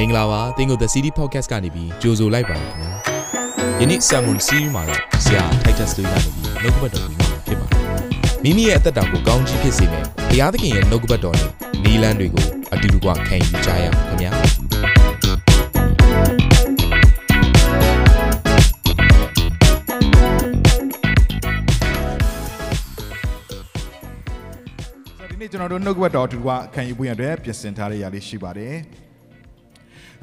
မင်္ဂလာပါသင်ကို The City Podcast ကနေပြီးကြိုဆိုလိုက်ပါရခင်ဗျာယနေ့ Sermon Series မှာတော့ဆရာ Titus တို့ကနေပြီးနှုတ်ကပတ်တော်ကိုညွှန်ဖြစ်ပါတယ်မိမိရဲ့အသက်တာကိုကောင်းကြီးဖြစ်စေမယ့်ဘုရားသခင်ရဲ့နှုတ်ကပတ်တော်နဲ့နီလန်းတွေကိုအတူတူကခံယူကြရအောင်ခင်ဗျာဆိုတော့ဒီနေ့ကျွန်တော်တို့နှုတ်ကပတ်တော်အတူတူကခံယူဖို့ရတဲ့ပြင်ဆင်ထားတဲ့ຢာလေးရှိပါတယ်။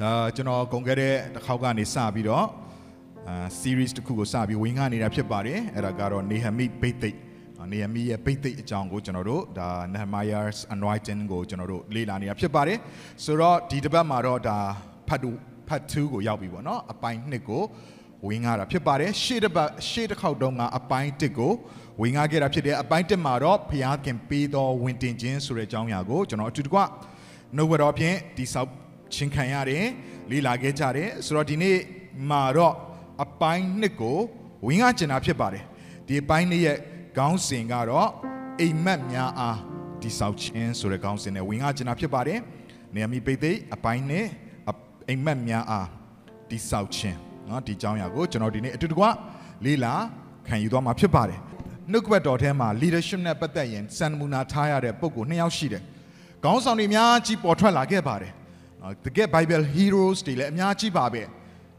အာကျွန်တော်ကုန်ခဲ့တဲ့တစ်ခေါက်ကနေစပြီးတော့အာ series တစ်ခုကိုစပြီးဝင်ခနေတာဖြစ်ပါတယ်။အဲ့ဒါကတော့ Nehemi ဘိတ်သိက်နေဟမီရဲ့ဘိတ်သိက်အကြောင်းကိုကျွန်တော်တို့ဒါ Nehemiah's anointing ကိုကျွန်တော်တို့လေ့လာနေတာဖြစ်ပါတယ်။ဆိုတော့ဒီတစ်ပတ်မှာတော့ဒါဖတ်တူဖတ်2ကိုရောက်ပြီပေါ့နော်။အပိုင်း1ကိုဝင်ကားတာဖြစ်ပါတယ်ရှေ့တစ်ပတ်ရှေ့တစ်ခေါက်တုန်းကအပိုင်း1ကိုဝင်ကားခဲ့တာဖြစ်တယ်အပိုင်း1မှာတော့ဘုရားခင်ပေးသောဝင်တင်ခြင်းဆိုတဲ့အကြောင်းအရာကိုကျွန်တော်အတူတကွနှုတ်ဝတော်ဖြင့်တိဆောက် ချင်းခံရတယ်လေ့လာခဲ့ကြတယ်ဆိုတော့ဒီနေ့မှာတော့အပိုင်း1ကိုဝင်ကားကျင်တာဖြစ်ပါတယ်ဒီအပိုင်း2ရဲ့ခေါင်းစဉ်ကတော့အိမ်မက်များအားတိဆောက်ခြင်းဆိုတဲ့ခေါင်းစဉ်နဲ့ဝင်ကားကျင်တာဖြစ်ပါတယ်နေမီပိတ်သိက်အပိုင်းနဲ့အိမ်မက်များအားတိဆောက်ခြင်းเนาะဒီအကြောင်းအရာကိုကျွန်တော်ဒီနေ့အတူတကွလေးလာခံယူသွားမှာဖြစ်ပါတယ်နှုတ်ကပတ်တော်ထဲမှာ leadership နဲ့ပတ်သက်ရင်စံနမူနာထားရတဲ့ပုံကိုနှစ်ယောက်ရှိတယ်ခေါင်းဆောင်တွေအများကြီးပေါ်ထွက်လာခဲ့ပါတယ် နော်တကယ် Bible heroes တွေလည်းအများကြီးပါပဲ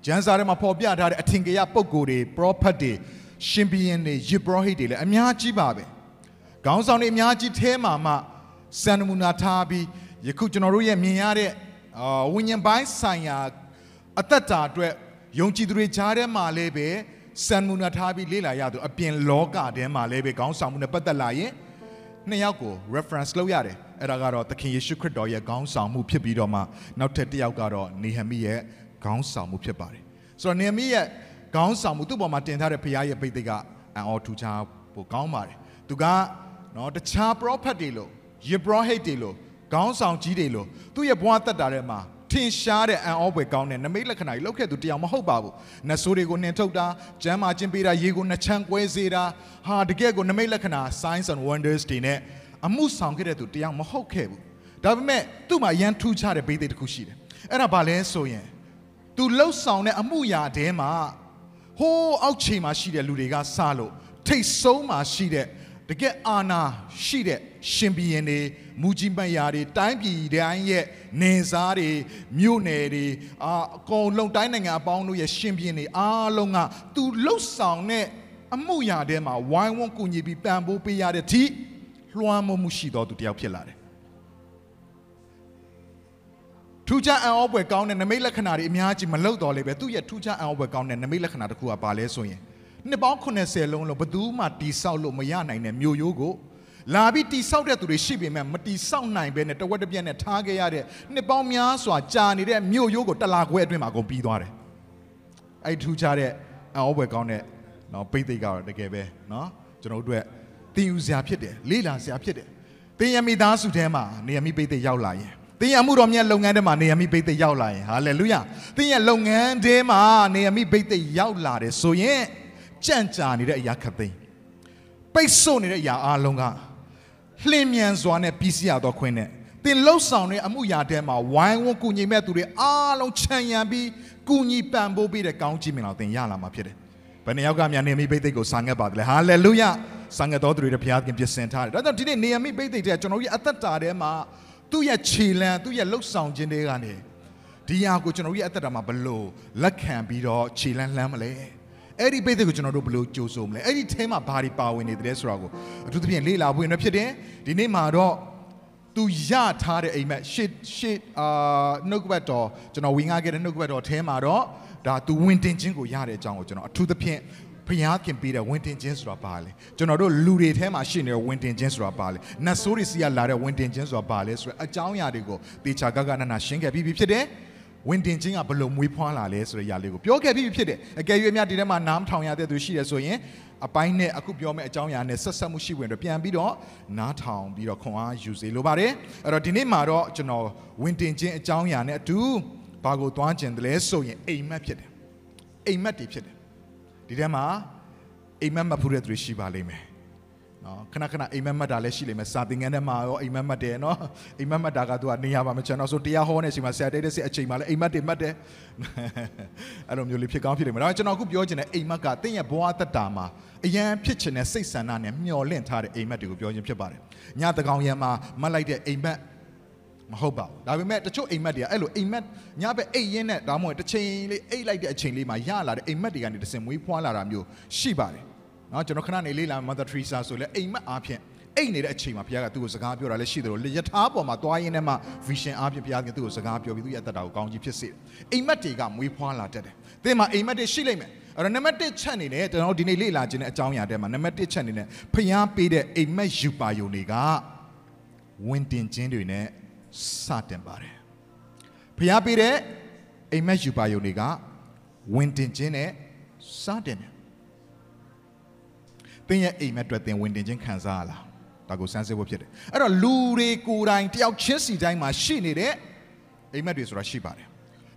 ကျမ်းစာထဲမှာဖော်ပြထားတဲ့အထင်ကရပုံကိုတွေ prophet တွေရှင်ဘီရင်တွေယစ်ဘရဟိတ်တွေလည်းအများကြီးပါပဲခေါင်းဆောင်တွေအများကြီးထဲမှာမှစံနမူနာထားပြီးယခုကျွန်တော်တို့ရဲ့မြင်ရတဲ့အာဝိညာဉ်ပိုင်းဆိုင်ရာအသက်တာအတွက်ယုံကြည်သူတွေကြားထဲမှာလည်းပဲစံမူနာထားပြီးလေ့လာရသူအပြင်လောကထဲမှာလည်းပဲခေါင်းဆောင်မှုနဲ့ပတ်သက်လာရင်နှစ်ယောက်ကို reference လုပ်ရတယ် အဲ့ဒါကတော့သခင်ယေရှုခရစ်တော်ရဲ့ခေါင်းဆောင်မှုဖြစ်ပြီးတော့မှနောက်ထပ်တစ်ယောက်ကတော့နေဟမိရဲ့ခေါင်းဆောင်မှုဖြစ်ပါတယ်ဆိုတော့နေဟမိရဲ့ခေါင်းဆောင်မှုသူ့ပေါ်မှာတင်ထားတဲ့ဘုရားရဲ့ပိဋိကအံ့ဩထူးခြားဖို့ကောင်းပါတယ်သူကနော်တခြား prophet တွေလို့ယေဘရဟိတ်တွေလို့ခေါင်းဆောင်ကြီးတွေလို့သူ့ရဲ့ဘဝတက်တာထဲမှာထင်ရှားတဲ့အံ့ဩဖွယ်ကောင်းတဲ့နမိတ်လက္ခဏာကြီးလောက်ခဲ့သူတရားမဟုတ်ပါဘူး။နတ်ဆိုးတွေကိုနှင်ထုတ်တာ၊ကျမ်းမာခြင်းပေးတာ၊ရေကိုနှချမ်းကွဲစေတာဟာတကယ်ကိုနမိတ်လက္ခဏာ signs and wonders တွေနဲ့ အမှုဆောင်ခဲ့တဲ့သူတရားမဟုတ်ခဲ့ဘူး။ဒါပေမဲ့သူ့မှာရန်ထူးခြားတဲ့ဘိသိက်တစ်ခုရှိတယ်။အဲ့ဒါဘာလဲဆိုရင်သူလှုပ်ဆောင်တဲ့အမှုရာတဲမှာဟိုးအောက်ခြေမှာရှိတဲ့လူတွေကစလို့ထိတ်ဆုံးမှာရှိတဲ့တကယ်အာနာရှိတဲ့ရှင်ဘီရင်တွေမူကြီးမယားတွေတိုင်းပြည်တိုင်းရဲ့နေစားတွေမြို့နယ်တွေအာအကုန်လုံးတိုင်းနိုင်ငံအပေါင်းတို့ရဲ့ရှင်ဘီရင်တွေအားလုံးကသူလှုပ်ဆောင်တဲ့အမှုရာထဲမှာဝိုင်းဝန်းကူညီပြီးပံ့ပိုးပေးရတဲ့ ठी လွှမ်းမိုးမှုရှိတော်သူတယောက်ဖြစ်လာတယ်ထူးခြားအံ့ဩဖွယ်ကောင်းတဲ့နမိတ်လက္ခဏာတွေအများကြီးမလုပ်တော့လေပဲသူ့ရဲ့ထူးခြားအံ့ဩဖွယ်ကောင်းတဲ့နမိတ်လက္ခဏာတစ်ခုကပါလဲဆိုရင်နှစ်ပေါင်း80လုံးလုံးဘယ်သူမှတိဆောက်လို့မရနိုင်တဲ့မြို့ရိုးကိုလာပြီးတိဆောက်တဲ့သူတွေရှိပေမဲ့မတိဆောက်နိုင်ဘဲနဲ့တဝက်တစ်ပြက်နဲ့ထားခဲ့ရတဲ့နှစ်ပေါင်းများစွာကြာနေတဲ့မြို့ရိုးကိုတလာခွဲအတွင်းမှာအကုန်ပြီးသွားတယ်အဲ့ထူးခြားတဲ့အံ့ဩဖွယ်ကောင်းတဲ့နော်ပိတ်သိက်ကတော့တကယ်ပဲနော်ကျွန်တော်တို့အတွက်သ င်ယူစရာဖြစ်တယ်လေးလာစရာဖြစ်တယ်သင်ရမိသားစုထဲမှာနေရမိပိတ်သိက်ရောက်လာရင်သင်ရမှုတော်မြတ်လုပ်ငန်းထဲမှာနေရမိဘိတ်သိက်ရောက်လာရင်ဟာလေလုယာသင်ရဲ့လုပ်ငန်းထဲမှာနေရမိဘိတ်သိက်ရောက်လာတယ်ဆိုရင်ကြံ့ကြာနေတဲ့အရာခတ်သိမ်းပိတ်ဆို့နေတဲ့အရာအလုံးကလှင်မြန်စွာနဲ့ပြီးစီးရတော့ခွင့်နဲ့သင်လှုပ်ဆောင်တဲ့အမှုရာထဲမှာဝိုင်းဝန်းကူညီမဲ့သူတွေအားလုံးခြံရံပြီးကူညီပံ့ပိုးပေးတဲ့ကောင်းချီးမင်္ဂလာသင်ရလာမှာဖြစ်တယ်ဘယ်နှယောက်ကများနေမိဘိတ်သိက်ကိုစာငတ်ပါတယ်ဟာလေလုယာ စာငတ်တော်သူတွေဘုရားခင်ပြင်ဆင်ထားတယ်ဒါကြောင့်ဒီနေ့နေရမိဘိတ်သိက်တဲ့ကျွန်တော်တို့ရဲ့အသက်တာထဲမှာသူ့ရဲ့ခြေလံသူ့ရဲ့လှုပ်ဆောင်ခြင်းတွေကနေဒီဟာကိုကျွန်တော်တို့ရဲ့အသက်တာမှာဘလို့လက်ခံပြီးတော့ခြေလံလှမ်းမလဲအဲ့ဒီပိတ်သက်ကိုကျွန်တော်တို့ဘလို့ကြိုးဆိုမလဲအဲ့ဒီအဲမှာဘာတွေပါဝင်နေတယ်ဆိုတာကိုအထူးသဖြင့်လေ့လာဖို့ရဖြစ်တယ်ဒီနေ့မှာတော့သူရထားတဲ့အိမ်မက်ရှစ်ရှစ်အာနှုတ်ကပတ်တော်ကျွန်တော်ဝင်ငါခဲ့တဲ့နှုတ်ကပတ်တော်အဲမှာတော့ဒါသူဝင်တင်ခြင်းကိုရတဲ့အကြောင်းကိုကျွန်တော်အထူးသဖြင့် ဘုရားခင်ပေးတဲ့ဝင်တင်ခြင်းဆိုတာပါလေကျွန်တော်တို့လူတွေထဲမှာရှိနေတဲ့ဝင်တင်ခြင်းဆိုတာပါလေနတ်ဆိုးတွေစီကလာတဲ့ဝင်တင်ခြင်းဆိုတာပါလေဆိုတော့အကြောင်းအရာတွေကိုတေချာကကနနာရှင်းခဲ့ပြီးပြီဖြစ်တယ်ဝင်တင်ခြင်းကဘလို့မွေးဖွားလာလဲဆိုတဲ့အရာလေးကိုပြောခဲ့ပြီးပြီဖြစ်တယ်အကယ်၍အများဒီထဲမှာနားမထောင်ရတဲ့သူရှိတယ်ဆိုရင်အပိုင်းနဲ့အခုပြောမယ့်အကြောင်းအရာနဲ့ဆက်ဆက်မှုရှိဝင်တော့ပြန်ပြီးတော့နားထောင်ပြီးတော့ခွန်အားယူစေလိုပါတယ်အဲ့တော့ဒီနေ့မှာတော့ကျွန်တော်ဝင်တင်ခြင်းအကြောင်းအရာနဲ့အတူဘာကိုသွားကျင်တယ်လဲဆိုရင်အိမ်မက်ဖြစ်တယ်အိမ်မက်တွေဖြစ်တယ် ဒီထဲမှာအိမ်မက်မဖူးတဲ့သူတွေရှိပါလိမ့်မယ်နော်ခဏခဏအိမ်မက်မှတ်တာလည်းရှိလိမ့်မယ်စာသင်ခန်းထဲမှာရောအိမ်မက်မှတ်တယ်နော်အိမ်မက်မှတ်တာကသူကနေရာပါမချန်တော့ဆိုတရားဟောနေချိန်မှာဆရာတဲတဲ့စစ်အချိန်မှာလည်းအိမ်မက်တွေမှတ်တယ်အဲ့လိုမျိုးလေးဖြစ်ကောင်းဖြစ်လိမ့်မယ်ဒါပေမဲ့ကျွန်တော်အခုပြောချင်တဲ့အိမ်မက်ကတင့်ရဲ့ဘဝသက်တာမှာအရန်ဖြစ်ချင်တဲ့စိတ်ဆန္ဒနဲ့မျှော်လင့်ထားတဲ့အိမ်မက်တွေကိုပြောခြင်းဖြစ်ပါတယ်ညတကောင်ရံမှာမှတ်လိုက်တဲ့အိမ်မက် မဟုတ်ပါဘူးဒါပေမဲ့တချို့အိမ်မက်တွေကအဲ့လိုအိမ်မက်ညဘက်အိတ်ရင်းနဲ့ဒါမှမဟုတ်တစ်ချိန်လေးအိတ်လိုက်တဲ့အချိန်လေးမှာရလာတဲ့အိမ်မက်တွေကနေတစင်မွေးဖွာလာတာမျိုးရှိပါတယ်နော်ကျွန်တော်ခဏနေလေးလာ Mother Teresa ဆိုလဲအိမ်မက်အားဖြင့်အိတ်နေတဲ့အချိန်မှာဘုရားကသူ့ကိုစကားပြောတာလည်းရှိတယ်လို့ယထာပေါ်မှာသွားရင်းနဲ့မှ vision အားဖြင့်ဘုရားကသူ့ကိုစကားပြောပြီးသူ့ရဲ့အသက်တာကိုကောင်းကြီးဖြစ်စေတယ်အိမ်မက်တွေကမွေးဖွာလာတတ်တယ်သင်မှာအိမ်မက်တွေရှိလိမ့်မယ်အဲ့တော့နံပါတ်1ချက်အနေနဲ့ကျွန်တော်ဒီနေ့လေ့လာခြင်းတဲ့အကြောင်းအရာထဲမှာနံပါတ်1ချက်အနေနဲ့ဖျားပေးတဲ့အိမ်မက်ယူပါယုံတွေကဝင်းတင်ခြင်းတွေနဲ့ စတင်ပါတယ်ဖျားပေးတဲ့အိမ်မက်ယူပါယုံတွေကဝင်တင်ခြင်းနဲ့စတင်တယ်သင်ရဲ့အိမ်မက်အတွက်သင်ဝင်တင်ခြင်းခံစားရလားဒါကိုစမ်းစစ်ဖို့ဖြစ်တယ်အဲ့တော့လူတွေကိုယ်တိုင်တယောက်ချင်းစီတိုင်းမှာရှိနေတဲ့အိမ်မက်တွေဆိုတာရှိပါတယ်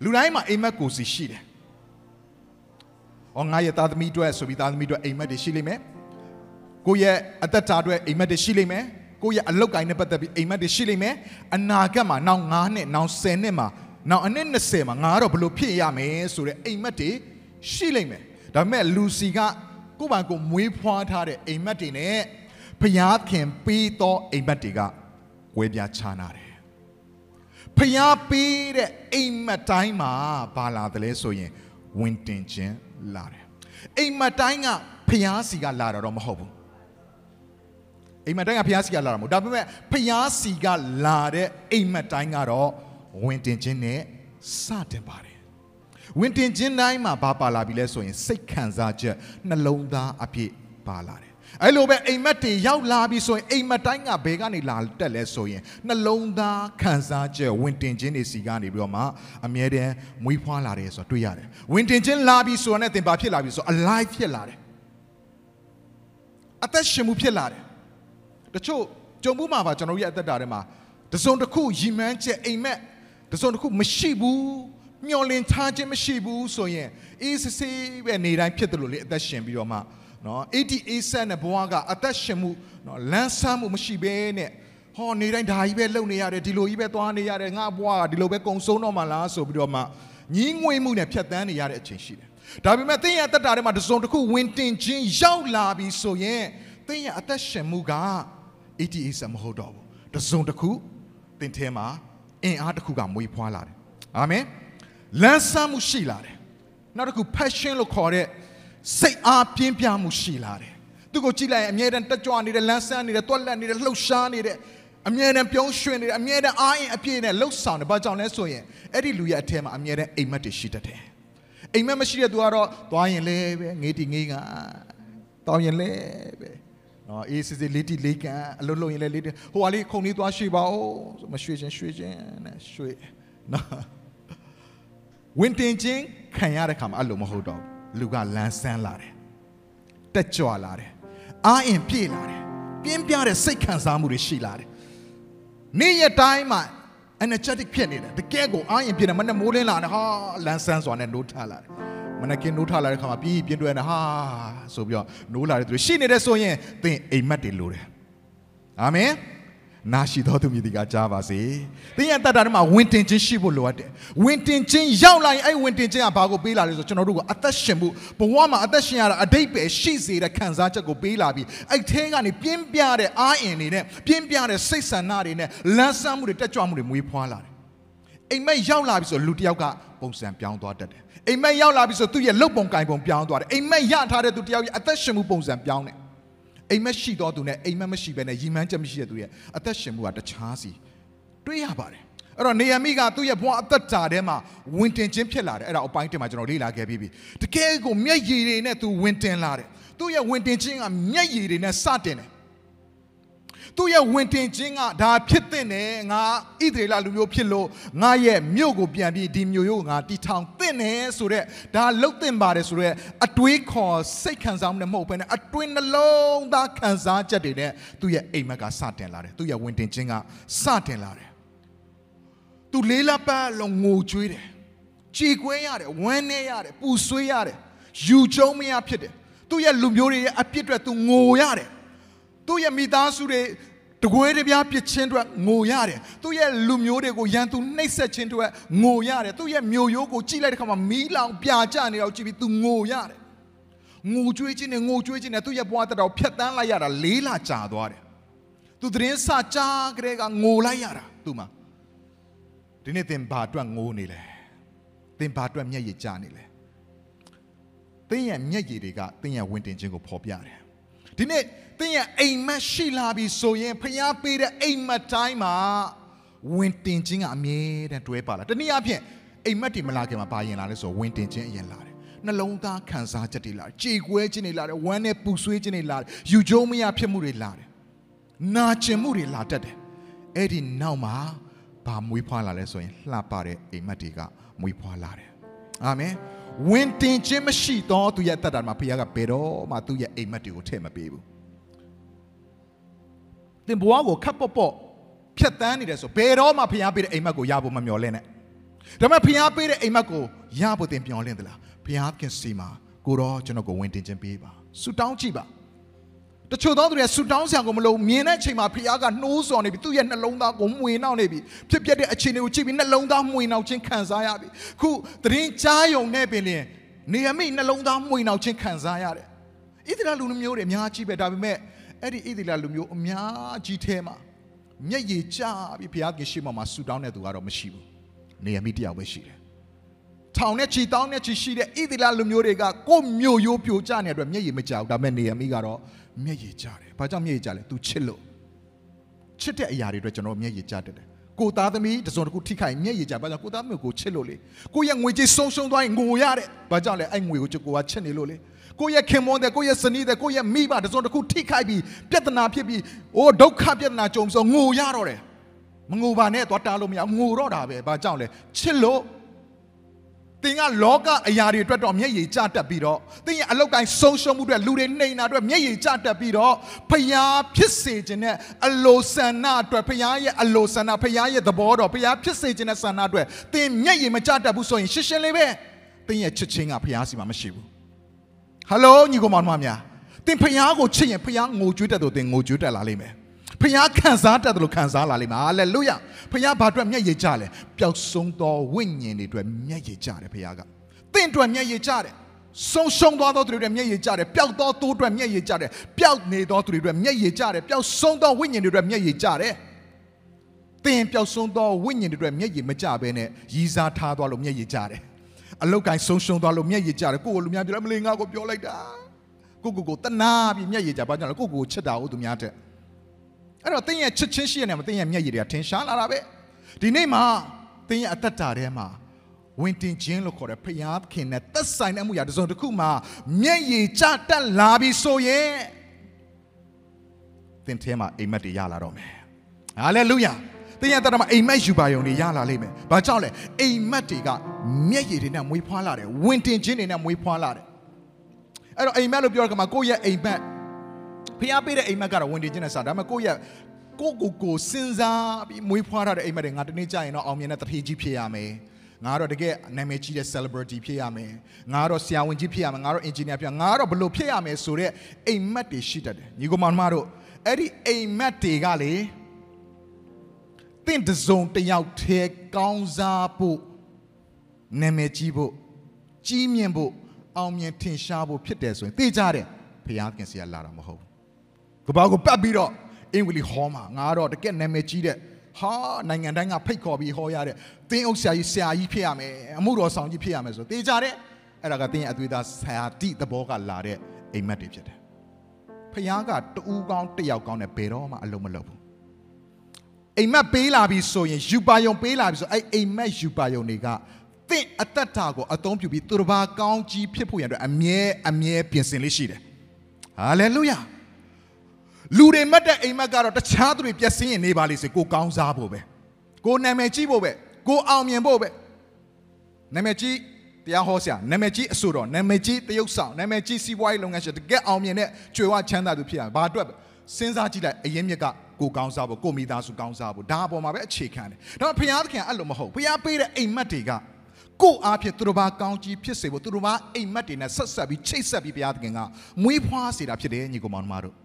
လူတိုင်းမှာအိမ်မက်ကိုယ်စီရှိတယ်။အော်ငါရဲ့သားသမီးအတွက်ဆိုပြီးသားသမီးအတွက်အိမ်မက်တွေရှိလိမ့်မယ်။ကိုယ့်ရဲ့အသက်တာအတွက်အိမ်မက်တွေရှိလိမ့်မယ်။ ကိုယ့်ရဲ့အလုပ်ကိုင်းနဲ့ပတ်သက်ပြီးအိမ်မက်တွေရှိလိမ့်မယ်။အနာဂတ်မှာနောက်9နှစ်နောက်10နှစ်မှာနောက်အနှစ်20မှာငါကတော့ဘယ်လိုဖြစ်ရမယ်ဆိုတဲ့အိမ်မက်တွေရှိလိမ့်မယ်။ဒါပေမဲ့လူစီကကိုယ့်ဘာကိုမွေးဖွားထားတဲ့အိမ်မက်တွေနဲ့ဖျားခင်ပေးသောအိမ်မက်တွေကဝဲပြားခြားနာတယ်။ဖျားပေးတဲ့အိမ်မက်တိုင်းမှာဘာလာတယ်လဲဆိုရင်ဝင်တင်ခြင်းလာတယ်အိမ်မက်တိုင်းကဖျားစီကလာတာတော့မဟုတ်ဘူး အိမ်မက်တိုင်းကဖျားစီကလာတာမဟုတ်ဒါပေမဲ့ဖျားစီကလာတဲ့အိမ်မက်တိုင်းကတော့ဝင်တင်ခြင်းနဲ့စတင်ပါတယ်ဝင်တင်ခြင်းတိုင်းမှာဘာပါလာပြီလဲဆိုရင်စိတ်ခံစားချက်နှလုံးသားအပြည့်ပါလာတယ်အဲ့လိုပဲအိမ်မက်တွေရောက်လာပြီဆိုရင်အိမ်မက်တိုင်းကဘယ်ကနေလာတက်လဲဆိုရင်နှလုံးသားခံစားချက်ဝင်တင်ခြင်းတွေစီကနေပြီးတော့မှအမြဲတမ်းမွေးဖွားလာတယ်ဆိုတော့တွေ့ရတယ်ဝင်တင်ခြင်းလာပြီဆိုတော့ ਨੇ သင်ပါဖြစ်လာပြီဆို alive ဖြစ်လာတယ်အသက်ရှင်မှုဖြစ်လာတယ် တချို့ကြုံမှုမှာပါကျွန်တော်တို့ရဲ့အသက်တာထဲမှာတစုံတစ်ခုရီမန်းချက်အိမ်မက်တစုံတစ်ခုမရှိဘူးမျောလင့်ထားခြင်းမရှိဘူးဆိုရင်အေးစစ်စစ်ပဲနေတိုင်းဖြစ်တယ်လို့လေအသက်ရှင်ပြီးတော့မှနော်88ဆက်နဲ့ဘဝကအသက်ရှင်မှုနော်လမ်းဆန်းမှုမရှိဘဲနဲ့ဟောနေတိုင်းဒါကြီးပဲလုပ်နေရတယ်ဒီလိုကြီးပဲသွားနေရတယ်ငါဘဝကဒီလိုပဲကုံဆုံးတော့မှလားဆိုပြီးတော့မှညီးငွေမှုနဲ့ဖြတ်တန်းနေရတဲ့အချိန်ရှိတယ်ဒါပေမဲ့သင်ရဲ့အသက်တာထဲမှာတစုံတစ်ခုဝင်တင်ခြင်းရောက်လာပြီဆိုရင်သင်ရဲ့အသက်ရှင်မှုက 88ဆက်မဟုတ်တော့ဘူးတစုံတစ်ခုသင်ထဲမှာအင်အားတစ်ခုကမွေးဖွားလာတယ်အာမင်လမ်းဆန်းမှုရှိလာတယ်နောက်တစ်ခု passion လို့ခေါ်တဲ့စိတ်အားပြင်းပြမှုရှိလာတယ်သူကိုကြည့်လိုက်ရင်အမြဲတမ်းတက်ကြွနေတယ်လမ်းဆန်းနေတယ်တွက်လက်နေတယ်လှုပ်ရှားနေတယ်အမြဲတမ်းပြုံးရွှင်နေတယ်အမြဲတမ်းအားအင်အပြည့်နဲ့လှုပ်ဆောင်တယ်ဘာကြောင့်လဲဆိုရင်အဲ့ဒီလူရဲ့အထက်မှာအမြဲတမ်းအိမ်မက်တွေရှိတတ်တယ်အိမ်မက်မရှိတဲ့သူကတော့သွားရင်လဲပဲငေးတီငေးကတောင်းရင်လဲပဲ နော်အေးစစ်စစ်လေးတီလေးကန်အလုပ်လုပ်ရင်လဲလေးတီဟိုဟာလေးခုံလေးသွားရွှေ့ပါဦးမရွှေ့ချင်းရွှေ့ချင်းနဲ့ရွှေ့နော်ဝင်တင်ချင်းခံရတဲ့ခါမှာအဲ့လိုမဟုတ်တော့ဘူးလူကလန်းဆန်းလာတယ်တက်ကြွလာတယ်အားအင်ပြည့်လာတယ်ပြင်းပြတဲ့စိတ်ခံစားမှုတွေရှိလာတယ်နေ့ရက်တိုင်းမှာ energetic ဖြစ်နေတယ်တကယ်ကိုအားရင်ပြည့်တယ်မနဲ့မိုးလင်းလာတယ်ဟာလန်းဆန်းစွာနဲ့နိုးထလာတယ် မနက်ကင်းနိုးထလာတဲ့ခါမှာပြီးပြင်းတွဲနေဟာဆိုပြီးတော့နိုးလာတဲ့သူရှိနေတယ်ဆိုရင်သင်အိမ်မက်တွေလိုတယ်အာမင်နာရှိတော်သူမြည်ဒီကကြားပါစေ။သင်ရဲ့တတ်တာထဲမှာဝင်တင်ခြင်းရှိဖို့လိုအပ်တယ်။ဝင်တင်ခြင်းရောက်လာရင်အဲ့ဝင်တင်ခြင်းကဘာကိုပေးလာလဲဆိုကျွန်တော်တို့ကအသက်ရှင်မှုဘဝမှာအသက်ရှင်ရတာအတိတ်ပဲရှိစေတဲ့ခံစားချက်ကိုပေးလာပြီးအဲ့ထဲကနေပြင်းပြတဲ့အားအင်တွေနဲ့ပြင်းပြတဲ့စိတ်ဆန္ဒတွေနဲ့လန်းဆန်းမှုတွေတက်ကြွမှုတွေမွေးဖွားလာတယ်။အိမ်မက်ရောက်လာပြီဆိုလူတစ်ယောက်ကပုံစံပြောင်းသွားတတ်တယ်။ အိမ်မက်ရောက်လာပြီဆိုသူ့ရဲ့လုပ်ပုံကင်ပုံပြောင်းသွားတယ်။အိမ်မက်ရထားတဲ့သူတစ်ယောက်ရဲ့အသက်ရှင်မှုပုံစံပြောင်းတယ်။အိမ်မက်ရှိတော်သူနဲ့အိမ်မက်မရှိဘဲနဲ့ရီမန်းချက်မရှိတဲ့သူရဲ့အသက်ရှင်မှုကတခြားစီတွေးရပါတယ်အဲ့တော့နေယမိကသူ့ရဲ့ဘဝအသက်တာထဲမှာဝင်တင်ခြင်းဖြစ်လာတယ်အဲ့ဒါအပိုင်းတင်မှာကျွန်တော်လေ့လာခဲ့ပြီးပြီတကယ်ကိုမျက်ရည်တွေနဲ့သူဝင်တင်လာတယ်သူ့ရဲ့ဝင်တင်ခြင်းကမျက်ရည်တွေနဲ့စတင်တယ် သူ့ရဲ့ဝင်တင်ခြင်းကဒါဖြစ်တဲ့နဲ့ငါဣသရေလလူမျိုးဖြစ်လို့ငါရဲ့မြို့ကိုပြန်ပြီးဒီမြို့ရိုးငါတီထောင်တဲ့နဲ့ဆိုတော့ဒါလှုပ်တင်ပါတယ်ဆိုတော့အတွေးခေါ်စိတ်ခံစားမှုနဲ့မဟုတ်ဘဲနဲ့အတွင်းနှလုံးသားခံစားချက်တွေနဲ့သူ့ရဲ့အိမ်မက်ကစတင်လာတယ်သူ့ရဲ့ဝင်တင်ခြင်းကစတင်လာတယ်သူလေးလပတ်လုံးငိုကြွေးတယ်ကြေကွဲရတယ်ဝမ်းနေရတယ်ပူဆွေးရတယ်ယူကျုံမရဖြစ်တယ်သူ့ရဲ့လူမျိုးတွေရဲ့အပြစ်တွေသူငိုရတယ် သူ့ရဲ့မိသားစုတွေတကွဲတပြားပြစ်ချင်းအတွက်ငိုရတယ်သူ့ရဲ့လူမျိုးတွေကိုရန်သူနှိပ်စက်ခြင်းအတွက်ငိုရတယ်သူ့ရဲ့မျိုးရိုးကိုကြည့်လိုက်တဲ့ခါမှာမီးလောင်ပြာကျနေတော့ကြည့်ပြီးသူငိုရတယ်ငိုကြွေးခြင်းနဲ့ငိုကြွေးခြင်းနဲ့သူ့ရဲ့ဘဝတက်တော်ဖြတ်တန်းလိုက်ရတာလေးလကြာသွားတယ်သူသတင်းစာကြားကလေးကငိုလိုက်ရတာသူ့မှာဒီနေ့သင်ဘာအတွက်ငိုနေလဲသင်ဘာအတွက်မျက်ရည်ကျနေလဲသင်ရဲ့မျက်ရည်တွေကသင်ရဲ့ဝင်တင်ခြင်းကိုဖော်ပြတယ် ဒီနေ့သင်ရဲ့အိမ်မက်ရှိလာပြီဆိုရင်ဖျားပေးတဲ့အိမ်မက်တိုင်းမှာဝင်တင်ခြင်းကအမြဲတမ်းတွဲပါလာတနည်းအားဖြင့်အိမ်မက်တွေမလာခင်မှာပါရင်လာလဲဆိုဝင်တင်ခြင်းအရင်လာတယ်နှလုံးသားခံစားချက်တွေလာတယ်ကြေကွဲခြင်းတွေလာတယ်ဝမ်းနဲ့ပူဆွေးခြင်းတွေလာတယ်ယူကျုံမရဖြစ်မှုတွေလာတယ်နာကျင်မှုတွေလာတတ်တယ်အဲ့ဒီနောက်မှာဘာမွေးဖွားလာလဲဆိုရင်လှပတဲ့အိမ်မက်တွေကမွေးဖွားလာတယ်အာမင် ဝင်တင်ခြင်းမရှိတော့သူရဲ့တက်တာမှာဘုရားကဘယ်တော့မှသူ့ရဲ့အိမ်မက်တွေကိုထည့်မပေးဘူးသင်ဘဝကိုခပ်ပေါ့ပေါ့ဖြတ်တန်းနေတယ်ဆိုဘယ်တော့မှဘုရားပေးတဲ့အိမ်မက်ကိုရဖို့မမျှော်လင့်နဲ့ဒါပေမဲ့ဘုရားပေးတဲ့အိမ်မက်ကိုရဖို့သင်မျှော်လင့်သလားဘုရားခင်စီမှာကိုတော့ကျွန်တော်ကိုဝင်တင်ခြင်းပေးပါဆူတောင်းကြည့်ပါ တချို့သောသူတွေဆူတောင်းဆရာကိုမလို့မြင်တဲ့အချိန်မှာဖခင်ကနှိုးဆော်နေပြီသူ့ရဲ့နှလုံးသားကိုမှွေနှောက်နေပြီဖြစ်ပျက်တဲ့အခြေအနေကိုကြည့်ပြီးနှလုံးသားမှွေနှောက်ခြင်းခံစားရပြီခုသတင်းကြားယုံနဲ့ပင်လင်နေရမိနှလုံးသားမှွေနှောက်ခြင်းခံစားရတယ်ဣသရေလလူမျိုးတွေအများကြီးပဲဒါပေမဲ့အဲ့ဒီဣသရေလလူမျိုးအများကြီးထဲမှာမျက်ရည်ကျပြီးဘုရားခင်ရှိမှမှာဆူတောင်းတဲ့သူကတော့မရှိဘူးနေရမိတယောက်ပဲရှိတယ်ထောင်နဲ့ချီတောင်းနဲ့ချီရှိတဲ့ဣသရေလလူမျိုးတွေကကိုယ့်မျိုးရိုးပြိုကျနေတဲ့အတွက်မျက်ရည်မကျဘူးဒါပေမဲ့နေရမိကတော့ မျက်ရည်ကျတယ်။ဘာကြောင့်မျက်ရည်ကျလဲ။ तू ချစ်လို့ချစ်တဲ့အရာတွေအတွက်ကျွန်တော်မျက်ရည်ကျတတ်တယ်။ကိုသားသမီးတစုံတစ်ခုထိခိုက်မျက်ရည်ကျဘာကြောင့်ကိုသားသမီးကိုချစ်လို့လေ။ကိုရဲ့ငွေကြေးဆုံးရှုံးသွားရင်ငိုရတဲ့။ဘာကြောင့်လဲအဲ့ငွေကိုကိုကချစ်နေလို့လေ။ကိုရဲ့ခင်မွန်းတဲ့ကိုရဲ့စနီးတဲ့ကိုရဲ့မိဘတစုံတစ်ခုထိခိုက်ပြီးပြဿနာဖြစ်ပြီးအိုးဒုက္ခပြဿနာကြုံဆိုငိုရတော့တယ်။မငိုပါနဲ့သွားတားလို့မရငိုတော့တာပဲ။ဘာကြောင့်လဲချစ်လို့ သင်ကလောကအရာတွေအတွက်တော့မျက်ရည်ကျတတ်ပြီးတော့သင်ရဲ့အလောက်တိုင်းဆုံးရှုံးမှုတွေလူတွေနှိမ်တာအတွက်မျက်ရည်ကျတတ်ပြီးတော့ဖျားဖြစ်စေခြင်းနဲ့အလိုဆန္ဒအတွက်ဖျားရဲ့အလိုဆန္ဒဖျားရဲ့သဘောတော်ဖျားဖြစ်စေခြင်းနဲ့ဆန္ဒအတွက်သင်မျက်ရည်မကျတတ်ဘူးဆိုရင်ရှင်းရှင်းလေးပဲသင်ရဲ့ချစ်ချင်းကဖျားစီမှာမရှိဘူးဟယ်လိုညီကောင်မများသင်ဖျားကိုချစ်ရင်ဖျားငိုကြွေးတတ်တော့သင်ငိုကြွေးတတ်လာလိမ့်မယ် ဖခင်ခံစားတတ်တယ်လို့ခံစားလာလိမ့်မယ်ဟာလေလုယဖခင်ဘာအတွက်မျက်ရည်ကျလဲပျောက်ဆုံးသောဝိညာဉ်တွေအတွက်မျက်ရည်ကျတယ်ဖခင်ကတင့်အတွက်မျက်ရည်ကျတယ်ဆုံးရှုံးသွားသောသူတွေအတွက်မျက်ရည်ကျတယ်ပျောက်သောသိုးအတွက်မျက်ရည်ကျတယ်ပျောက်နေသောသူတွေအတွက်မျက်ရည်ကျတယ်ပျောက်ဆုံးသောဝိညာဉ်တွေအတွက်မျက်ရည်ကျတယ်သင်ပျောက်ဆုံးသောဝိညာဉ်တွေအတွက်မျက်ရည်မကျဘဲနဲ့ရည်စားထားသွားလို့မျက်ရည်ကျတယ်အလုတ်ကိုင်းဆုံးရှုံးသွားလို့မျက်ရည်ကျတယ်ကိုယ်ကိုလူများပြောတယ်မလေးငါကိုပြောလိုက်တာကိုကိုကိုတနာပြီးမျက်ရည်ကျဘာကြောင့်လဲကိုကိုကိုချစ်တာဟုတ်သူများတဲ့ အဲ့တော့သင်ရဲ့ချစ်ချင်းရှိရနေမှာသင်ရဲ့မျက်ရည်တွေကထင်ရှားလာတာပဲဒီနေ့မှာသင်ရဲ့အသက်တာထဲမှာဝင်တင်ခြင်းလို့ခေါ်တဲ့ဖျားခင်နဲ့သက်ဆိုင်တဲ့အမှုရာတစ်စုံတစ်ခုမှာမျက်ရည်ကျတက်လာပြီဆိုရင်သင်ထဲမှာအိမ်မက်တွေရလာတော့မယ်ဟာလေလုယာသင်ရဲ့တက်တာမှာအိမ်မက်ယူပါယုံတွေရလာလိမ့်မယ်ဘာကြောင့်လဲအိမ်မက်တွေကမျက်ရည်တွေနဲ့မွေးဖွားလာတယ်ဝင်တင်ခြင်းတွေနဲ့မွေးဖွားလာတယ်အဲ့တော့အိမ်မက်လို့ပြောတဲ့ကမှာကိုယ့်ရဲ့အိမ်မက် ဖျားပေးတဲ့အိမ်မက်ကတော့ဝင်တင်ခြင်းနဲ့စဒါပေမဲ့ကိုယ့်ရဲ့ကိုကိုကိုစဉ်းစားပြီးမွေးဖွားထားတဲ့အိမ်မက်တွေငါတနေ့ကြာရင်တော့အောင်မြင်တဲ့တထေးကြီးဖြစ်ရမယ်ငါတော့တကယ်နာမည်ကြီးတဲ့ celebrity ဖြစ်ရမယ်ငါတော့ဆရာဝန်ကြီးဖြစ်ရမယ်ငါတော့ engineer ဖြစ်ရငါတော့ဘလို့ဖြစ်ရမယ်ဆိုတော့အိမ်မက်တွေရှိတတ်တယ်ညီကောင်မတို့အဲ့ဒီအိမ်မက်တွေကလေတင့်တစုံတယောက်ထဲကောင်းစားဖို့နာမည်ကြီးဖို့ကြီးမြင့်ဖို့အောင်မြင်ထင်ရှားဖို့ဖြစ်တယ်ဆိုရင်သိကြတယ်ဖခင်ခင်စီကလာတာမဟုတ် ဘူးကဘာကိုပတ်ပြီးတော့အင်္ဂလိပ်ဟောမှာငါတော့တကယ်နာမည်ကြီးတဲ့ဟာနိုင်ငံတိုင်းကဖိတ်ခေါ်ပြီးဟောရတဲ့တင်းအုပ်ဆရာကြီးဆရာကြီးဖြစ်ရမယ်အမှုတော်ဆောင်ကြီးဖြစ်ရမယ်ဆိုတေးကြတဲ့အဲ့ဒါကတင်းရဲ့အသွေးသားဆရာတိသဘောကလာတဲ့အိမ်မက်တွေဖြစ်တယ်ဖခင်ကတူးကောင်းတယောက်ကောင်းနဲ့ဘယ်တော့မှအလုံးမလုပ်ဘူးအိမ်မက်ပေးလာပြီဆိုရင်ယူပါယုံပေးလာပြီဆိုအဲ့အိမ်မက်ယူပါယုံတွေကသင်အသက်တာကိုအသုံးပြုပြီးသူတစ်ပါးကောင်းကြီးဖြစ်ဖို့ရန်အတွက်အမြဲအမြဲပြင်ဆင်လေးရှိတယ်ဟာလေလုယာ လူတွေမတ်တဲ့အိမ်မက်ကတော့တခြားသူတွေပျက်စီးရင်နေပါလိမ့်စေကိုကောင်းစားဖို့ပဲကိုနာမည်ကြီးဖို့ပဲကိုအောင်မြင်ဖို့ပဲနာမည်ကြီးတရားဟောဆရာနာမည်ကြီးအဆိုတော်နာမည်ကြီးတရုပ်ဆောင်နာမည်ကြီးစီးပွားရေးလုပ်ငန်းရှင်တကယ်အောင်မြင်တဲ့ကျွေဝချမ်းသာသူဖြစ်ရဘာအတွက်စဉ်းစားကြည့်လိုက်အရင်မြက်ကကိုကောင်းစားဖို့ကိုမိသားစုကောင်းစားဖို့ဒါအပေါ်မှာပဲအခြေခံတယ်ဒါပေမဲ့ဘုရားသခင်အဲ့လိုမဟုတ်ဘုရားပေးတဲ့အိမ်မက်တွေကကိုအားဖြင့်သူတို့ဘာကောင်းကြီးဖြစ်စေဖို့သူတို့ဘာအိမ်မက်တွေနဲ့ဆက်ဆက်ပြီးချိတ်ဆက်ပြီးဘုရားသခင်ကမွေးဖွားစေတာဖြစ်တယ်ညီကောင်မောင်တို့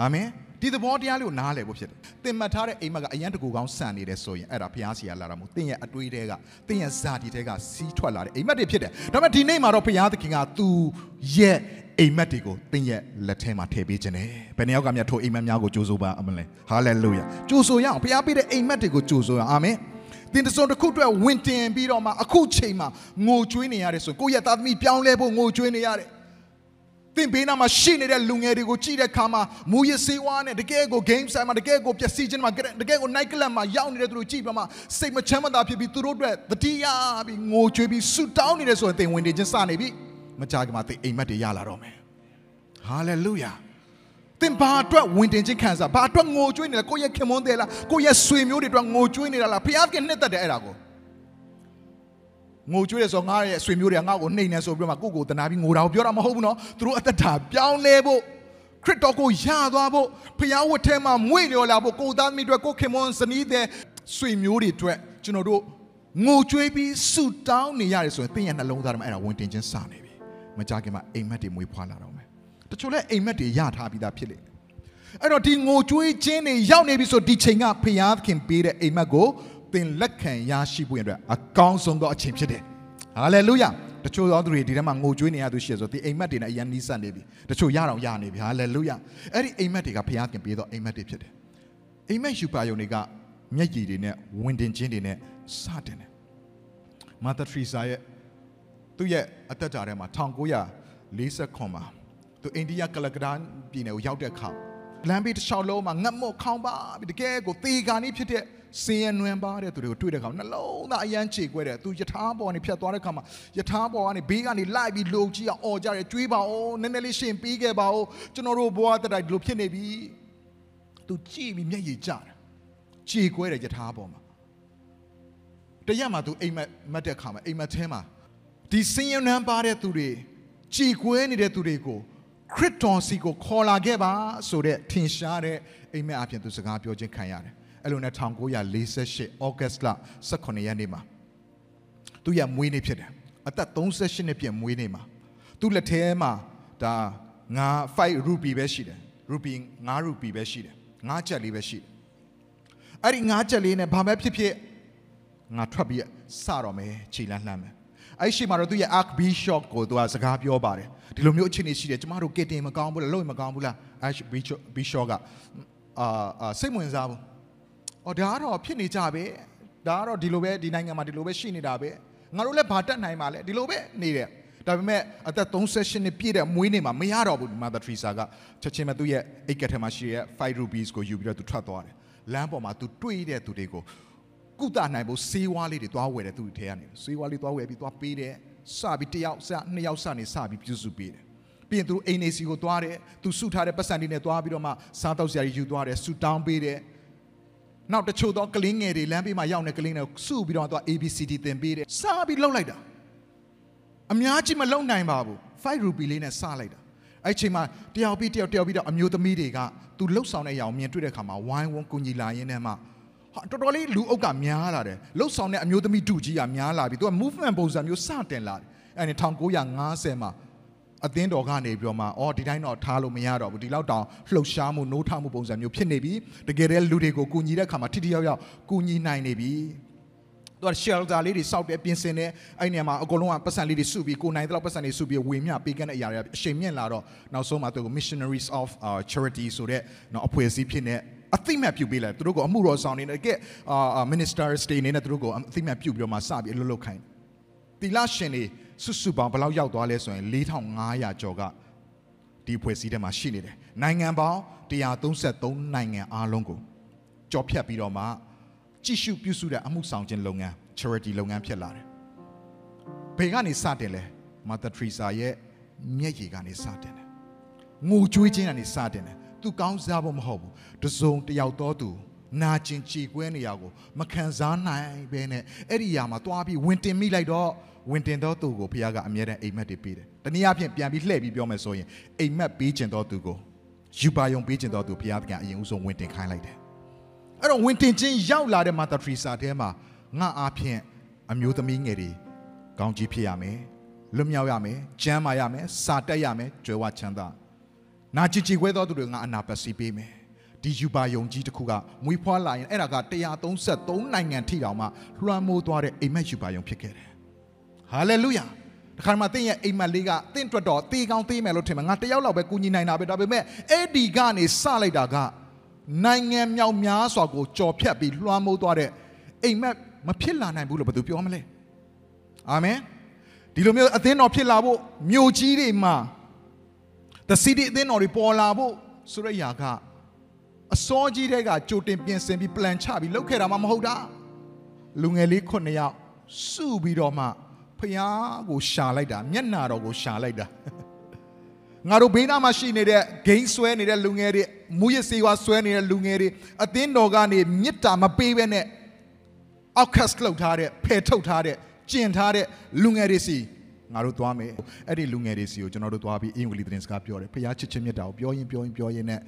အာမင်ဒီသဘောတရားလေးကိုနားလည်ဖို့ဖြစ်တယ်သင်မှတ်ထားတဲ့အိမ်မက်ကအရန်တကူကောင်းဆန်နေတယ်ဆိုရင်အဲ့ဒါဘုရားစီကလာတာမဟုတ်သင်ရဲ့အတွေးတွေကသင်ရဲ့ဇာတိတွေကစီးထွက်လာတဲ့အိမ်မက်တွေဖြစ်တယ်ဒါပေမဲ့ဒီနေ့မှာတော့ဘုရားသခင်ကသူရဲ့အိမ်မက်တွေကိုသင်ရဲ့လက်ထဲမှာထည့်ပေးခြင်းတယ်ဘယ်နှယောက်ကမြတ်ထိုအိမ်မက်များကိုကြိုးဆိုပါအမလဲဟာလေလုယာကြိုးဆိုရအောင်ဘုရားပေးတဲ့အိမ်မက်တွေကိုကြိုးဆိုရအောင်အာမင်သင်တစုံတစ်ခုအတွက်ဝင်တင်ပြီးတော့မှအခုချိန်မှာငိုကြွေးနေရတယ်ဆိုကိုယ့်ရဲ့သားသမီးပြောင်းလဲဖို့ငိုကြွေးနေရတယ် သင်ဘေးနားမှာရှိနေတဲ့လူငယ်တွေကိုကြည့်တဲ့အခါမှာမူရစေးဝါးနဲ့တကယ်ကို game side မှာတကယ်ကိုပျက်စီးခြင်းမှာတကယ်ကို night club မှာရောက်နေတဲ့သူတို့ကြည့်ပြမှာစိတ်မချမ်းမသာဖြစ်ပြီးသူတို့အတွက်တတိယပြီးငိုကြွေးပြီးဆူတောင်းနေတယ်ဆိုရင်သင်ဝင်နေခြင်းစနေပြီမကြခင်မှာသင်အိမ်မက်တွေရလာတော့မယ် hallelujah သင်ဘာအတွက်ဝင်တင်ခြင်းခံစားဘာအတွက်ငိုကြွေးနေလဲကိုယ့်ရဲ့ခင်မွန်းတယ်လားကိုယ့်ရဲ့ဆွေမျိုးတွေအတွက်ငိုကြွေးနေတာလားဖျားခင်နှစ်သက်တယ်အဲ့ဒါကို ငိုကြွေးရဆိုငါရဲ့ဆွေမျိုးတွေကငါ့ကိုနှိမ့်နေဆိုပြီးတော့မှကိုယ့်ကိုတနာပြီးငိုတာကိုပြောတာမဟုတ်ဘူးနော်သူတို့အသက်တာပြောင်းလဲဖို့ခရစ်တော်ကိုယသွားဖို့ဖျားဝတ်ထဲမှာမွေ့လျော်လာဖို့ကိုသားသမီးတွေကိုခင်မွန်းဇနီးတဲ့ဆွေမျိုးတွေအတွက်ကျွန်တော်တို့ငိုကြွေးပြီးဆုတောင်းနေရတယ်ဆိုရင်သင်ရဲ့နှလုံးသားထဲမှာအဲ့ဒါဝင်တင်ခြင်းစနေပြီမကြခင်မှာအိမ်မက်တွေမွေးဖွားလာတော့မယ်တချို့လဲအိမ်မက်တွေရထားပြီးသားဖြစ်လေအဲ့တော့ဒီငိုကြွေးခြင်းတွေရောက်နေပြီဆိုဒီချိန်ကဖျားခင်ပေးတဲ့အိမ်မက်ကို သင်လက်ခံရရှိဖို့အတွက်အကောင်းဆုံးသောအချိန်ဖြစ်တယ်ဟာလေလုယာတချို့သောသူတွေဒီထဲမှာငိုကြွေးနေရသူရှိရဆိုဒီအိမ်မက်တွေနဲ့အရင်နီးစပ်နေပြီတချို့ရတော့ရနေပြီဟာလေလုယာအဲ့ဒီအိမ်မက်တွေကဖျားခင်ပေးသောအိမ်မက်တွေဖြစ်တယ်အိမ်မက်ယူပါယုံတွေကမျက်ရည်တွေနဲ့ဝင်တင်ခြင်းတွေနဲ့စတင်တယ်မာသာထရီဆာရဲ့သူ့ရဲ့အသက်တာထဲမှာ1940မှာသူအိန္ဒိယကလကဒန်ပြည်နယ်ကိုရောက်တဲ့အခါလမ်းဘေးတစ်လျှောက်လုံးမှာငတ်မော့ခေါင်းပါပြီးတကယ်ကိုသေကာနေဖြစ်တဲ့ စင်ရနွမ်းပါတဲ့သူတွေကိုတွေ့တဲ့အခါနှလုံးသားအယမ်းခြေကွဲတယ်သူယထာပေါ်ကနေဖြတ်သွားတဲ့အခါမှာယထာပေါ်ကနေဘေးကနေလိုက်ပြီးလုံကြီးအောင်អော်ကြတယ်ကြွေးပါဦးနည်းနည်းလေးရှင်ပြီးခဲ့ပါဦးကျွန်တော်တို့ဘဝတက်တိုင်းဒီလိုဖြစ်နေပြီသူကြည့်ပြီးမျက်ရည်ကျတယ်ခြေကွဲတယ်ယထာပေါ်မှာတရက်မှာသူအိမ်မက်မတ်တဲ့အခါမှာအိမ်မက်ထဲမှာဒီစင်ရနွမ်းပါတဲ့သူတွေကြည်ကွဲနေတဲ့သူတွေကိုခရစ်တော်စီကိုခေါ်လာခဲ့ပါဆိုတဲ့ထင်ရှားတဲ့အိမ်မက်အပြင်သူစကားပြောခြင်းခံရတယ် အဲ့လိုနဲ့1948 August လ18ရက်နေ့မှာသူရမွေးနေ့ဖြစ်တယ်အသက်38နှစ်ပြည့်မွေးနေ့မှာသူလက်ထဲမှာဒါငါ5 rupee ပဲရှိတယ် rupee 5 rupee ပဲရှိတယ်5ချက်လေးပဲရှိတယ်အဲ့ဒီ5ချက်လေးနဲ့ဘာမှဖြစ်ဖြစ်ငါထွက်ပြီးစတော့မယ်ခြေလန်းလှမ်းမယ်အဲ့ရှိမှာတော့သူရဲ့ arc bishop ကိုသူကစကားပြောပါတယ်ဒီလိုမျိုးအခြေအနေရှိတယ်ကျမတို့ကတင်မကောင်းဘူးလားလို့မကောင်းဘူးလား arch bishop bishop ကအာစိတ်ဝင်စားဘူး အော်ဒါကတော့ဖြစ်နေကြပဲဒါကတော့ဒီလိုပဲဒီနိုင်ငံမှာဒီလိုပဲရှိနေတာပဲငါတို့လည်းဘာတက်နိုင်မှာလဲဒီလိုပဲနေတယ်ဒါပေမဲ့အသက်38နှစ်ပြည့်တဲ့မွေးနေ့မှာမရတော့ဘူး Mother Teresa ကချက်ချင်းပဲသူ့ရဲ့အိတ်ကက်ထဲမှာရှိတဲ့5 rupees ကိုယူပြီးတော့သူထွက်သွားတယ်လမ်းပေါ်မှာသူတွေ့တဲ့သူတွေကိုကုသနိုင်ဖို့ဆေးဝါးလေးတွေသွားဝယ်တယ်သူ့ထဲကနေဆေးဝါးလေးသွားဝယ်ပြီးသွားပေးတယ်စပြီးတယောက်စနှစ်ယောက်စနေစပြီးပြုစုပေးတယ်ပြီးရင်သူအိမ်နေစီကိုသွားတယ်သူစုထားတဲ့ပတ်စံတွေနဲ့သွားပြီးတော့မှစားတော့စရာယူသွားတယ်ဆူတောင်းပေးတယ် နောက်တချို့သောကလင်းငယ်တွေလမ်းဘေးမှာရောက်နေကလင်းတွေကိုစုပြီးတော့သူ ABCD သင်ပေးတယ်စားပြီးလှုပ်လိုက်တာအများကြီးမလုံနိုင်ပါဘူး5 rupee လေးနဲ့စလိုက်တာအဲ့ချိန်မှာတယောက်ပြီးတယောက်တယောက်ပြီးတော့အမျိုးသမီးတွေကသူလှုပ်ဆောင်တဲ့အရာကိုမြင်တွေ့တဲ့အခါမှာဝိုင်းဝန်းကူညီလာရင်းနဲ့မှဟာတော်တော်လေးလူအုပ်ကများလာတယ်လှုပ်ဆောင်တဲ့အမျိုးသမီးတူကြီးကများလာပြီသူက movement ပုံစံမျိုးစတင်လာတယ်အဲ့ဒီ1950မှာ အသင်းတော်ကနေပြီးတော့မှအော်ဒီတိုင်းတော့ထားလို့မရတော့ဘူးဒီလောက်တောင်လှုပ်ရှားမှုနိုးထမှုပုံစံမျိုးဖြစ်နေပြီတကယ်တည်းလူတွေကိုကူညီတဲ့အခါမှာထိထိရောက်ရောက်ကူညီနိုင်နေပြီသူက shelter လေးတွေစောက်တယ်ပြင်ဆင်တယ်အဲ့နေရာမှာအကုန်လုံးကပတ်စံလေးတွေစုပြီးကိုနိုင်တဲ့လောက်ပတ်စံတွေစုပြီးဝေမျှပေးကမ်းတဲ့အရာတွေအရှိန်မြင့်လာတော့နောက်ဆုံးမှာသူက missionaries of uh, charity ဆိုတဲ့နော်အဖွဲ့အစည်းဖြစ်နေအသိမှတ်ပြုပေးလိုက်သူတို့ကအမှုတော်ဆောင်နေတယ်ကဲအာ ministers တွေနေနဲ့သူတို့ကိုအသိမှတ်ပြုပြီးတော့မှစပြီးအလုပ်လုပ်ခိုင်းတီလာရှင်တွေ စွတ်စွပေါင်းဘယ်လောက်ရောက်သွားလဲဆိုရင်4500ကျော်ကဒီဖွဲ့စည်းထဲမှာရှိနေတယ်နိုင်ငံပေါင်း133နိုင်ငံအားလုံးကိုကြော်ဖြတ်ပြီးတော့မှကြည့်ရှုပြုစုတဲ့အမှုဆောင်ခြင်းလုပ်ငန်း charity လုပ်ငန်းဖြစ်လာတယ်ဘယ်ကနေစတင်လဲမာသာထရီဆာရဲ့မျက်ရည်ကနေစတင်တယ်ငိုကြွေးခြင်းကနေစတင်တယ်သူကောင်းစားဖို့မဟုတ်ဘူးတစုံတယောက်တော့သူ နာကျင်ကြည်ကွဲနေရကိုမခံစားနိုင်ပဲနဲ့အဲ့ဒီຢာမှာတွားပြီးဝင်တင်မိလိုက်တော့ဝင်တင်သောသူကိုဖခင်ကအမြဲတမ်းအိမ်မက်တွေပေးတယ်။တနည်းအားဖြင့်ပြန်ပြီးလှည့်ပြီးပြောမယ်ဆိုရင်အိမ်မက်ပေးခြင်းသောသူကိုယူပါယုံပေးခြင်းသောသူဖခင်ကအရင်ဦးဆုံးဝင်တင်ခိုင်းလိုက်တယ်။အဲ့တော့ဝင်တင်ခြင်းရောက်လာတဲ့မာတာထရီစာထဲမှာငါအားဖြင့်အမျိုးသမီးငယ်တွေကောင်းကြီးဖြစ်ရမယ်။လွတ်မြောက်ရမယ်။ကျမ်းမာရမယ်။စာတက်ရမယ်။ကြွယ်ဝချမ်းသာ။နာကြည်ကြည်ခွဲသောသူတွေငါအနာပတ်စီပေးမယ်။တ ဒီယူပါယုံကြီးတစ်ခုကမွေးဖွားလာရင်အဲ့ဒါက133နိုင်ငံထိတောင်မှလွှမ်းမိုးသွားတဲ့အိမ်မက်ယူပါယုံဖြစ်ခဲ့တယ်ဟာလေလုယာတခါမှတင့်ရဲ့အိမ်မက်လေးကတင့်အတွက်တော့တေးကောင်းသေးမယ်လို့ထင်မှာငါတယောက်လောက်ပဲကူညီနိုင်တာပဲဒါပေမဲ့အဲ့ဒီကနေစလိုက်တာကနိုင်ငံမြောက်များစွာကိုကြော်ဖြတ်ပြီးလွှမ်းမိုးသွားတဲ့အိမ်မက်မဖြစ်လာနိုင်ဘူးလို့ဘယ်သူပြောမလဲအာမင်ဒီလိုမျိုးအသင်းတော်ဖြစ်လာဖို့မြို့ကြီးတွေမှာ the city အသင်းတော်တွေပေါ်လာဖို့ဆိုရရာက အစောကြီးတဲ့ကကြိုတင်ပြင်ဆင်ပြီး plan ချပြီးလုပ်ခဲ့တာမှမဟုတ်တာလူငယ်လေး9ယောက်စုပြီးတော့မှဖျားကိုရှာလိုက်တာမျက်နာတော်ကိုရှာလိုက်တာငါတို့ဘေးနားမှာရှိနေတဲ့ဂိမ်းဆွဲနေတဲ့လူငယ်တွေမူရစေဝါဆွဲနေတဲ့လူငယ်တွေအသင်းတော်ကနေမြစ်တာမပေးဘဲနဲ့ outcast လောက်ထားတဲ့ဖယ်ထုတ်ထားတဲ့ကျင်ထားတဲ့လူငယ်တွေစီငါတို့သွားမယ်အဲ့ဒီလူငယ်တွေစီကိုကျွန်တော်တို့သွားပြီးအင်္ဂလိပ်သတင်းစကားပြောတယ်ဖခင်ချစ်ချင်းမြတ်တာကိုပြောရင်ပြောရင်ပြောရင်နဲ့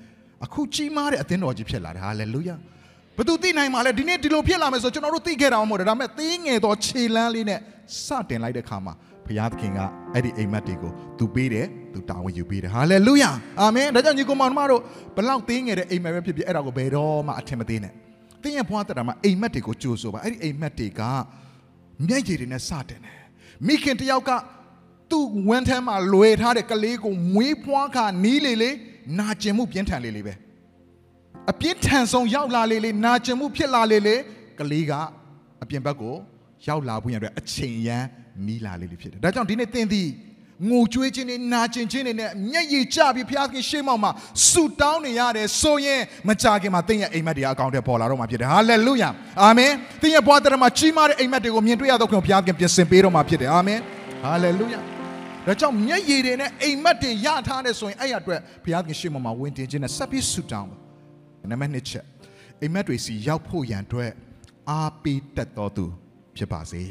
အခုကြီးမားတဲ့အသင်းတော်ကြီးဖြစ်လာတယ်ဟာလေလုယာဘသူသိနိုင်မှာလဲဒီနေ့ဒီလိုဖြစ်လာမယ်ဆိုကျွန်တော်တို့သိခဲ့တာမဟုတ်တယ်ဒါပေမဲ့သေးငယ်သောခြေလမ်းလေးနဲ့စတင်လိုက်တဲ့ခါမှာဖခင်သခင်ကအဲ့ဒီအိမ်မက်တွေကိုသူပေးတယ်သူတာဝန်ယူပေးတယ်ဟာလေလုယာအာမင်ဒါကြောင့်ညီကောင်မောင်တို့ဘလောက်သေးငယ်တဲ့အိမ်မက်ပဲဖြစ်ဖြစ်အဲ့ဒါကိုဘယ်တော့မှအထင်မသေးနဲ့တင်းရဲ့ဘွားတက်တာမှာအိမ်မက်တွေကိုကြိုးဆိုပါအဲ့ဒီအိမ်မက်တွေကမျက်ရည်တွေနဲ့စတင်တယ်မိခင်တယောက်ကသူ့ဝမ်းထဲမှာလွယ်ထားတဲ့ကလေးကိုမွေးဖွားခါနီးလေလေ နာကျင်မှုပြင်းထန်လေလေပဲအပြင်းထန်ဆုံးရောက်လာလေလေနာကျင်မှုဖြစ်လာလေလေကလေးကအပြင်ဘက်ကိုရောက်လာဖို့ရတဲ့အချိန်ရန်နီးလာလေလေဖြစ်တယ်ဒါကြောင့်ဒီနေ့သင်သည်ငိုကြွေးခြင်းနဲ့နာကျင်ခြင်းတွေနဲ့မျက်ရည်ကျပြီးဘုရားသခင်ရှေ့မှောက်မှာဆူတောင်းနေရတယ်ဆိုရင်မကြခင်မှာသင်ရဲ့အိမ်မက်တွေအကောင့်တွေပေါ်လာတော့မှာဖြစ်တယ်ဟာလေလုယာအာမင်သင်ရဲ့ဘဝတရမှာကြီးမားတဲ့အိမ်မက်တွေကိုမြင်တွေ့ရတော့ခင်ဘုရားသခင်ပြင်ဆင်ပေးတော့မှာဖြစ်တယ်အာမင်ဟာလေလုယာ ဒါကြောင့်မျက်ရည်တွေနဲ့အိမ်မက်တွေရထားတဲ့ဆိုရင်အဲ့ရအတွက်ဘုရားသခင်ရှေ့မှောက်မှာဝင်တင်ခြင်းနဲ့ဆက်ပြီးဆူတောင်းပါနံပါတ်1ချက်အိမ်မက်တွေစီရောက်ဖို့ရန်အတွက်အားပေးတတ်တော်သူဖြစ်ပါစေ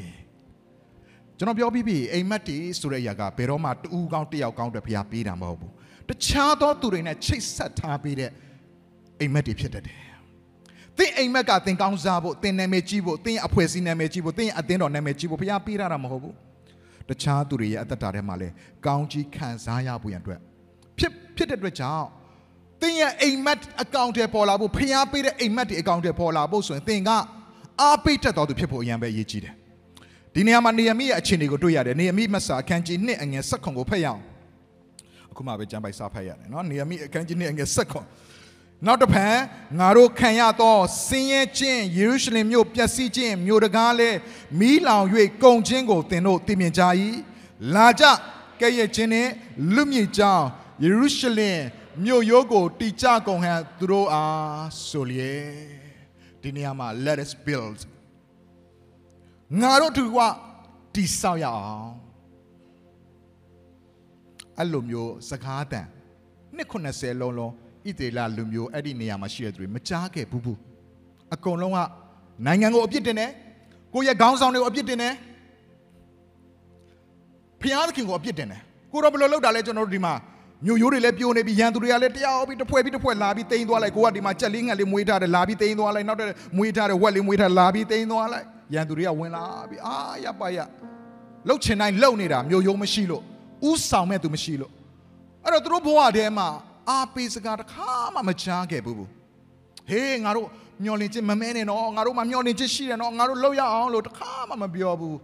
ကျွန်တော်ပြောပြီးပြီအိမ်မက်တီဆိုတဲ့အရာကဘယ်တော့မှတူးကောင်းတယောက်ကောင်းတဲ့ဘုရားပေးတာမဟုတ်ဘူးတခြားသောသူတွေနဲ့ချိတ်ဆက်ထားပေးတဲ့အိမ်မက်တွေဖြစ်တတ်တယ်သင်အိမ်မက်ကသင်ကောင်းစားဖို့သင်နာမည်ကြီးဖို့သင်အဖွဲ့အစည်းနာမည်ကြီးဖို့သင်အသင်းတော်နာမည်ကြီးဖို့ဘုရားပေးတာမဟုတ်ဘူး တခြားသူတွေရဲ့အသက်တာထဲမှာလည်းကောင်းကြီးခံစားရဖို့ရန်အတွက်ဖြစ်ဖြစ်တဲ့အတွက်ကြောင့်သင်ရဲ့အိမ်မက်အကောင့်တွေပေါ်လာဖို့ဖျားပေးတဲ့အိမ်မက်တွေအကောင့်တွေပေါ်လာဖို့ဆိုရင်သင်ကအားပေးတတ်တော်သူဖြစ်ဖို့အရန်ပဲအရေးကြီးတယ်ဒီနေရာမှာနေရမိရဲ့အခြေအနေကိုတွေ့ရတယ်နေရမိမဆာအခန်းကြီး1အငယ်7ခွန်ကိုဖတ်ရအောင်အခုမှပဲကျမ်းပိုက်စာဖတ်ရတယ်နော်နေရမိအခန်းကြီး1အငယ်7ခွ န်နောက်တစ်ဖန်ငါတို့ခံရသောဆင်းရဲခြင်းယေရုရှလင်မြို့ပျက်စီးခြင်းမြို့တကားလဲမီးလောင်၍ကုန်ခြင်းကိုသင်တို့သိမြင်ကြ၏လာကြကဲ့ရဲ့ခြင်းနှင့်လူမြင့်ကြောင်းယေရုရှလင်မြို့ရိုးကိုတိကျကုန်ဟန်သူတို့အားဆိုလျက်ဒီနေရာမှာ let us build ငါတို့သူကတိဆောက်ရအောင်အဲ့လိုမျိုးစကားတန်290လုံးလုံး ဣသေလလူမျိုးအဲ့ဒီနေရာမှာရှိတဲ့သူတွေမကြားခဲ့ဘူးဘူးအကုန်လုံးကနိုင်ငံကိုအပြစ်တင်တယ်ကိုယ့်ရဲ့ခေါင်းဆောင်တွေကိုအပြစ်တင်တယ်ဖျားသခင်ကိုအပြစ်တင်တယ်ကိုတော့ဘယ်လိုလုပ်တာလဲကျွန်တော်တို့ဒီမှာမြို့ရိုးတွေလည်းပြိုနေပြီရန်သူတွေကလည်းတရားပြီးတစ်ဖွဲ့ပြီးတစ်ဖွဲ့လာပြီးတိန်သွားလိုက်ကိုကဒီမှာကြက်လေးငတ်လေးမွေးထားတယ်လာပြီးတိန်သွားလိုက်နောက်တဲ့မွေးထားတဲ့ဝက်လေးမွေးထားလာပြီးတိန်သွားလိုက်ရန်သူတွေကဝင်လာပြီးအာရပါရလှုပ်ချင်တိုင်းလှုပ်နေတာမြို့ရိုးမရှိလို့ဥဆောင်မဲ့သူမရှိလို့အဲ့တော့သူတို့ဘဝထဲမှာ အာပေးစကားတစ်ခါမှမချားခဲ့ဘူးဘူးဟေးငါတို့မျောလင့်ခြင်းမမဲနဲ့နော်ငါတို့မှမျောလင့်ခြင်းရှိတယ်နော်ငါတို့လှုပ်ရအောင်လို့တစ်ခါမှမပြောဘူး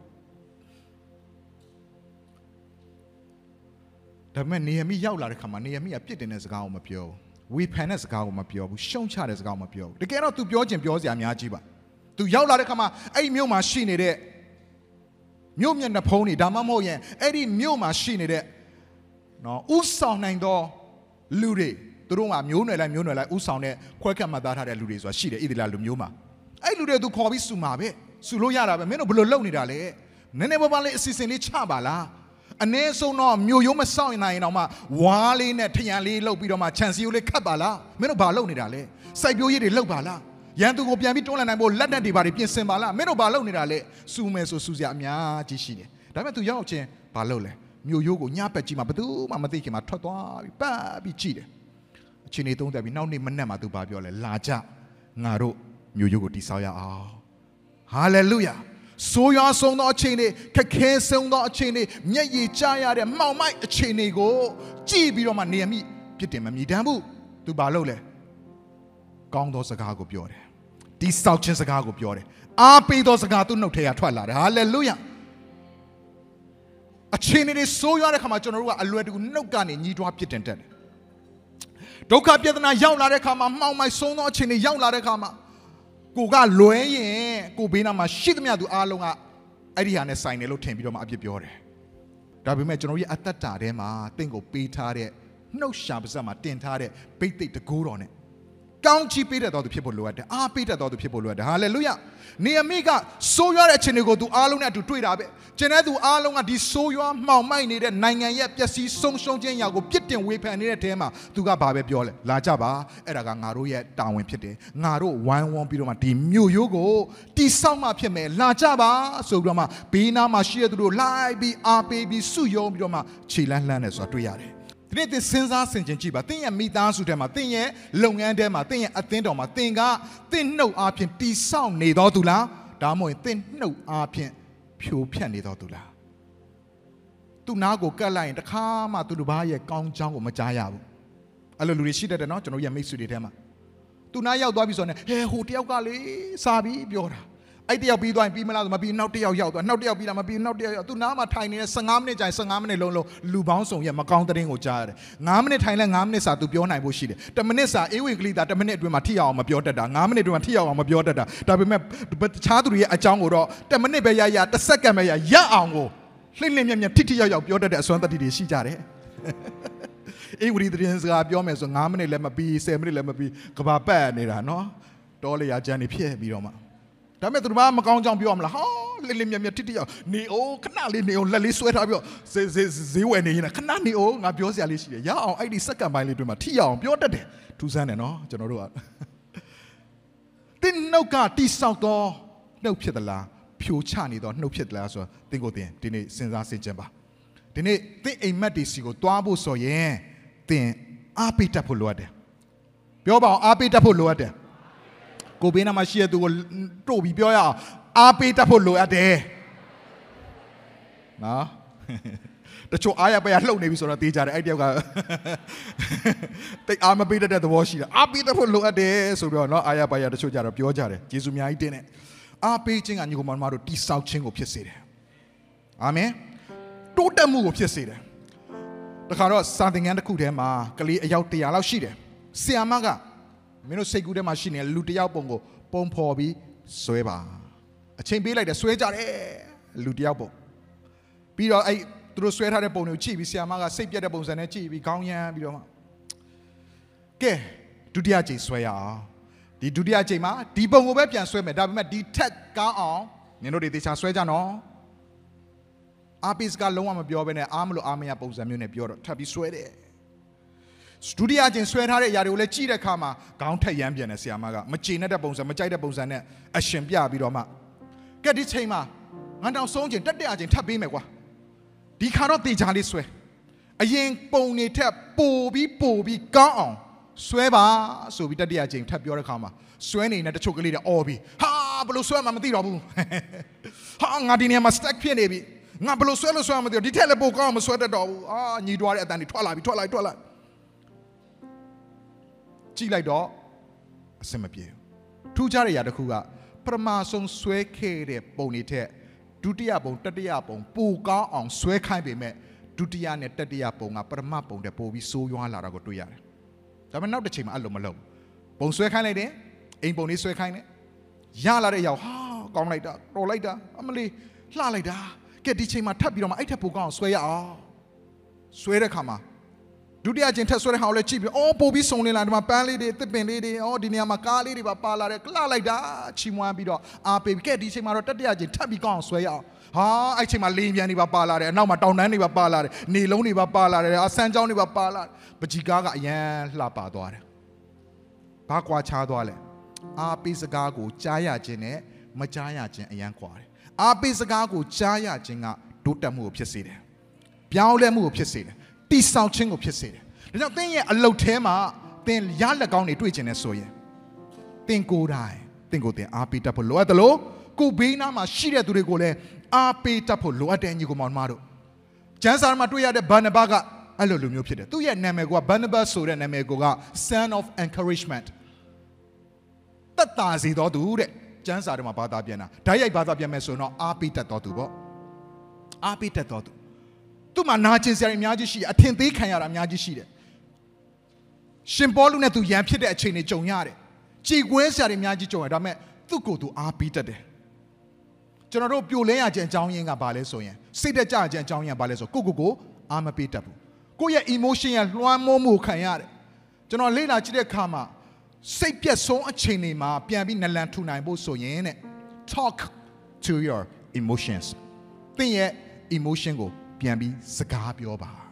ဒါပေမဲ့နေရမိရောက်လာတဲ့ခါမှာနေရမိကပြစ်တင်တဲ့စကားကိုမပြောဘူးဝေဖန်တဲ့စကားကိုမပြောဘူးရှုံချတဲ့စကားကိုမပြောဘူးတကယ်တော့ तू ပြောချင်ပြောစရာအများကြီးပါ तू ရောက်လာတဲ့ခါမှာအဲ့ဒီမြို့မှာရှိနေတဲ့မြို့မျက်နှာဖုံးနေဒါမှမဟုတ်ရင်အဲ့ဒီမြို့မှာရှိနေတဲ့နော်ဥဆောင်နိုင်သော လူတွေသူတို့ကမျိုးနွယ်လိုက်မျိုးနွယ်လိုက်ဥဆောင်တဲ့ခွဲခတ်မှတ်သားထားတဲ့လူတွေဆိုတာရှိတယ်ဣသရေလလူမျိုးမှာအဲ့လူတွေသူခေါ်ပြီးစုမှာပဲစုလို့ရတာပဲမင်းတို့ဘယ်လိုလုပ်နေတာလဲနည်းနည်းပါးပါးလေးအစီအစဉ်လေးချပါလားအ ਨੇ ဆုံးတော့မြို့ရိုးမဆောင်ရင်နိုင်တော့မှဝါးလေးနဲ့ထရံလေးလှုပ်ပြီးတော့မှခြံစည်းရိုးလေးခတ်ပါလားမင်းတို့ဘာလုပ်နေတာလဲစိုက်ပျိုးရေးတွေလှုပ်ပါလားရန်သူကိုပြန်ပြီးတွန်းလှန်နိုင်ဖို့လက်နက်တွေဘာတွေပြင်ဆင်ပါလားမင်းတို့ဘာလုပ်နေတာလဲစူမယ်ဆိုစူစရာအများကြီးရှိတယ်ဒါပေမဲ့ तू ရောက်ချင်းဘာလုပ်လဲ မြို့ရိုးကိုညပက်ကြီးမှာဘယ်သူမှမသိခင်မှာထွက်သွားပြီးပတ်ပြီးကြည့်တယ်အချိန်လေးသုံးသက်ပြီးနောက်နေ့မနက်မှာ तू ဘာပြောလဲလာကြငါတို့မြို့ရိုးကိုတိဆောက်ရအောင်ဟာလေလုယာဆိုးရွားဆုံးသောအချိန်တွေခက်ခဲဆုံးသောအချိန်တွေမျက်ရည်ကျရတဲ့မှောင်မိုက်အချိန်တွေကိုကြည့်ပြီးတော့မှနေရမိပြစ်တင်မမြည်တမ်းဘူး तू ဘာလုပ်လဲကောင်းသောစကားကိုပြောတယ်ဒီဆောက်ခြင်းစကားကိုပြောတယ်အားပေးသောစကားသူ့နှုတ်ထဲကထွက်လာတယ်ဟာလေလုယာ အချိန်တွေဆိုးရွားတဲ့ခါမှာကျွန်တော်တို့ကအလွယ်တကူနှုတ်ကနေညီးတွားပြစ်တင်တတ်တယ်ဒုက္ခပြဿနာရောက်လာတဲ့ခါမှာမှောင်မိုက်ဆုံးသောအချိန်တွေရောက်လာတဲ့ခါမှာကိုကလွဲရင်ကိုဘေးနားမှာရှိသမျှသူအားလုံးကအဲ့ဒီဟာနဲ့ဆိုင်တယ်လို့ထင်ပြီးတော့မှအပြစ်ပြောတယ်ဒါပေမဲ့ကျွန်တော်ရဲ့အတ္တတာထဲမှာတင့်ကိုပေးထားတဲ့နှုတ်ရှာပါစက်မှာတင်ထားတဲ့ဘိတ်သိက်တကူတော်နဲ့ ကောင်းချီးပေးတတ်တော်သူဖြစ်ဖို့လိုအပ်တယ်အားပေးတတ်တော်သူဖြစ်ဖို့လိုအပ်တယ်ဟာလေလုယနေအမိကဆိုးရွားတဲ့ခြင်းတွေကိုသူအားလုံးနဲ့အတူတွေ့တာပဲကျန်တဲ့သူအားလုံးကဒီဆိုးရွားမှောင်မိုက်နေတဲ့နိုင်ငံရဲ့ပျက်စီးဆုံးရှုံးခြင်းရာကိုပြစ်တင်ဝေဖန်နေတဲ့တဲမှာသူကဘာပဲပြောလဲလာကြပါအဲ့ဒါကငါတို့ရဲ့တာဝန်ဖြစ်တယ်ငါတို့ဝိုင်းဝန်းပြီးတော့မှဒီမြို့ရိုးကိုတိဆောက်မှဖြစ်မယ်လာကြပါဆိုပြီးတော့မှဘေးနားမှာရှိတဲ့သူတို့လိုက်ပြီးအားပေးပြီးစုယုံပြီးတော့မှခြေလန်းလှမ်းနေဆိုတာတွေ့ရတယ် ဒီနေ့သင်စဉ်းစားဆင်ခြင်ကြည့်ပါသင်ရဲ့မိသားစုထဲမှာသင်ရဲ့လုပ်ငန်းထဲမှာသင်ရဲ့အသင်းတော်မှာသင်ကသင်နှုတ်အားဖြင့်တိဆောက်နေတော်သူလားဒါမှမဟုတ်သင်နှုတ်အားဖြင့်ဖြိုဖျက်နေတော်သူလားသူနာကိုကတ်လိုက်ရင်တခါမှသူတစ်ပါးရဲ့ကောင်းချောင်းကိုမကြားရဘူးအဲ့လိုလူတွေရှိတတ်တယ်နော်ကျွန်တော်ရဲ့မိတ်ဆွေတွေထဲမှာသူနာရောက်သွားပြီဆိုတော့ဟဲဟိုတယောက်ကလေစာပြီးပြောတာ အဲ့တယောက်ပြီးသွားရင်ပြီးမလားဆိုမပြီးနောက်တယောက်ရောက်သွားနောက်တယောက်ပြီးလာမပြီးနောက်တယောက်ရောက်သူနားမှာထိုင်နေတဲ့15မိနစ်ကြာရင်15မိနစ်လုံးလုံးလူပေါင်းစုံရဲ့မကောင်းသတင်းကိုကြားရတယ်9မိနစ်ထိုင်လဲ9မိနစ်စာသူပြောနိုင်ဖို့ရှိတယ်10မိနစ်စာအေးဝင်ကလေးသာ10မိနစ်အတွင်းမှာထိရောက်အောင်မပြောတတ်တာ9မိနစ်အတွင်းမှာထိရောက်အောင်မပြောတတ်တာဒါပေမဲ့တခြားသူတွေရဲ့အကြောင်းကိုတော့10မိနစ်ပဲရရ10စက္ကန့်ပဲရရအောင်ကိုလှိမ့်လှိမ့်မြက်မြက်ထိထိရောက်ရောက်ပြောတတ်တဲ့အစွမ်းတတိတွေရှိကြတယ်အေးဝရီသတင်းစကားပြောမယ်ဆို9မိနစ်လည်းမပြီး10မိနစ်လည်းမပြီးကဘာပတ်နေတာနော်တော်လေရာကြံနေဖြစ်ပြီးတော့မှ ဒါပေမဲ့သူတို့မကောင်းကြောင်ပြောရမလားဟာလင်းလင်းမြတ်မြတ်တိတိရောက်နေအိုခဏလေးနေအိုလက်လေးဆွဲထားပြီးတော့ဈေးဈေးဈေးဝယ်နေရင်ခဏနေအိုငါပြောစရာလေးရှိတယ်ရအောင်အဲ့ဒီစက္ကန့်ပိုင်းလေးတွေမှာထိရအောင်ပြောတတ်တယ်ထူးဆန်းတယ်နော်ကျွန်တော်တို့ကတင်းနှုတ်ကတိဆောက်တော့နှုတ်ဖြစ်သလားဖြိုချနေတော့နှုတ်ဖြစ်သလားဆိုတော့တင်းကိုတင်းဒီနေ့စဉ်းစားဆင်ခြင်ပါဒီနေ့တင်းအိမ်မက်တွေစီကိုတွားဖို့ဆိုရင်တင်းအားပေးတတ်ဖို့လိုအပ်တယ်ပြောပါအောင်အားပေးတတ်ဖို့လိုအပ်တယ် ကိုဘေးနားမှာရှိတဲ့သူကိုတို့ပြီးပြောရအောင်အားပေးတတ်ဖို့လိုအပ်တယ်နော်တချို့အားရပဲရလှုပ်နေပြီဆိုတော့တေးကြတယ်အဲ့တယောက်ကတိတ်အားမပေးတတ်တဲ့သဘောရှိတယ်အားပေးတတ်ဖို့လိုအပ်တယ်ဆိုပြီးတော့နော်အားရပါရတချို့ကြတော့ပြောကြတယ်ယေရှုအများကြီးတင်းတယ်အားပေးခြင်းကညီကောင်မတို့တိဆောက်ခြင်းကိုဖြစ်စေတယ်အာမင်တိုးတက်မှုကိုဖြစ်စေတယ်တခါတော့စာသင်ခန်းတစ်ခုထဲမှာကလေးအယောက်100လောက်ရှိတယ်ဆီယာမက မင်းတို့စိတ်ကူးထဲမှာရှိနေတဲ့လူတစ်ယောက်ပုံကိုပုံဖော်ပြီးဆွဲပါအချိန်ပေးလိုက်တယ်ဆွဲကြတယ်လူတစ်ယောက်ပုံပြီးတော့အဲ့သူတို့ဆွဲထားတဲ့ပုံတွေကိုကြည့်ပြီးဆီယာမကစိတ်ပြတ်တဲ့ပုံစံနဲ့ကြည့်ပြီးခေါင်းရမ်းပြီးတော့မှကဲဒုတိယကြိမ်ဆွဲရအောင်ဒီဒုတိယကြိမ်မှာဒီပုံကိုပဲပြန်ဆွဲမယ်ဒါပေမဲ့ဒီထက်ကောင်းအောင်နင်တို့တွေတေချာဆွဲကြနော်အာပစ်ကလုံးဝမပြောဘဲနဲ့အားမလို့အားမရပုံစံမျိုးနဲ့ပြောတော့ထပ်ပြီးဆွဲတယ် ဒုတိယချင်းဆွဲထားတဲ့အရာတွေကိုလည်းကြည့်တဲ့အခါမှာခေါင်းထက်ရမ်းပြန်တယ်ဆရာမကမချေနဲ့တဲ့ပုံစံမကြိုက်တဲ့ပုံစံနဲ့အရှင်ပြပြီးတော့မှကဲဒီချိန်မှာငါတောင်ဆုံးချင်းတက်တဲ့အချင်းထပ်ပေးမယ်ကွာဒီခါတော့တေချာလေးဆွဲအရင်ပုံနေထက်ပိုပြီးပိုပြီးကောင်းအောင်ဆွဲပါဆိုပြီးတတိယချိန်ထပ်ပြောတဲ့ခါမှာဆွဲနေတဲ့တချို့ကလေးတွေအော်ပြီးဟာဘလို့ဆွဲမှမသိတော့ဘူးဟာငါဒီနေရာမှာ stack ဖြစ်နေပြီငါဘလို့ဆွဲလို့ဆွဲမှမသိတော့ဒီထက်လည်းပိုကောင်းအောင်မဆွဲတတ်တော့ဘူးအာညီတွားတဲ့အတန်တွေထွက်လာပြီထွက်လာထွက်လာ ကြည့်လိုက်တော့အဆင်မပြေဘူးထူးခြားတဲ့ຢာတစ်ခုကပထမဆုံးဆွဲခဲ့တဲ့ပုံတွေထက်ဒုတိယပုံတတိယပုံပိုကောင်းအောင်ဆွဲခိုင်းပေမဲ့ဒုတိယနဲ့တတိယပုံကပထမပုံတဲ့ပိုပြီးဆိုးရွားလာတာကိုတွေ့ရတယ်ဒါပေမဲ့နောက်တစ်ချိန်မှာအဲ့လိုမလုပ်ပုံဆွဲခိုင်းလိုက်တယ်အိမ်ပုံလေးဆွဲခိုင်းတယ်ရလာတဲ့ရောက်ဟာကောင်းလိုက်တာတော်လိုက်တာအမလေးလှလိုက်တာကဲဒီချိန်မှာထပ်ပြီးတော့မှအဲ့ထက်ပိုကောင်းအောင်ဆွဲရအောင်ဆွဲတဲ့ခါမှာ ဒုတိယကျင်ထက်ဆွဲတဲ့ဟာကိုလည်းကြည့်ပြီးအော်ပို့ပြီးစုံလင်းလာဒီမှာပန်းလေးတွေတစ်ပင်လေးတွေအော်ဒီနေရာမှာကားလေးတွေပါပါလာတယ်ကလှလိုက်တာချီမွမ်းပြီးတော့အာပေးပြီးကဲဒီချိန်မှာတော့တတိယကျင်ထပ်ပြီးကောင်းအောင်ဆွဲရအောင်ဟာအဲ့ချိန်မှာလေပြန်တွေပါပါလာတယ်အနောက်မှာတောင်တန်းတွေပါပါလာတယ်နေလုံးတွေပါပါလာတယ်အဆန်းချောင်းတွေပါပါလာတယ်ပကြီးကားကအရန်လှပါသွားတယ်ဘာကွာခြားသွားလဲအာပေးစကားကိုကြားရခြင်းနဲ့မကြားရခြင်းအရန်ကွာတယ်အာပေးစကားကိုကြားရခြင်းကတိုးတက်မှုကိုဖြစ်စေတယ်ပြောင်းလဲမှုကိုဖြစ်စေတယ် တိဆောက်ခြင်းကိုဖြစ်စေတယ်ဒါကြောင့်သင်ရဲ့အလုတ်ထဲမှာသင်ရလက်ကောင်းတွေတွေ့ကျင်နေဆိုရင်သင်ကိုယ်တိုင်သင်ကိုယ်သင်အားပေးတတ်ဖို့လိုအပ်တယ်လို့ကိုဘေးနားမှာရှိတဲ့သူတွေကိုလည်းအားပေးတတ်ဖို့လိုအပ်တယ်ညီကောင်မောင်မတို့ကျမ်းစာမှာတွေ့ရတဲ့ဘာနဘကအဲ့လိုလူမျိုးဖြစ်တယ်သူရဲ့နာမည်ကဘာနဘဆိုတဲ့နာမည်က son of encouragement တက်တာစေတော်သူတဲ့ကျမ်းစာထဲမှာဘာသာပြန်တာဓာတ်ရိုက်ဘာသာပြန်မယ်ဆိုရင်တော့အားပေးတတ်တော်သူပေါ့အားပေးတတ်တော်သူ သူ့မှာနာကျင်စရာအများကြီးရှိတယ်အထင်သေးခံရတာအများကြီးရှိတယ်ရှင်ပေါလုနဲ့သူရန်ဖြစ်တဲ့အချိန်တွေကြုံရတယ်ကြည်ကွဲစရာတွေအများကြီးကြုံရတယ်ဒါပေမဲ့သူ့ကိုယ်သူအားပေးတတ်တယ်ကျွန်တော်တို့ပြိုလဲရခြင်းအကြောင်းရင်းကဘာလဲဆိုရင်စိတ်တက်ကြခြင်းအကြောင်းရင်းကဘာလဲဆိုကိုကိုကိုအားမပေးတတ်ဘူးကိုယ့်ရဲ့ emotion ရလွှမ်းမိုးမှုခံရတယ်ကျွန်တော်လေ့လာကြည့်တဲ့အခါမှာစိတ်ပြက်ဆုံးအချိန်တွေမှာပြန်ပြီးနလန်ထူနိုင်ဖို့ဆိုရင်တဲ့ talk to your emotions သင်ရဲ့ emotion ကို ပြန်ပြီးစကားပြောပါ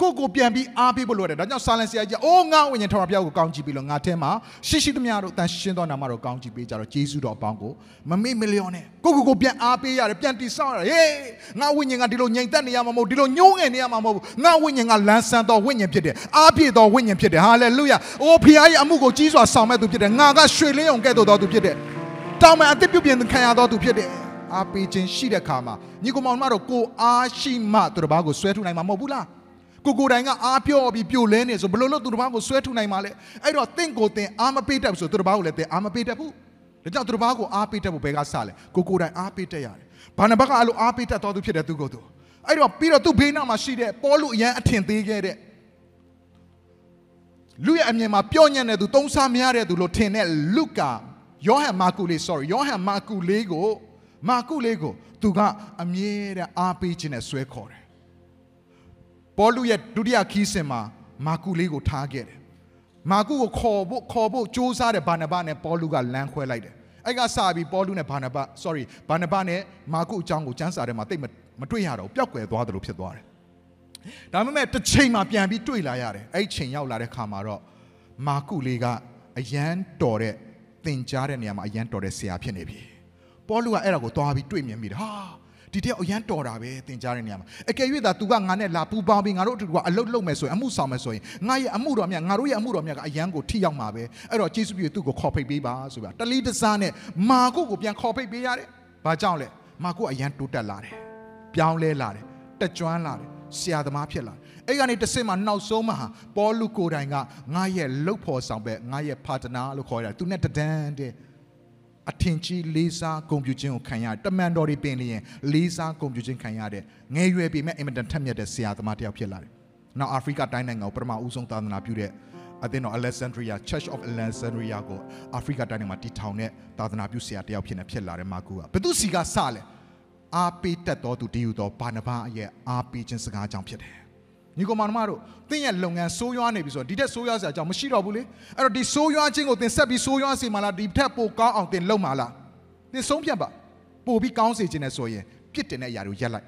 ကိုကိုပြန်ပြီးအားပေးဖို့လိုတယ်ဒါကြောင့် silence ဆရာကြီးအိုးငါဝိညာဉ်ထောင်ပြောက်ကိုကောင်းကြည့်ပြီးလို့ငါထဲမှာရှိရှိသမျှတို့တန်ရှင်းသောနာမတော်ကောင်းကြည့်ပေးကြတော့ဂျေစုတော်အပေါင်းကိုမမေ့မလျော့နဲ့ကိုကိုကိုပြန်အားပေးရတယ်ပြန်တိဆောက်ရတယ်ဟေးငါဝိညာဉ်ကဒီလိုငြိမ်သက်နေရမှာမဟုတ်ဒီလိုညှိုးငယ်နေရမှာမဟုတ်ဘူးငါဝိညာဉ်ကလန်းဆန်းသောဝိညာဉ်ဖြစ်တယ်အားပြည့်သောဝိညာဉ်ဖြစ်တယ်ဟာလေလုယာအိုးဖခင်ရဲ့အမှုကိုကြီးစွာဆောင်မဲ့သူဖြစ်တယ်ငါကရွှေလင်းအောင်ကဲ့သို့သောသူဖြစ်တယ်တောင်းမဲ့အသစ်ပြုပြင်ခံရသောသူဖြစ်တယ် အားပေးခြင်းရှိတဲ့ခါမှာညီကောင်မောင်မတို့ကိုအားရှိမှသူတစ်ပါးကိုဆွဲထုတ်နိုင်မှာမဟုတ်ဘူးလားကိုကိုတိုင်ကအားပြောပြီးပြိုလဲနေဆိုဘယ်လိုလုပ်သူတစ်ပါးကိုဆွဲထုတ်နိုင်မှာလဲအဲ့တော့တင့်ကိုတင်အားမပေးတတ်ဘူးဆိုသူတစ်ပါးကိုလည်းတင်အားမပေးတတ်ဘူးဒါကြောင့်သူတစ်ပါးကိုအားပေးတတ်ဖို့ဘယ်ကစလဲကိုကိုတိုင်အားပေးတတ်ရတယ်ဘာနဘကအဲ့လိုအားပေးတတ်တော်သူဖြစ်တဲ့သူကိုသူအဲ့တော့ပြီးတော့သူ့ဘေးနားမှာရှိတဲ့ပေါ်လူအရန်အထင်သေးခဲ့တဲ့လူရဲ့အမြင်မှာပြောညံ့တဲ့သူသုံးစားမရတဲ့သူလို့ထင်တဲ့လုကာယောဟန်မာကုလေး sorry ယောဟန်မာကုလေးကို မာကုလေးကိုသူကအမြဲတမ်းအားပေးခြင်းနဲ့ဆွဲခေါ်တယ်ပေါလုရဲ့ဒုတိယခီးစဉ်မှာမာကုလေးကိုထားခဲ့တယ်မာကုကိုခေါ်ဖို့ခေါ်ဖို့စူးစမ်းတဲ့ဘာနဘနဲ့ပေါလုကလမ်းခွဲလိုက်တယ်အဲ့ကစပြီးပေါလုနဲ့ဘာနဘ sorry ဘာနဘနဲ့မာကုအကြောင်းကိုကျမ်းစာထဲမှာတိတ်မတွေ့ရတော့ပျောက်ကွယ်သွားတယ်လို့ဖြစ်သွားတယ်ဒါပေမဲ့တစ်ချိန်မှာပြန်ပြီးတွေ့လာရတယ်အဲ့ချိန်ရောက်လာတဲ့ခါမှာတော့မာကုလေးကအယမ်းတော်တဲ့သင်ကြားတဲ့နေရာမှာအယမ်းတော်တဲ့ဆရာဖြစ်နေပြီ ပေါလုကအဲ့ဒါကိုသွားပြီးတွေ့မြင်မိတယ်ဟာဒီတယောက်အရန်တော်တာပဲသင်ကြားတဲ့နေရာမှာအကယ်၍သာ तू ကငါနဲ့လာပူပေါင်းပြီးငါတို့အတူတူကအလုပ်လုပ်မယ်ဆိုရင်အမှုဆောင်မယ်ဆိုရင်ငါရဲ့အမှုတော်မြတ်ငါတို့ရဲ့အမှုတော်မြတ်ကအရန်ကိုထိရောက်မှာပဲအဲ့တော့ကျေးဇူးပြုသူ့ကိုခေါ်ဖိတ်ပေးပါဆိုပြတလီတစားနဲ့မာကုကိုပြန်ခေါ်ဖိတ်ပေးရတယ်ဘာကြောင့်လဲမာကုအရန်တိုးတက်လာတယ်ပြောင်းလဲလာတယ်တက်ကြွလာတယ်ဆရာသမားဖြစ်လာအဲ့ကနေတစ်စင်မှာနောက်ဆုံးမှာပေါလုကိုတိုင်ကငါရဲ့လှုပ်ဖော်ဆောင်ပဲငါရဲ့ partner လို့ခေါ်ရတယ်သူနဲ့တဒန်းတဲ့ အထင်ကြီးလေးစားဂုဏ်ပြုခြင်းကိုခံရတမန်တော်တွေပင်လျင်လေးစားဂုဏ်ပြုခြင်းခံရတဲ့ငယ်ရွယ်ပေမဲ့အင်မတန်ထက်မြက်တဲ့ဆရာသမားတစ်ယောက်ဖြစ်လာတယ်။နောက်အာဖရိကတိုင်းနိုင်ငံကိုပထမဦးဆုံးသာသနာပြုတဲ့အသင်းတော် Alexandria Church of Alexandria ကိုအာဖရိကတိုင်းနိုင်ငံမှာတည်ထောင်တဲ့သာသနာပြုဆရာတစ်ယောက်ဖြစ်နေဖြစ်လာတဲ့မာကူကဘယ်သူစီကစလဲအားပေးတတ်တော်သူတည်ယူတော်ဘာနဘာရဲ့အားပေးခြင်းစကားကြောင့်ဖြစ်တယ် ညီကောင်မတို့သင်ရဲ့လုပ်ငန်းဆိုးရွားနေပြီဆိုတော့ဒီထက်ဆိုးရွားစရာအကြောင်းမရှိတော့ဘူးလေအဲ့တော့ဒီဆိုးရွားခြင်းကိုသင်ဆက်ပြီးဆိုးရွားစေမှာလားဒီထက်ပိုကောင်းအောင်သင်လုပ်မှာလားသင်ဆုံးဖြတ်ပါပို့ပြီးကောင်းစေခြင်းနဲ့ဆိုရင်ပြစ်တင်တဲ့အရာတွေရက်လိုက်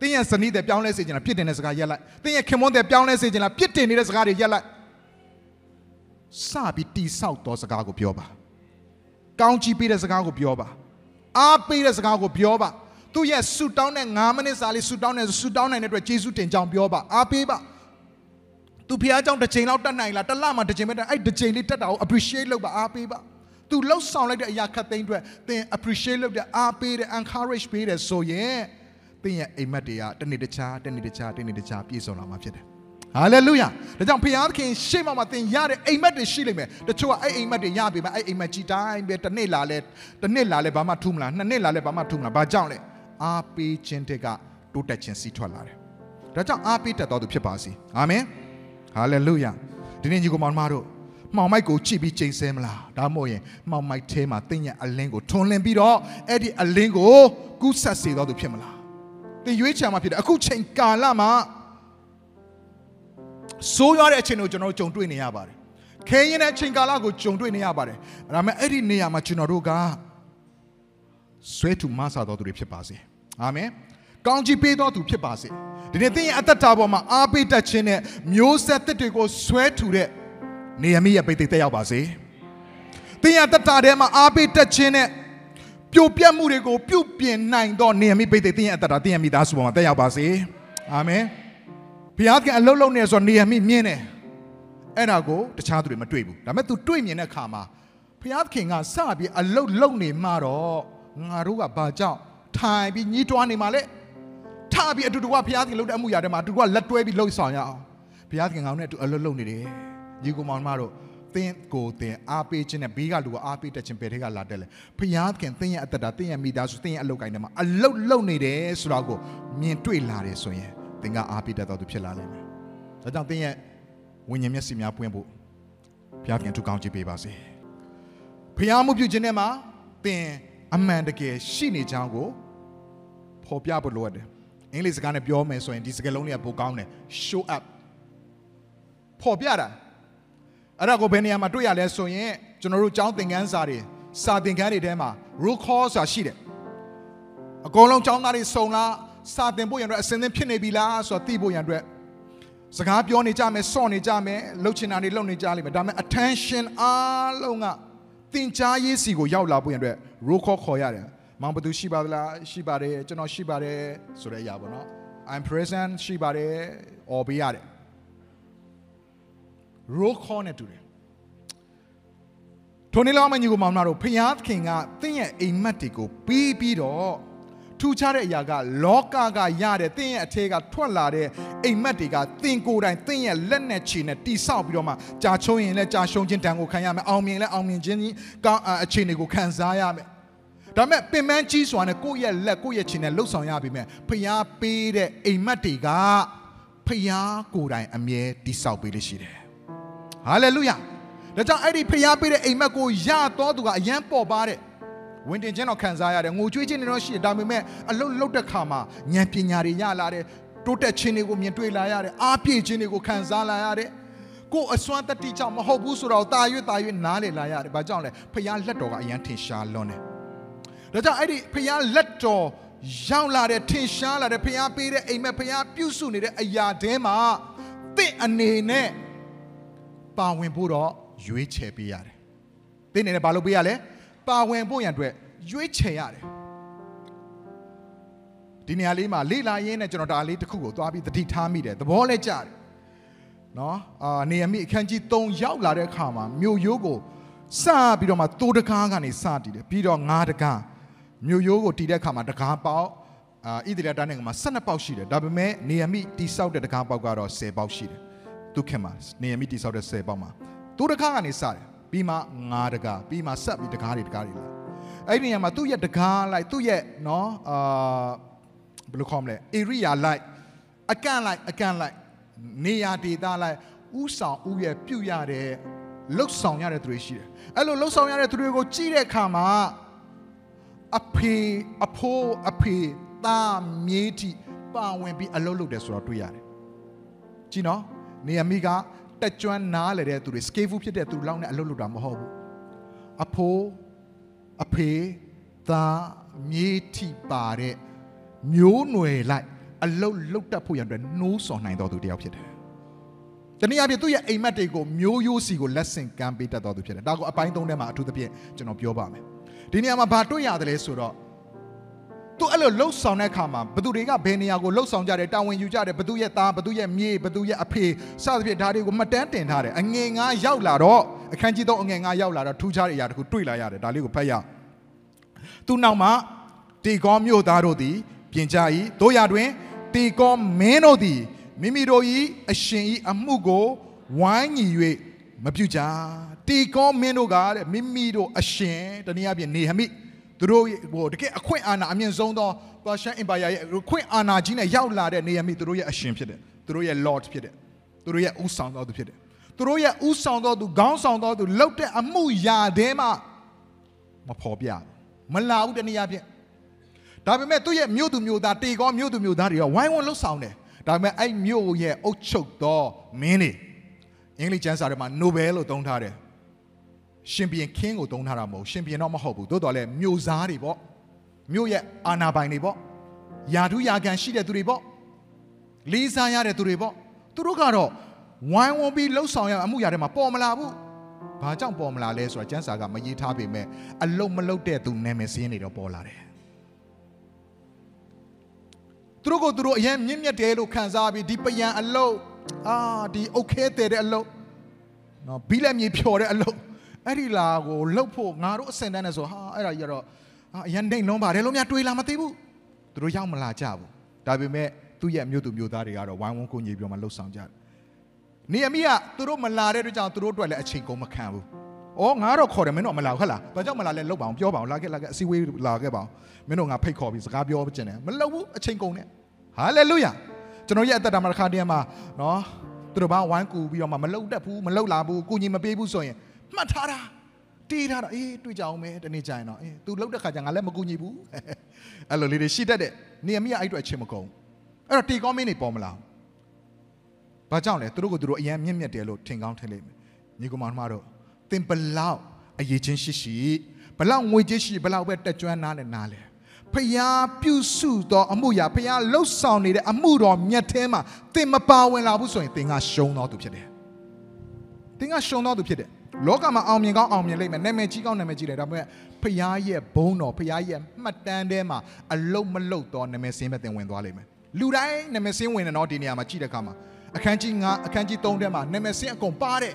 သင်ရဲ့ဇနီးတဲ့ပြောင်းလဲစေခြင်းလားပြစ်တင်တဲ့စကားရက်လိုက်သင်ရဲ့ခင်မွန်းတဲ့ပြောင်းလဲစေခြင်းလားပြစ်တင်နေတဲ့စကားတွေရက်လိုက်စပြီးတိဆောက်သောစကားကိုပြောပါကောင်းချီးပေးတဲ့စကားကိုပြောပါအားပေးတဲ့စကားကိုပြောပါ သူ့ရဲ့ဆူတောင်းတဲ့9မိနစ်စာလေးဆူတောင်းတဲ့ဆူတောင်းနိုင်တဲ့အတွက်ယေရှုတင်ကြောင်းပြောပါအားပေးပါသူဖះเจ้าတစ်ချိန်လောက်တက်နိုင်လားတစ်လမှတစ်ချိန်ပဲတက်အဲ့တစ်ချိန်လေးတက်တာကို appreciate လုပ်ပါအားပေးပါသူလှုပ်ဆောင်လိုက်တဲ့အရာခတ်သိမ်းအတွက်သင် appreciate လုပ်တဲ့အားပေးတဲ့ encourage ပေးတယ်ဆိုရင်သင်ရဲ့အိမ်မက်တွေကတနေ့တခြားတနေ့တခြားတနေ့တခြားပြည့်စုံလာမှာဖြစ်တယ်ဟာလေလုယာဒါကြောင့်ဖခင်ခင်ရှေ့မှာမှာသင်ရတဲ့အိမ်မက်တွေရှိလိမ့်မယ်တချို့ကအဲ့အိမ်မက်တွေရပြီမအဲ့အိမ်မက်ကြီးတိုင်းပဲတစ်နေ့လာလဲတစ်နှစ်လာလဲဘာမှထူးမလားနှစ်နှစ်လာလဲဘာမှထူးမလားဘာကြောင့်လဲ အားပေးခြင်းတွေကတိုးတက်ခြင်းစီးထွက်လာတယ်ဒါကြောင့်အားပေးတတ်တော်သူဖြစ်ပါစေအာမင်ဟာလေလုယာဒီနေ့ညီကောင်မတို့မှောင်မိုက်ကိုကြည့်ပြီးချိန်ဆဲမလားဒါမှမဟုတ်ရင်မှောင်မိုက်ထဲမှာတင်းရဲ့အလင်းကိုထွန်းလင်းပြီးတော့အဲ့ဒီအလင်းကိုကူးဆက်စေတော်သူဖြစ်မလားတင်ရွေးချယ်မှာဖြစ်တယ်အခုချိန်ကာလမှာဆိုးရွားတဲ့အချိန်ကိုကျွန်တော်တို့ကြုံတွေ့နေရပါတယ်ခဲရင်တဲ့အချိန်ကာလကိုကြုံတွေ့နေရပါတယ်ဒါပေမဲ့အဲ့ဒီနေရာမှာကျွန်တော်တို့က ဆွဲထူမဆာတော်သူတွေဖြစ်ပါစေအာမင်ကောင်းချီးပေးတော်သူဖြစ်ပါစေဒီနေ့သင်ရဲ့အသက်တာပေါ်မှာအားပေးတတ်ခြင်းနဲ့မျိုးဆက်သစ်တွေကိုဆွဲထူတဲ့နေရမိရဲ့ပိတ်သိတက်ရောက်ပါစေသင်ရဲ့အသက်တာထဲမှာအားပေးတတ်ခြင်းနဲ့ပြိုပြတ်မှုတွေကိုပြုပြင်နိုင်သောနေရမိပိတ်သိသင်ရဲ့အသက်တာသင်ရဲ့မိသားစုပေါ်မှာတက်ရောက်ပါစေအာမင်ဘုရားကအလုံးလုံးနေဆိုနေရမိမြင်တယ်အဲ့ဒါကိုတခြားသူတွေမတွေ့ဘူးဒါပေမဲ့ तू တွေ့မြင်တဲ့အခါမှာဘုရားခင်ကစပြီးအလုံးလုံးနေမှတော့ ငါတို့ကဘာကြောင့်ထိုင်ပြီးညှိတွားနေမှာလဲထပြီးအတူတူကဘုရားခင်လှုပ်တဲ့အမှုရာတွေမှာအတူတူကလက်တွဲပြီးလှုပ်ဆောင်ရအောင်ဘုရားခင်ကောင်နဲ့အတူအလုံးလုံးနေတယ်ညီကောင်မောင်မတို့သင်ကိုသင်အားပေးခြင်းနဲ့ဘေးကလူကအားပေးတတ်ခြင်းဘယ်ထဲကလာတက်လဲဖျားခင်သင်ရဲ့အသက်တာသင်ရဲ့မိသားစုသင်ရဲ့အလုပ်ကိုင်းထဲမှာအလုတ်လုံနေတယ်ဆိုတော့ကိုမြင်တွေ့လာတယ်ဆိုရင်သင်ကအားပေးတတ်တော်သူဖြစ်လာလိမ့်မယ်ဒါကြောင့်သင်ရဲ့ဝိညာဉ်မျက်စိများပွင့်ဖို့ဘုရားခင်ထူကောင်းကြည့်ပေးပါစေဖျားမှုပြုခြင်းနဲ့မှာသင် အမှန်တကယ်ရှိနေကြောင်းကိုဖော်ပြဖို့လိုအပ်တယ်အင်္ဂလိပ်စကားနဲ့ပြောမယ်ဆိုရင်ဒီစကားလုံးလေးကပိုကောင်းတယ် show up ဖော်ပြတာအဲ့ဒါကိုဘယ်နေရာမှာတွေ့ရလဲဆိုရင်ကျွန်တော်တို့ကျောင်းသင်ခန်းစာတွေစာသင်ခန်းတွေထဲမှာ roll call ဆိုတာရှိတယ်အကုန်လုံးကျောင်းသားတွေစုံလားစာသင်ဖို့ရန်အတွက်အစင်းသင်းဖြစ်နေပြီလားဆိုတာသိဖို့ရန်အတွက်စကားပြောနေကြမယ်စော့နေကြမယ်လှုပ်ချင်တာတွေလှုပ်နေကြလိမ့်မယ်ဒါပေမဲ့ attention အားလုံးက သင်ကြားရေးစီကိုရောက်လာဖို့ရန်အတွက် roll call ခေါ်ရတယ်မောင်ဘသူရှိပါသလားရှိပါတယ်ကျွန်တော်ရှိပါတယ်ဆိုတဲ့အရာပေါ့နော် I'm present ရှိပါတယ်អော်ပေးရတယ် roll call နဲ့တူတယ်ထိုနေ့လောက်မှညီကိုမောင်မတို့ဖျားခင်ကသင်ရဲ့အိမ်မက်တွေကိုပြီးပြီးတော့ ထူခြားတဲ့အရာက လောကကရတဲ့သင်ရဲ့အထက်ကထွက်လာတဲ့အိမ်မက်တွေကသင်ကိုယ်တိုင်သင်ရဲ့လက်နဲ့ခြေနဲ့တိဆောက်ပြီးတော့မှကြာချုံရင်လည်းကြာရှုံခြင်းတန်ကိုခံရမယ်အောင်မြင်လည်းအောင်မြင်ခြင်းကောင်းအခြေအနေကိုခံစားရမယ်ဒါပေမဲ့ပင်ပန်းကြီးစွာနဲ့ကိုယ့်ရဲ့လက်ကိုယ့်ရဲ့ခြေနဲ့လှုပ်ဆောင်ရပြီမဲ့ဖျားပေးတဲ့အိမ်မက်တွေကဖျားကိုယ်တိုင်အမြဲတိဆောက်ပေးလို့ရှိတယ်ဟာလေလုယာဒါကြောင့်အဲ့ဒီဖျားပေးတဲ့အိမ်မက်ကိုရတော့သူကအယံပေါ်ပါတဲ့ ဝင်တင်ခြင်းတော့ခံစားရတယ်ငိုကြွေးခြင်းတွေတော့ရှိတယ်ဒါပေမဲ့အလုတ်လုတ်တဲ့ခါမှာဉာဏ်ပညာတွေရလာတယ်တိုးတက်ခြင်းတွေကိုမြင်တွေ့လာရတယ်အားပြည့်ခြင်းတွေကိုခံစားလာရတယ်ကိုယ်အစွမ်းတတိကြောင့်မဟုတ်ဘူးဆိုတော့တာရွတာရွနားလေလာရတယ်ဘာကြောင့်လဲဖျားလက်တော်ကအယံထင်ရှားလွန်းတယ်ဒါကြောင့်အဲ့ဒီဖျားလက်တော်ရောက်လာတဲ့ထင်ရှားလာတဲ့ဖျားပေးတဲ့အိမ်မက်ဖျားပြုစုနေတဲ့အရာတဲမှာတင့်အနေနဲ့ပါဝင်ဖို့တော့ရွေးချယ်ပေးရတယ်။တင်းနေနဲ့ဘာလုပ်ပေးရလဲ။ ပါဝင်ဖို့ရန်အတွက်ရွေးချယ်ရတယ်။ဒီနေရာလေးမှာလေ့လာရင်းနဲ့ကျွန်တော်ဒါလေးတစ်ခုကိုသွားပြီးတတိထားမိတယ်။သဘောလဲကျတယ်။နော်အာနေရမိအခန်းကြီး3ရောက်လာတဲ့အခါမှာမြို့ရိုးကိုစပြီးတော့မှတိုးတကားကနေစတည်တယ်။ပြီးတော့ငါးတကားမြို့ရိုးကိုတည်တဲ့အခါမှာတကားပေါက်အာဣသရေလတိုင်းနိုင်ငံမှာ12ပေါက်ရှိတယ်။ဒါပေမဲ့နေရမိတိဆောက်တဲ့တကားပေါက်ကတော့10ပေါက်ရှိတယ်။သူခင်မှာနေရမိတိဆောက်တဲ့10ပေါက်မှာသူတကားကနေစတယ် ပြီးမှငါးတကားပြီးမှဆက်ပြီးတကားတွေတကားတွေလာအဲ့ဒီနေရာမှာသူ့ရဲ့တကားလိုက်သူ့ရဲ့နော်အာဘယ်လိုခေါ်မလဲ area လိုက်အကန့်လိုက်အကန့်လိုက်နေရာဒေသလိုက်ဥဆောင်ဥရဲ့ပြုတ်ရတဲ့လှုပ်ဆောင်ရတဲ့သူတွေရှိတယ်အဲ့လိုလှုပ်ဆောင်ရတဲ့သူတွေကိုကြည့်တဲ့အခါမှာအဖေအဖိုးအဖေသားမြေးတိပါဝင်ပြီးအလုပ်လုပ်တယ်ဆိုတော့တွေ့ရတယ်ကြည့်နော်နေရမိက တက်ကြွနားလေတဲ့သူတွေ scale ဖြစ်တဲ့သူလောက်နဲ့အလုပ်လုပ်တာမဟုတ်ဘူးအဖိုးအဖေသားမြေးထိပါတဲ့မျိုးနွယ်လိုက်အလုတ်လုတ်တက်ဖို့ရန်အတွက်နှိုးဆော်နိုင်တော်သူတယောက်ဖြစ်တယ်။တနည်းအားဖြင့်သူ့ရဲ့အိမ်မက်တွေကိုမျိုးရိုးစီကိုလက်ဆင့်ကမ်းပေးတတ်တော်သူဖြစ်တယ်။ဒါကိုအပိုင်းသုံးထဲမှာအထူးသဖြင့်ကျွန်တော်ပြောပါမယ်။ဒီနေရာမှာဘာတွေ့ရတယ်လဲဆိုတော့ သူအဲ့လိုလှုပ်ဆောင်တဲ့အခါမှာဘသူတွေကဘယ်နေရာကိုလှုပ်ဆောင်ကြတယ်တာဝန်ယူကြတယ်ဘသူရဲ့သားဘသူရဲ့မြေးဘသူရဲ့အဖေစသဖြင့်ဒါတွေကိုမှတ်တမ်းတင်ထားတယ်အငငယ်ငါရောက်လာတော့အခန်းကြီး3အငငယ်ငါရောက်လာတော့ထူးခြားတဲ့အရာတခုတွေ့လာရတယ်ဒါလေးကိုဖတ်ရသူနောက်မှတေကောမြို့သားတို့သည်ပြင်ကြ၏တို့ရတွင်တေကောမင်းတို့သည်မိမိတို့၏အရှင်၏အမှုကိုဝိုင်းညီ၍မပြုကြတေကောမင်းတို့ကတဲ့မိမိတို့အရှင်တနည်းအားဖြင့်နေဟမိ သူတို့ဟိုတကယ်အခွင့်အာဏာအမြင့်ဆုံးသောပါရှန်အင်ပါယာရဲ့ခွင့်အာဏာကြီးနဲ့ရောက်လာတဲ့နေရမိသူတို့ရဲ့အရှင်ဖြစ်တယ်သူတို့ရဲ့ lord ဖြစ်တယ်သူတို့ရဲ့ဥဆောင်တော်သူဖြစ်တယ်သူတို့ရဲ့ဥဆောင်တော်သူခေါင်းဆောင်တော်သူလောက်တဲ့အမှုရာတဲမှာမဖော်ပြမလာဘူးတနည်းအားဖြင့်ဒါပေမဲ့သူ့ရဲ့မြို့သူမြို့သားတေကောမြို့သူမြို့သားတွေကဝိုင်းဝန်းလှုပ်ဆောင်တယ်ဒါပေမဲ့အဲ့မြို့ရဲ့အုတ်ချုပ်သောမင်းတွေအင်္ဂလိပ်ကျမ်းစာထဲမှာ Nobel လို့သုံးထားတယ် ရှင်ဘီရင်ခင်းကိုသုံးထားတာမဟုတ်ရှင်ဘီရင်တော့မဟုတ်ဘူးသို့တော်လည်းမြို့သားတွေပေါ့မြို့ရဲ့အာနာပိုင်တွေပေါ့ယာထုယာကန်ရှိတဲ့သူတွေပေါ့လေးစားရတဲ့သူတွေပေါ့သူတို့ကတော့ဝိုင်းဝန်းပြီးလှုပ်ဆောင်ရအမှုရာတွေမှာပေါ်မလာဘူးဘာကြောင့်ပေါ်မလာလဲဆိုတော့ကျန်းစာကမရေးထားပေမဲ့အလုတ်မလုတ်တဲ့သူနာမည်စင်းတွေတော့ပေါ်လာတယ်သူတို့ကသူတို့အရင်မြင့်မြတ်တယ်လို့ခံစားပြီးဒီပယံအလုတ်အာဒီအုတ်ခဲတဲ့တဲ့အလုတ်နော်ဘီလက်မြေဖြော်တဲ့အလုတ် အဲ့ဒီလာကိုလှုပ်ဖို့ငါတို့အစင်တန်းနဲ့ဆိုဟာအဲ့ဒါကြီးကတော့အရန်တိတ်လုံးပါတယ်လို့များတွေးလာမသိဘူးသူတို့ရောက်မလာကြဘူးဒါပေမဲ့သူ့ရဲ့မြို့သူမြို့သားတွေကတော့ဝိုင်းဝန်းကိုညီပြီးတော့မှလှုပ်ဆောင်ကြတယ်နေအမိကသူတို့မလာတဲ့အတွက်ကြောင့်သူတို့အတွက်လည်းအချိန်ကုန်မခံဘူး။အော်ငါတော့ခေါ်တယ်မင်းတို့မလာဘူးဟုတ်လား။ဘာကြောင့်မလာလဲလောက်ပါအောင်ပြောပါအောင်လာခဲ့လာခဲ့အစည်းအဝေးလာခဲ့ပါအောင်။မင်းတို့ငါဖိတ်ခေါ်ပြီးစကားပြောချင်တယ်မလုပ်ဘူးအချိန်ကုန်နဲ့။ဟာလေလုယာ။ကျွန်တော်ရဲ့အသက်တာမှာတစ်ခါတည်းမှာနော်သူတို့ဘာဝိုင်းကူပြီးတော့မှမလုပ်တတ်ဘူးမလုပ်လာဘူးကုညီမပေးဘူးဆိုရင် မှတ်ထားတာတီးထားတာအေးတွေ့ကြအောင်မယ်တနေ့ကျရင်တော့အေး तू လုပ်တဲ့ခါကျငါလည်းမကူညီဘူးအဲ့လိုလေးတွေရှိတတ်တဲ့နေအမိကအဲ့အတွက်အချင်းမကုန်အဲ့တော့တီကောင်းမင်းတွေပေါ်မလာဘာကြောင့်လဲသူတို့ကသူတို့အရင်မြင့်မြတ်တယ်လို့ထင်ကောင်းထင်လိမ့်မယ်ညီကောင်မတို့သင်ဘလောက်အရေးချင်းရှိရှိဘလောက်ငွေကြေးရှိဘလောက်ပဲတက်ကြွနားနဲ့နားလဲဖျားပြုစုသောအမှုရာဖျားလှုပ်ဆောင်နေတဲ့အမှုတော်မြတ်ထဲမှာသင်မပါဝင်လာဘူးဆိုရင်သင်ကရှုံးတော်သူဖြစ်တယ်သင်ကရှုံးတော်သူဖြစ်တယ် လောကမှာအောင်မြင်ကောင်းအောင်မြင်လိမ့်မယ်နာမည်ကြီးကောင်းနာမည်ကြီးတယ်ဒါပေမဲ့ဖျားရဲ့ဘုန်းတော်ဖျားရဲ့မှတ်တမ်းထဲမှာအလုတ်မလုတ်တော့နာမည်စင်းပဲသင်ဝင်သွားလိမ့်မယ်လူတိုင်းနာမည်စင်းဝင်တယ်နော်ဒီနေရာမှာကြည့်တဲ့အခါမှာအခန်းကြီး9အခန်းကြီး3ထဲမှာနာမည်စင်းအကုန်ပါတဲ့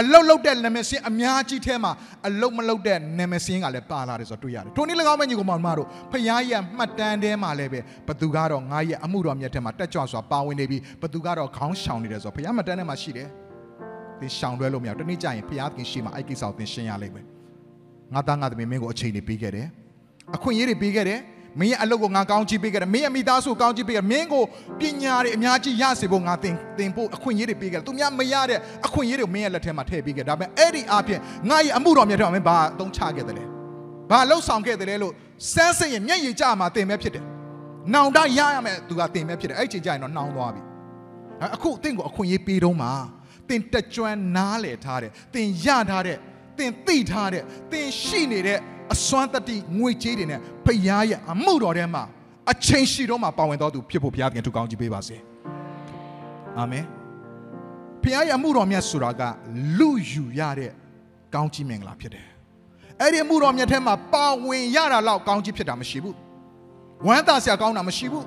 အလုတ်လုတ်တဲ့နာမည်စင်းအများကြီးထဲမှာအလုတ်မလုတ်တဲ့နာမည်စင်းကလည်းပါလာတယ်ဆိုတော့တွေ့ရတယ်ထိုနည်း၎င်းပဲညီကောင်မတို့ဖျားရဲ့မှတ်တမ်းထဲမှာလည်းပဲဘသူကတော့ငါရဲ့အမှုတော်မြတ်ထဲမှာတက်ကြွစွာပါဝင်နေပြီးဘသူကတော့ခေါင်းရှောင်နေတယ်ဆိုတော့ဖျားမှတ်တမ်းထဲမှာရှိတယ် သင်ရှောင်လွဲလို့မရဘူးတနေ့ကျရင်ဘုရားသခင်ရှေ့မှာအဲ့ကိစ္စကိုသင်ရှင်းရလိမ့်မယ်ငါသားငါသမီးမင်းကိုအချိန်တွေပေးခဲ့တယ်အခွင့်အရေးတွေပေးခဲ့တယ်မင်းရဲ့အလုပ်ကိုငါကောင်းချီးပေးခဲ့တယ်မင်းရဲ့မိသားစုကောင်းချီးပေးခဲ့တယ်မင်းကိုပညာတွေအများကြီးရစေဖို့ငါသင်သင်ဖို့အခွင့်အရေးတွေပေးခဲ့တယ်သူများမရတဲ့အခွင့်အရေးတွေမင်းရဲ့လက်ထဲမှာထည့်ပေးခဲ့တယ်ဒါပေမဲ့အဲ့ဒီအပြင်ငါရဲ့အမှုတော်မြတ်ထဲမှာမင်းဘာအသုံးချခဲ့တယ်လဲဘာလှုပ်ဆောင်ခဲ့တယ်လဲလို့စမ်းစစ်ရင်မျက်ရည်ကျမှာသင်ပဲဖြစ်တယ်နောင်တရရမယ်သူကသင်ပဲဖြစ်တယ်အဲ့ချိန်ကျရင်တော့နှောင်းသွားပြီအခုသင်ကိုအခွင့်အရေးပေးတော့မှာ သင်တက်ကြွနားလေထားတယ်သင်ရထားတဲ့သင်သိထားတဲ့သင်ရှိနေတဲ့အစွမ်းတတိငွေကြေးတွေနဲ့ဖခင်ရဲ့အမှုတော်ထဲမှာအချိန်ရှိတော့မှပါဝင်တော်သူဖြစ်ဖို့ဘုရားသခင်ထူကောင်းကြီးပေးပါစေအာမင်ဖခင်ရဲ့အမှုတော်မြတ်ဆိုတာကလူယူရတဲ့ကောင်းကြီးမင်္ဂလာဖြစ်တယ်အဲ့ဒီအမှုတော်မြတ်ထဲမှာပါဝင်ရတာလောက်ကောင်းကြီးဖြစ်တာမရှိဘူးဝမ်းသာစရာကောင်းတာမရှိဘူး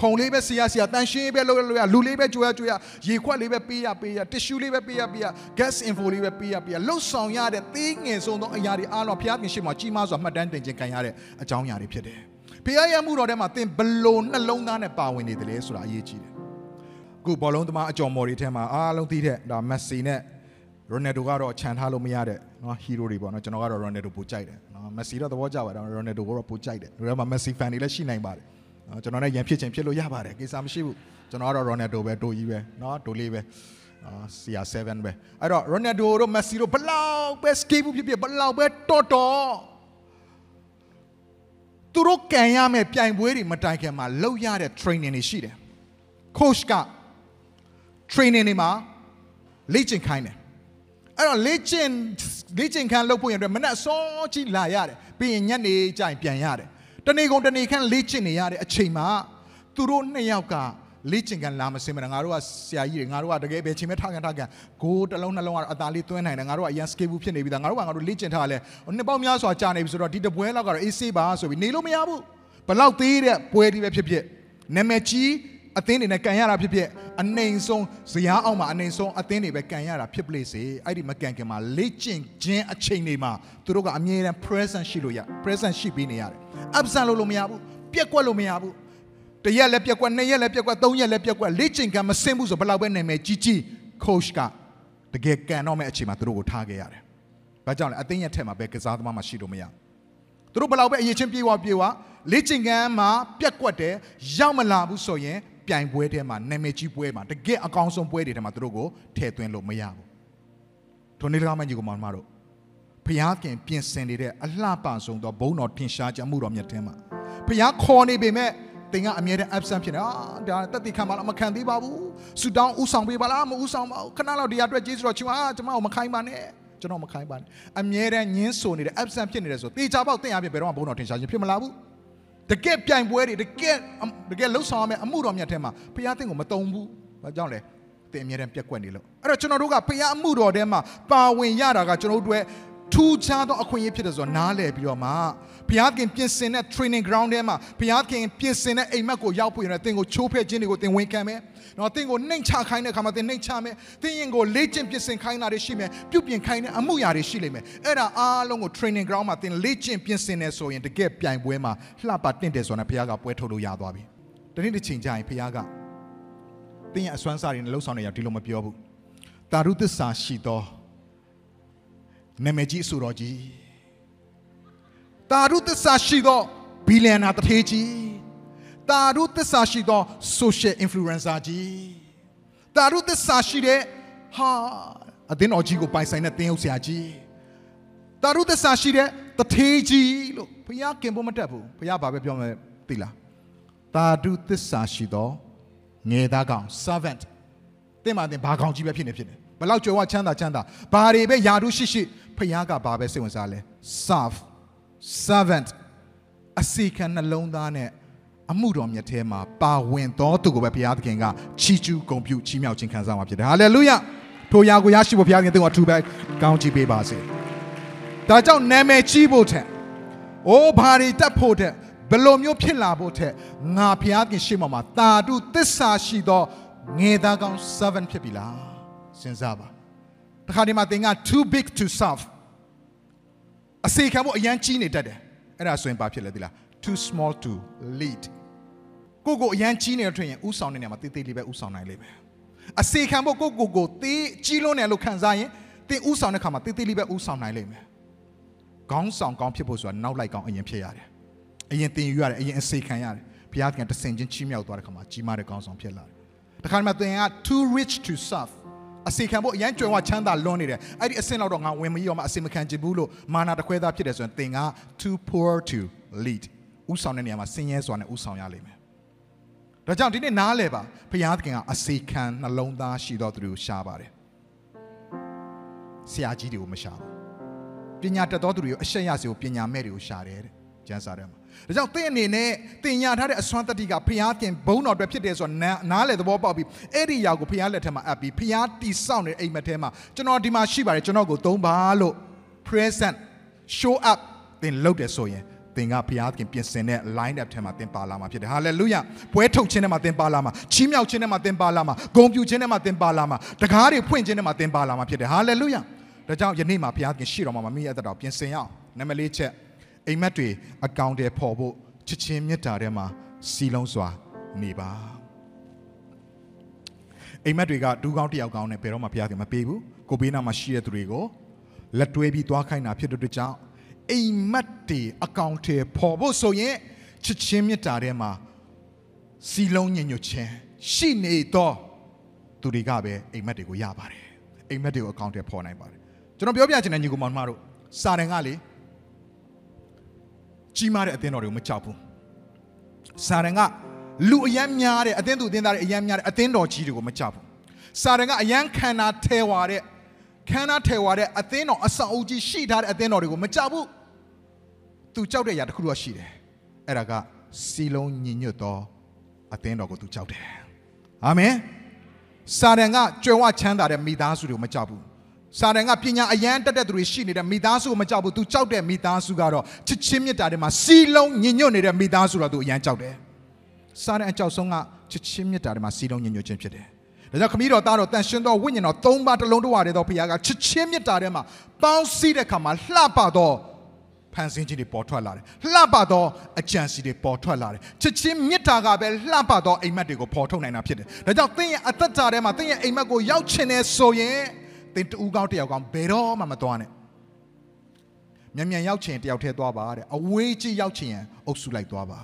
ခုံလေးပဲစီရစီရတန်ရှင်းပဲလုပ်လို့ရလူလေးပဲကြွရကြွရရေခွက်လေးပဲပေးရပေးရတ िश ူးလေးပဲပေးရပေးရ gas info လေးပဲပေးရပေးရလှုပ်ဆောင်ရတဲ့သေးငယ်ဆုံးသောအရာတွေအားလုံးဘုရားခင်ရှိမှကြီးမားစွာမှတ်တမ်းတင်ခြင်းခံရတဲ့အကြောင်းအရာတွေဖြစ်တယ်။ဘုရားရဲ့မှုတော်ထဲမှာသင်ဘလို့နှလုံးသားနဲ့ပါဝင်နေတယ်လေဆိုတာအရေးကြီးတယ်။အခုဘောလုံးသမားအကြော်မော်တွေထဲမှာအားလုံးသိတဲ့ဒါမက်ဆီနဲ့ရိုနယ်ဒိုကတော့ခြံထားလို့မရတဲ့နော်ဟီးရိုတွေပေါ့နော်ကျွန်တော်ကတော့ရိုနယ်ဒိုပိုကြိုက်တယ်နော်မက်ဆီတော့သဘောကျပါတယ်ရိုနယ်ဒိုကတော့ပိုကြိုက်တယ်ဒါပေမဲ့မက်ဆီဖန်တွေလည်းရှိနိုင်ပါတယ် နော်ကျွန်တော်လည်းရန်ဖြစ်ချင်ဖြစ်လို့ရပါတယ်ကိစ္စမရှိဘူးကျွန်တော်ကတော့ Ronaldo ပဲတိုကြီးပဲနော်တိုလေးပဲအာ CR7 ပဲအဲ့တော့ Ronaldo တို့ Messi တို့ဘလောက်ပဲ skate ဖြစ်ဖြစ်ဘလောက်ပဲတော်တော်သူတို့ကန်ရမယ့်ပြိုင်ပွဲတွေမတိုင်ခင်မှာလောက်ရတဲ့ training တွေရှိတယ် coach က training တွေမှာလေ့ကျင့်ခိုင်းတယ်အဲ့တော့လေ့ကျင့်လေ့ကျင့်ခန်းလုပ်ဖို့ရတဲ့မနက်စောကြီးလာရတယ်ပြီးရင်ညနေကျရင်ပြန်ရတယ် တနေ့ကုန်တနေ့ခန့်လေ့ကျင့်နေရတဲ့အချိန်မှာသူတို့နှစ်ယောက်ကလေ့ကျင့်ကန်လာမစင်မငါတို့ကဆရာကြီးတွေငါတို့ကတကယ်ပဲချိန်မဲ့ထားကန်ထားကန်ဂိုးတစ်လုံးနှလုံးကအသာလေးသွင်းနိုင်တယ်ငါတို့ကအရန်စကေဘူးဖြစ်နေပြီသားငါတို့ကငါတို့လေ့ကျင့်ထားလဲနှစ်ပေါင်းများစွာကြာနေပြီဆိုတော့ဒီတပွဲလောက်ကတော့အေးဆေးပါဆိုပြီးနေလို့မရဘူးဘလောက်သေးတဲ့ပွဲဒီပဲဖြစ်ဖြစ်နာမည်ကြီး အသင်းတွေနဲ့ကန်ရတာဖြစ်ဖြစ်အနိုင်ဆုံးဇရားအောင်မှာအနိုင်ဆုံးအသင်းတွေပဲကန်ရတာဖြစ်ပလေစေအဲ့ဒီမကန်ခင်မှာလေ့ကျင့်ခြင်းအချိန်တွေမှာသူတို့ကအမြဲတမ်း present ရှိလို့ရ present ရှိပြီးနေရတယ် absent လို့လို့မရဘူးပြက်ကွက်လို့မရဘူးတရက်လည်းပြက်ကွက်နှစ်ရက်လည်းပြက်ကွက်သုံးရက်လည်းပြက်ကွက်လေ့ကျင့်ကံမစင်ဘူးဆိုဘယ်လောက်ပဲနာမည်ကြီးကြီး coach ကတကယ်ကန်တော့မဲ့အချိန်မှာသူတို့ကိုထားခဲ့ရတယ်။ဘာကြောင့်လဲအသင်းရဲ့ထက်မှာပဲကစားသမားမှရှိလို့မရ။သူတို့ဘယ်လောက်ပဲအရေးချင်းပြေးဝပြေးဝလေ့ကျင့်ကံမှာပြက်ကွက်တယ်ရောက်မလာဘူးဆိုရင် ပြိုင်ပွဲထဲမှာနာမည်ကြီးပွဲမှာတကယ်အကောင်းဆုံးပွဲတွေထဲမှာသူတို့ကိုထည့်သွင်းလို့မရဘူး။ထိုနေ့ကမှညီကောင်မတို့ဖျားခင်ပြင်ဆင်နေတဲ့အလှပဆုံးသောဘုံတော်ထင်ရှားကြမှုတော်မြတ်ထဲမှာဖျားခေါ်နေပေမဲ့သင်ကအမြဲတမ်း absent ဖြစ်နေအာဒါတက်တိခံပါလားမခံသေးပါဘူးဆူတောင်းဥဆောင်ပေးပါလားမဥဆောင်ပါဘူးခဏလောက်ဒီအတွက်ကျေးဇူးတော်ချင်ပါကျွန်မကိုမခိုင်းပါနဲ့ကျွန်တော်မခိုင်းပါနဲ့အမြဲတမ်းညင်းဆိုနေတဲ့ absent ဖြစ်နေတယ်ဆိုတေချာပေါက်သင်အပြည့်ဘယ်တော့မှဘုံတော်ထင်ရှားခြင်းဖြစ်မလာဘူး တကယ်ပြိုင်ပွဲတွေတကယ်တကယ်လှုပ်ဆောင်ရမယ့်အမှုတော်မြတ်ထဲမှာဖျားသင်ကိုမတုံဘူးဘာကြောင့်လဲသင်အမြဲတမ်းပြက်ကွက်နေလို့အဲ့တော့ကျွန်တော်တို့ကဖျားအမှုတော်ထဲမှာပါဝင်ရတာကကျွန်တော်တို့အတွက်ထူးခြားသောအခွင့်အရေးဖြစ်တယ်ဆိုတော့နားလည်ပြီးတော့မှ ဘုရားခင်ပြင်ဆင်တဲ့ training ground ထဲမှာဘုရားခင်ပြင်ဆင်တဲ့အိမ်မက်ကိုရောက်ပြီးရင်သင်ကိုချိုးဖဲ့ခြင်းတွေကိုသင်ဝန်ခံမယ်။နော်သင်ကိုနှိမ်ချခိုင်းတဲ့အခါမှာသင်နှိမ်ချမယ်။သင်ရင်ကိုလေ့ကျင့်ပြင်ဆင်ခိုင်းတာတွေရှိမယ်။ပြုပြင်ခိုင်းတဲ့အမှုရာတွေရှိလိမ့်မယ်။အဲ့ဒါအားလုံးကို training ground မှာသင်လေ့ကျင့်ပြင်ဆင်နေဆိုရင်တကယ်ပြိုင်ပွဲမှာလှပတင့်တယ်ဆိုတော့ဘုရားကပွဲထုတ်လို့ရသွားပြီ။ဒီနေ့တစ်ချိန်ကျရင်ဘုရားကတင်းရဲ့အစွမ်းစားတွေနဲ့လှုပ်ဆောင်နေရဒီလိုမပြောဘူးတာရုသစ္စာရှိသောနာမည်ကြီးအဆိုတော်ကြီး တာရုသစ္စာရှိသောဘီလီယံနာတထေးကြီးတာရုသစ္စာရှိသော social influencer ကြီးတာရုသစ္စာရှိတဲ့ဟာအသင်းတော်ကြီးကိုပိုင်ဆိုင်တဲ့သင်းဥဆရာကြီးတာရုသစ္စာရှိတဲ့တထေးကြီးလို့ဘုရားကင်ဖို့မတက်ဘူးဘုရားဘာပဲပြောမယ်သိလားတာရုသစ္စာရှိသောငယ်သားကောင် servant တင်ပါတင်ဘာကောင်ကြီးပဲဖြစ်နေဖြစ်နေဘလောက်ကြွယ်ဝချမ်းသာချမ်းသာဘာတွေပဲယာတုရှိရှိဖခင်ကဘာပဲစိတ်ဝင်စားလဲ serve servant အစီခံနှလုံးသားနဲ့အမှုတော်မြတ်ထဲမှာပါဝင်တော်သူကိုပဲဘုရားသခင်ကချီးကျူးဂုဏ်ပြုချီးမြှောက်ခြင်းခံစားမှာဖြစ်တယ်ဟာလေလုယထိုရာကိုရရှိဖို့ဘုရားသခင်တို့အထူးပဲကောင်းချီးပေးပါစေဒါကြောင့်နာမည်ကြီးဖို့ထက်အိုးဘာတွေတက်ဖို့ထက်ဘယ်လိုမျိုးဖြစ်လာဖို့ထက်ငါဘုရားသခင်ရှေ့မှာမှာတာတုသစ္စာရှိသောငယ်သားကောင်း7ဖြစ်ပြီလားစဉ်းစားပါတခါဒီမှာသင်က too big to serve အစေခံဖို့အရန်ကြီးနေတတ်တယ်အဲ့ဒါဆိုရင်ဘာဖြစ်လဲသိလား too small to lead ကိုကိုအရန်ကြီးနေတော့ထွင်ရင်ဥဆောင်နေနေမှာတေးသေးလေးပဲဥဆောင်နိုင်လိမ့်မယ်အစေခံဖို့ကိုကိုကိုတေးကြီးလုံးနေလို့ခံစားရင်သင်ဥဆောင်တဲ့ခါမှာတေးသေးလေးပဲဥဆောင်နိုင်လိမ့်မယ်ခေါင်းဆောင်ကောင်းဖြစ်ဖို့ဆိုတာနောက်လိုက်ကောင်းအရင်ဖြစ်ရတယ်အရင်သင်ယူရတယ်အရင်အစေခံရတယ်ဘုရားကတဆင်ချင်းချီးမြှောက်သွားတဲ့ခါမှာကြီးမားတဲ့ခေါင်းဆောင်ဖြစ်လာတယ်တခါမှသင်က too rich to serve အစီခံဖို့အရန်ကြွယ်ဝချမ်းသာလွန်းနေတယ်အဲ့ဒီအဆင့်တော့တော့ငါဝင်မကြီးရောမှအစီမခံချင်ဘူးလို့မာနာတခွဲသားဖြစ်တယ်ဆိုရင်သင်က too poor to lead ဥဆောင်တဲ့နေရာမှာဆင်းရဲစွာနဲ့ဥဆောင်ရလိမ့်မယ်ဒါကြောင့်ဒီနေ့နားလဲပါဘုရားသခင်ကအစီခံနှလုံးသားရှိတော်သူတွေကိုရှားပါတယ်ဆရာကြီးတွေကိုမရှာဘူးပညာတတ်တော်သူတွေကိုအရှက်ရစီကိုပညာမဲ့တွေကိုရှာတယ်တဲ့ကျမ်းစာထဲမှာ ဒါကြောင့်သင်အနေနဲ့သင်ညာထားတဲ့အစွမ်းတတိကဖျားခင်ဘုံတော်အတွက်ဖြစ်တယ်ဆိုတော့နားလေသဘောပေါက်ပြီးအဲ့ဒီຢာကိုဖျားလက်ထက်မှာအပ်ပြီးဖျားတီဆောက်နေတဲ့အိမ်မက်ထဲမှာကျွန်တော်ဒီမှာရှိပါတယ်ကျွန်တော်ကိုသုံးပါလို့ present show up သင်လုပ်တယ်ဆိုရင်သင်ကဘုရားခင်ပြင်ဆင်တဲ့ line up ထဲမှာသင်ပါလာမှာဖြစ်တယ်ဟာလေလုယပွဲထုတ်ခြင်းထဲမှာသင်ပါလာမှာချီးမြှောက်ခြင်းထဲမှာသင်ပါလာမှာဂုဏ်ပြုခြင်းထဲမှာသင်ပါလာမှာတကားတွေဖွင့်ခြင်းထဲမှာသင်ပါလာမှာဖြစ်တယ်ဟာလေလုယဒါကြောင့်ယနေ့မှာဘုရားခင်ရှေ့တော်မှာမမိရတဲ့တော်ပြင်ဆင်ရအောင်နံပါတ်၄ချက် အိမ်မက်တွေအကောင့်တွေပေါ်ဖို့ချစ်ချင်းမေတ္တာထဲမှာစီလုံးစွာနေပါအိမ်မက်တွေကဒူးကောင်းတယောက်ကောင်းနဲ့ဘယ်တော့မှဘုရားခင်မပေးဘူးကိုဘေးနာမှာရှိတဲ့သူတွေကိုလက်တွဲပြီးသွားခိုင်းတာဖြစ်တဲ့အတွက်ကြောင့်အိမ်မက်တွေအကောင့်တွေပေါ်ဖို့ဆိုရင်ချစ်ချင်းမေတ္တာထဲမှာစီလုံးညင်ညွတ်ခြင်းရှိနေတော့သူတွေကပဲအိမ်မက်တွေကိုရပါတယ်အိမ်မက်တွေကိုအကောင့်တွေပေါ်နိုင်ပါတယ်ကျွန်တော်ပြောပြချင်တဲ့ညီကောင်မောင်မတို့စာတန်ကလေ ကြီးမားတဲ့အသင်းတော်တွေကိုမကြောက်ဘူးစာရန်ကလူအယမ်းများတဲ့အသင်းသူအသင်းသားတွေအယမ်းများတဲ့အသင်းတော်ကြီးတွေကိုမကြောက်ဘူးစာရန်ကအယမ်းခန္ဓာထဲဝါတဲ့ခန္ဓာထဲဝါတဲ့အသင်းတော်အဆောင်အုပ်ကြီးရှိထားတဲ့အသင်းတော်တွေကိုမကြောက်ဘူးသူကြောက်တဲ့အရာတစ်ခုတော့ရှိတယ်အဲ့ဒါကစီလုံးညီညွတ်သောအသင်းတော်ကိုသူကြောက်တယ်အာမင်စာရန်ကကြွယ်ဝချမ်းသာတဲ့မိသားစုတွေကိုမကြောက်ဘူး စာတန်ကပညာအရန်တက်တဲ့သူတွေရှိနေတဲ့မိသားစုကိုမကြောက်ဘူး။ तू ကြောက်တဲ့မိသားစုကတော့ချစ်ချင်းမြတ်တာတွေမှာစီလုံးညင်ညွတ်နေတဲ့မိသားစုတော့ तू အရန်ကြောက်တယ်။စာတန်အကြောက်ဆုံးကချစ်ချင်းမြတ်တာတွေမှာစီလုံးညင်ညွတ်ခြင်းဖြစ်တယ်။ဒါကြောင့်ခမည်းတော်သားတော်တန်ရှင်တော်ဝိညာဉ်တော်သုံးပါးတစ်လုံးတစ်ဝါတည်းသောဘုရားကချစ်ချင်းမြတ်တာတွေမှာပေါင်းစည်းတဲ့အခါမှာလှပတော့ဖန်ဆင်းခြင်းတွေပေါ်ထွက်လာတယ်။လှပတော့အကြံစီတွေပေါ်ထွက်လာတယ်။ချစ်ချင်းမြတ်တာကပဲလှပတော့အိမ်မက်တွေကိုပေါ်ထုတ်နိုင်တာဖြစ်တယ်။ဒါကြောင့်သင်ရဲ့အသက်တာထဲမှာသင်ရဲ့အိမ်မက်ကိုရောက်ချင်နေဆိုရင် သင်တူကောင်းတယောက်ကောင်းဘယ်တော့မှမသွားနဲ့မြန်မြန်ရောက်ချင်တယောက်တည်းသွားပါတဲ့အဝေးကြီးရောက်ချင်ရင်အုပ်စုလိုက်သွားပါ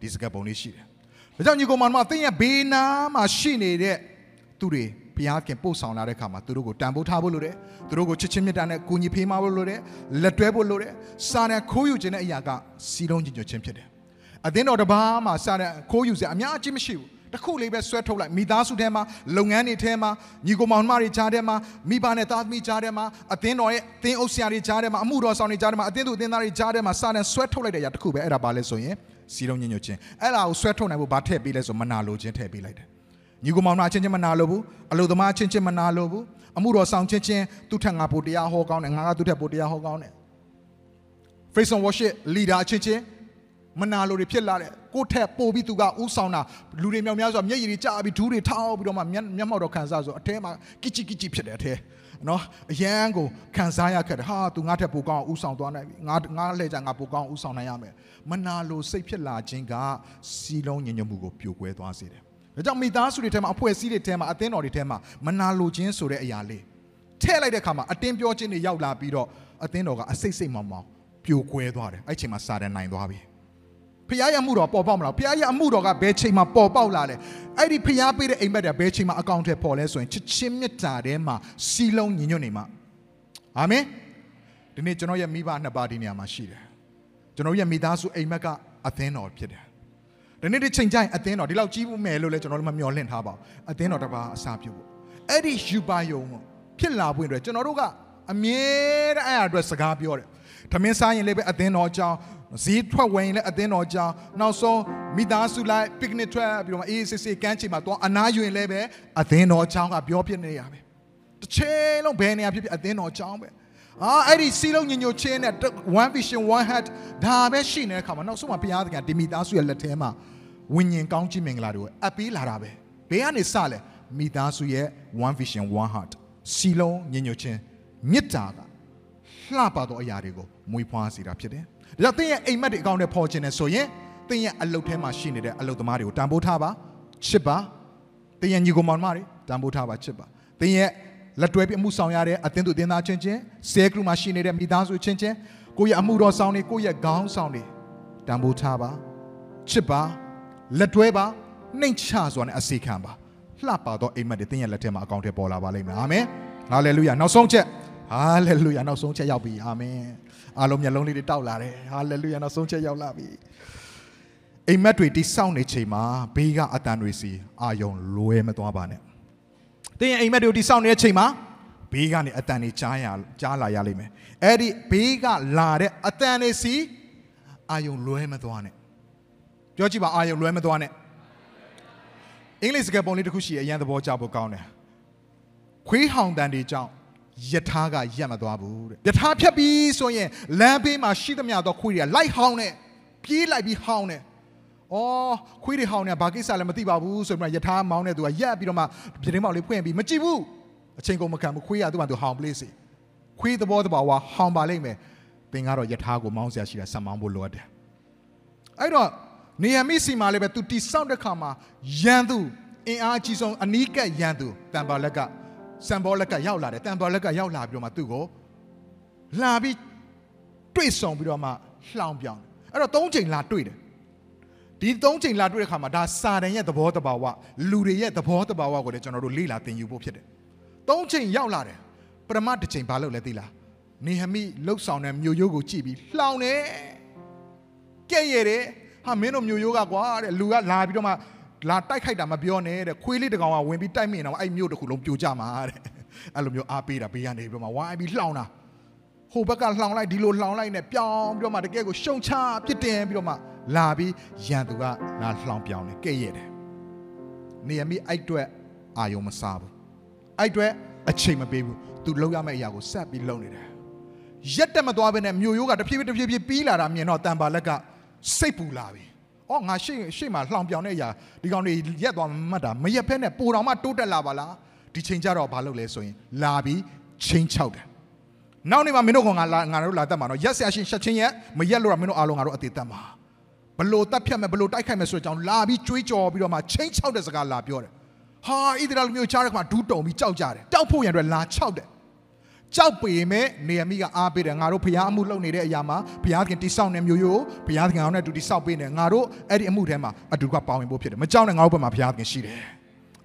ဒီစကားပုံလေးရှိတယ်ဒါကြောင့်ညီကောင်မမသင်ရဲ့ဘေးနားမှာရှိနေတဲ့သူတွေဘုရားခင်ပို့ဆောင်လာတဲ့ခါမှာသူတို့ကိုတန်ဖိုးထားဖို့လိုတယ်သူတို့ကိုချစ်ချင်းမြတ်တာနဲ့ကိုညီဖေးမဖို့လိုတယ်လက်တွဲဖို့လိုတယ်စာနဲ့ခိုးယူခြင်းတဲ့အရာကစီလုံးညီညွတ်ခြင်းဖြစ်တယ်အသင်းတော်တစ်ပါးမှာစာနဲ့ခိုးယူစရာအများကြီးမရှိဘူး တစ်ခုလေးပဲဆွဲထုတ်လိုက်မိသားစုထဲမှာလုပ်ငန်းတွေထဲမှာညီကိုမောင်နှမတွေကြားထဲမှာမိဘနဲ့သားသမီးကြားထဲမှာအသင်းတော်ရဲ့အသင်းအုပ်ဆရာတွေကြားထဲမှာအမှုတော်ဆောင်တွေကြားထဲမှာအသင်းသူအသင်းသားတွေကြားထဲမှာစာနဲ့ဆွဲထုတ်လိုက်တဲ့အရာတစ်ခုပဲအဲ့ဒါပါလဲဆိုရင်စီလုံးညညွတ်ခြင်းအဲ့ဒါကိုဆွဲထုတ်နိုင်ဖို့ဘာထည့်ပေးလဲဆိုမနာလိုခြင်းထည့်ပေးလိုက်တယ်ညီကိုမောင်နှမချင်းချင်းမနာလိုဘူးအလိုသမားချင်းချင်းမနာလိုဘူးအမှုတော်ဆောင်ချင်းချင်းသူ့ထက်ငါပိုတရားဟောကောင်းတယ်ငါကသူ့ထက်ပိုတရားဟောကောင်းတယ် Face on worship leader ချင်းချင်း မနာလိုတွေဖြစ်လာတယ်ကိုထက်ပို့ပြီးသူကဥဆောင်တာလူတွေမြောက်များစွာမျက်ရည်တွေကျပြီးဒူးတွေထောက်ပြီးတော့မှမျက်မျက်မှောက်တော့ခံစားဆိုအထဲမှာကစ်ချီကစ်ချီဖြစ်တယ်အထဲနော်အရန်ကိုခံစားရခဲ့တယ်ဟာသူငါထက်ပိုကောင်းအောင်ဥဆောင်သွားနိုင်ပြီငါငါလှည့်ကြငါပိုကောင်းအောင်ဥဆောင်နိုင်ရမယ်မနာလိုစိတ်ဖြစ်လာခြင်းကစီလုံးညဉ့်ညွတ်မှုကိုပြိုကွဲသွားစေတယ်ဒါဒါကြောင့်မိသားစုတွေထဲမှာအဖွဲ့အစည်းတွေထဲမှာအသင်းတော်တွေထဲမှာမနာလိုခြင်းဆိုတဲ့အရာလေးထည့်လိုက်တဲ့အခါမှာအတင်းပြောခြင်းတွေရောက်လာပြီးတော့အသင်းတော်ကအစိတ်စိတ်မောင်မောင်ပြိုကွဲသွားတယ်အဲ့ချိန်မှာစာတန်နိုင်သွားပြီ ဖခင်ရဲ့အမှုတော်ပေါ်ပေါက်မလားဖခင်ရဲ့အမှုတော်ကဘယ်ချိန်မှာပေါ်ပေါက်လာလဲအဲ့ဒီဖခင်ပေးတဲ့အိမ်မက်တွေဘယ်ချိန်မှာအကောင့်ထဲပေါ်လဲဆိုရင်ချစ်ချင်းမြတ်တာထဲမှာစီလုံးညီညွတ်နေမှာအာမင်ဒီနေ့ကျွန်တော်ရဲ့မိဘနှစ်ပါးဒီနေရာမှာရှိတယ်ကျွန်တော်ရဲ့မိသားစုအိမ်မက်ကအသင်းတော်ဖြစ်တယ်ဒီနေ့ဒီချိန်ကျရင်အသင်းတော်ဒီလောက်ကြီးဖို့မယ်လို့လည်းကျွန်တော်တို့မမျှော်လင့်ထားပါဘူးအသင်းတော်တစ်ပါးအစာပြုဖို့အဲ့ဒီယူပါယုံဖြစ်လာဖို့အတွက်ကျွန်တော်တို့ကအမြဲတမ်းအဲ့အအတွက်စကားပြောတယ်။သမင်းစားရင်လည်းပဲအသင်းတော်အကြောင်း ဈေးထွက်ဝင်လည်းအသင်းတော်အကြောင်းနောက်ဆုံးမိသားစုလိုက် picnic ထွက်ပြီးတော့အေးစစ်စစ်ကမ်းချိန်မှာတော့အနားယူရင်လည်းပဲအသင်းတော်အကြောင်းကပြောပြနေရပဲ။တစ်ချိန်လုံးဘယ်နေရာဖြစ်ဖြစ်အသင်းတော်အကြောင်းပဲ။အာအဲ့ဒီစီလုံးညညိုချင်းနဲ့ one vision one heart ဒါပဲရှိနေတဲ့အခါမှာနောက်ဆုံးမှာဘုရားသခင်ဒီမိသားစုရဲ့လက်ထဲမှာဝိညာဉ်ကောင်းကြီးမင်္ဂလာတွေကိုအပ်ပေးလာတာပဲ။ဘယ်ကနေစလဲမိသားစုရဲ့ one vision one heart စီလုံးညညိုချင်းမေတ္တာကလှပသောအရာတွေကိုမွေးဖွားစေတာဖြစ်တယ်။ ဒါကြောင့်သင်ရဲ့အိမ်မက်တွေအကောင့်နဲ့ပေါ်ခြင်းနဲ့ဆိုရင်သင်ရဲ့အလုပ်ထဲမှာရှိနေတဲ့အလုပ်သမားတွေကိုတန်ဖိုးထားပါချစ်ပါသင်ရဲ့ညီကောင်မောင်မတွေတန်ဖိုးထားပါချစ်ပါသင်ရဲ့လက်တွဲပြီးအမှုဆောင်ရတဲ့အသင်းသူအသင်းသားချင်းချင်းဆဲကလူမှာရှိနေတဲ့မိသားစုချင်းချင်းကိုယ့်ရဲ့အမှုတော်ဆောင်တွေကိုယ့်ရဲ့ခေါင်းဆောင်တွေတန်ဖိုးထားပါချစ်ပါလက်တွဲပါနှိမ်ချစွာနဲ့အစီခံပါလှပသောအိမ်မက်တွေသင်ရဲ့လက်ထဲမှာအကောင့်ထဲပေါ်လာပါလိမ့်မယ်အာမင်ဟာလေလုယာနောက်ဆုံးချက် ဟာလေလုယာနောက်ဆုံးချက်ရောက်ပြီအာမင်အားလုံးမျက်လုံးလေးတွေတောက်လာတယ်ဟာလေလုယာနောက်ဆုံးချက်ရောက်လာပြီအိမ်မက်တွေတိစောင့်နေချိန်မှာဘေးကအတန်တွေစီအာယုံလွဲမသွားပါနဲ့သင်ရဲ့အိမ်မက်တွေကိုတိစောင့်နေတဲ့ချိန်မှာဘေးကနေအတန်တွေကြားရကြားလာရလိမ့်မယ်အဲ့ဒီဘေးကလာတဲ့အတန်တွေစီအာယုံလွဲမသွားနဲ့ပြောကြည့်ပါအာယုံလွဲမသွားနဲ့အင်္ဂလိပ်စကားပုံလေးတစ်ခုရှိရအရန်သဘောကျဖို့ကောင်းတယ်ခွေးဟောင်တန်တွေကြောင့် ယထာကရက်မသွားဘူးတဲ့ယထာဖြတ်ပြီးဆိုရင်လမ်းဘေးမှာရှိသမျှသောခွေးတွေကလိုက်ဟောင်းနဲ့ပြေးလိုက်ပြီးဟောင်းနဲ့အော်ခွေးတွေဟောင်းနေဘာကိစ္စလည်းမသိပါဘူးဆိုပြီးမှယထာမောင်းနေသူကရက်ပြီးတော့မှပြတင်းပေါက်လေးဖွင့်ပြီးမကြည့်ဘူးအချိန်ကုန်မခံဘူးခွေးကသူ့မှာသူဟောင်းပလေးစီခွေးသဘောတဘာဝဟောင်းပါလိမ့်မယ်သင်ကတော့ယထာကိုမောင်းဆရာရှိတာဆက်မောင်းဖို့လိုအပ်တယ်အဲ့တော့နေရမိစီမှာလည်းပဲသူတိဆောက်တဲ့ခါမှာရန်သူအင်အားကြီးဆုံးအနီးကပ်ရန်သူတန်ပါလက်က စံဘောလက်ကရောက်လာတယ်တန်ဘောလက်ကရောက်လာပြီးတော့မှသူ့ကိုလာပြီးတွေ့ဆုံပြီးတော့မှလှောင်ပြောင်းတယ်အဲ့တော့၃ချိန်လာတွေ့တယ်ဒီ၃ချိန်လာတွေ့တဲ့ခါမှာဒါစာတန်ရဲ့သဘောတဘာဝလူတွေရဲ့သဘောတဘာဝကိုလည်းကျွန်တော်တို့လေ့လာသင်ယူဖို့ဖြစ်တယ်၃ချိန်ရောက်လာတယ်ပရမတစ်ချိန်ဘာလုပ်လဲသိလားနေဟမိလှုပ်ဆောင်တဲ့မြို့ရိုးကိုကြည့်ပြီးလှောင်တယ်ကဲ့ရဲ့တယ်ဟာမင်းတို့မြို့ရိုးကကွာတဲ့လူကလာပြီးတော့မှ လာတိုက်ခိုက်တာမပြောနဲ့တဲ့ခွေးလေးတကောင်ကဝင်ပြီးတိုက်မိနေတာအဲ့မြို့တစ်ခုလုံးပြိုကျမှာတဲ့အဲ့လိုမျိုးအားပေးတာဘေးကနေပြီးတော့မှဝိုင်းပြီးလှောင်တာဟိုဘက်ကလှောင်လိုက်ဒီလိုလှောင်လိုက်နဲ့ပြောင်းပြီးတော့မှတကယ်ကိုရှုံချပြစ်တင်ပြီးတော့မှလာပြီးရန်သူကလာလှောင်ပြောင်းတယ်ကဲ့ရဲ့တယ်နေရမိအဲ့အတွက်အာယုံမစားဘူးအဲ့အတွက်အချိန်မပေးဘူးသူလောက်ရမယ့်အရာကိုဆက်ပြီးလုပ်နေတယ်ရက်တက်မသွားဘဲနဲ့မြို့ရိုးကတဖြည်းဖြည်းတဖြည်းဖြည်းပြီးလာတာမြင်တော့တန်ပါလက်ကစိတ်ပူလာပြီ။ အော်ငါရှေ့ရှေ့မှာလှောင်ပြောင်တဲ့အရာဒီကောင်တွေရက်သွားမှတ်တာမရက်ဖက်နဲ့ပိုတော်မှတိုးတက်လာပါလား။ဒီချိန်ကျတော့ဘာလုပ်လဲဆိုရင်လာပြီးချင်းချောက်တယ်။နောက်နေ့မှာမင်းတို့ကငါလာငါတို့လာတတ်မှာနော်ရက်ဆရာရှင်ရှက်ချင်းရက်မရက်လို့တော့မင်းတို့အားလုံးငါတို့အသေးတတ်မှာ။ဘလို့တတ်ဖြတ်မယ်ဘလို့တိုက်ခိုက်မယ်ဆိုတဲ့အကြောင်းလာပြီးကြွေးကြော်ပြီးတော့မှချင်းချောက်တဲ့စကားလာပြောတယ်။ဟာဣသရေလမျိုးချားတဲ့ခါဒူးတုံပြီးကြောက်ကြတယ်။တောက်ဖို့ရန်အတွက်လာချောက်တယ်။ ကြောက်ပေမဲ့နေရမိကအားပေးတယ်ငါတို့ဖျားအမှုလုပ်နေတဲ့အရာမှာဖျားခင်တိဆောက်နေမျိုးရိုးဖျားခင်အောင်နဲ့တူတိဆောက်ပေးနေငါတို့အဲ့ဒီအမှုထဲမှာအတူကပါဝင်ဖို့ဖြစ်တယ်မကြောက်နဲ့ငါတို့ဘက်မှာဖျားခင်ရှိတယ်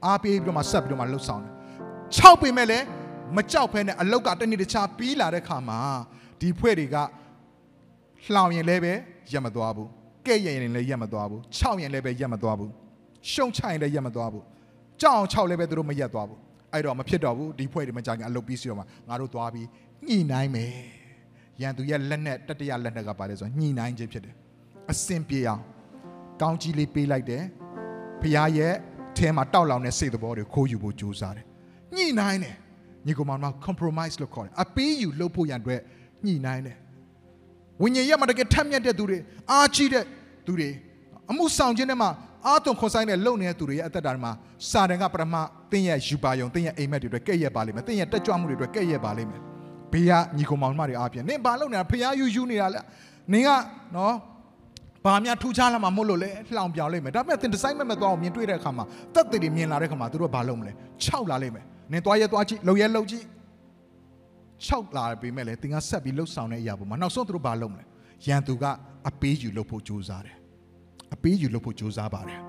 အားပေးပြီးတော့မှဆက်ပြီးတော့မှလှုပ်ဆောင်တယ်ခြောက်ပေမဲ့လည်းမကြောက်ဖဲနဲ့အလောက်ကတနေ့တခြားပြီးလာတဲ့ခါမှာဒီဖွဲ့တွေကလှောင်ရင်လည်းပဲရက်မသွားဘူးကဲ့ရင်လည်းရက်မသွားဘူးခြောက်ရင်လည်းပဲရက်မသွားဘူးရှုံချရင်လည်းရက်မသွားဘူးကြောက်အောင်ခြောက်လည်းပဲသူတို့မရက်သွားဘူး အဲ့တော့မဖြစ်တော့ဘူးဒီဖွဲ့တွေမကြခင်အလုပ်ပြီးစီတော့မှငါတို့သွားပြီးညှိနှိုင်းမယ်ရန်သူရဲ့လက်နဲ့တတရလက်နဲ့ကပါလဲဆိုညှိနှိုင်းခြင်းဖြစ်တယ်အစင်ပြေအောင်ကောင်းကြီးလေးပေးလိုက်တယ်ဖရားရဲ့ထဲမှာတောက်လောင်တဲ့စိတ်သဘောတွေခိုးယူဖို့ကြိုးစားတယ်ညှိနှိုင်းတယ်ညီကောင်မ compromise လို့ခေါ်တယ်အပေးယူလုပ်ဖို့ရန်အတွက်ညှိနှိုင်းတယ်ဝိညာဉ်ရဲ့မှာတကယ်ထက်မြက်တဲ့သူတွေအားကြီးတဲ့သူတွေအမှုဆောင်ခြင်းထဲမှာ အာသွန်ခွန်ဆိုင်တဲ့လုံနေတဲ့သူတွေရဲ့အသက်တာမှာစာတန်ကပထမတင်းရဲ့ယူပါယုံတင်းရဲ့အိမ်မက်တွေအတွက်ကဲ့ရဲ့ပါလိမ့်မယ်တင်းရဲ့တက်ကြွမှုတွေအတွက်ကဲ့ရဲ့ပါလိမ့်မယ်ဘေးကညီကောင်မောင်မတွေအားဖြင့်နင်ဘာလုပ်နေတာဖျားယူယူနေတာလဲနင်ကနော်ဘာများထူးခြားလာမှမဟုတ်လို့လဲလှောင်ပြောင်လိမ့်မယ်ဒါပေမဲ့သင်ဒီဇိုင်းမဲ့မဲ့သွားအောင်မြင်တွေ့တဲ့အခါမှာတက်တည်တွေမြင်လာတဲ့အခါမှာသူတို့ကဘာလုပ်မလဲခြောက်လာလိမ့်မယ်နင်သွားရဲသွားကြည့်လှုပ်ရဲလှုပ်ကြည့်ခြောက်လာပြီမဲ့လေသင်ကဆက်ပြီးလှုပ်ဆောင်တဲ့အရာပေါ်မှာနောက်ဆုံးသူတို့ဘာလုပ်မလဲရန်သူကအပေးယူလုပ်ဖို့ကြိုးစားတယ် အပေးယူလုပ်ဖို့ကြိုးစားပါတယ်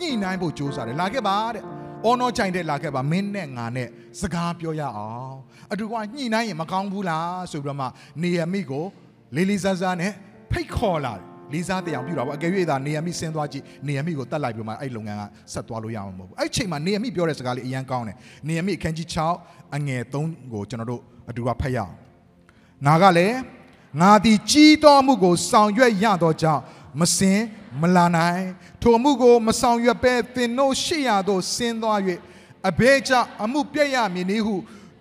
ညှိနှိုင်းဖို့ကြိုးစားတယ်လာခဲ့ပါတဲ့အော်နော်ချိုင်တဲ့လာခဲ့ပါမင်းနဲ့ငါနဲ့စကားပြောရအောင်အတူကညှိနှိုင်းရင်မကောင်းဘူးလားဆိုပြီးတော့မှနေရမိကိုလေးလေးစားစားနဲ့ဖိတ်ခေါ်လာတယ်လေးစားတရားပြုတာပေါ့အကယ်၍သာနေရမိဆင်းသွားကြည့်နေရမိကိုတတ်လိုက်ပြီးမှအဲ့လုပ်ငန်းကဆက်သွားလို့ရအောင်မဟုတ်ဘူးအဲ့ချိန်မှာနေရမိပြောတဲ့စကားလေးအရန်ကောင်းတယ်နေရမိအခန်းကြီး6အငယ်3ကိုကျွန်တော်တို့အတူကဖတ်ရအောင်ငါကလည်းငါသည်ကြီးတော်မှုကိုဆောင်ရွက်ရသောကြောင့် မစင်မလာနိုင်ထိုမှုကိုမဆောင်ရွက်ပဲသင်တို့ရှိရသောဆင်းသွား၍အဘဲကြအမှုပြည့်ရမည်နည်းဟု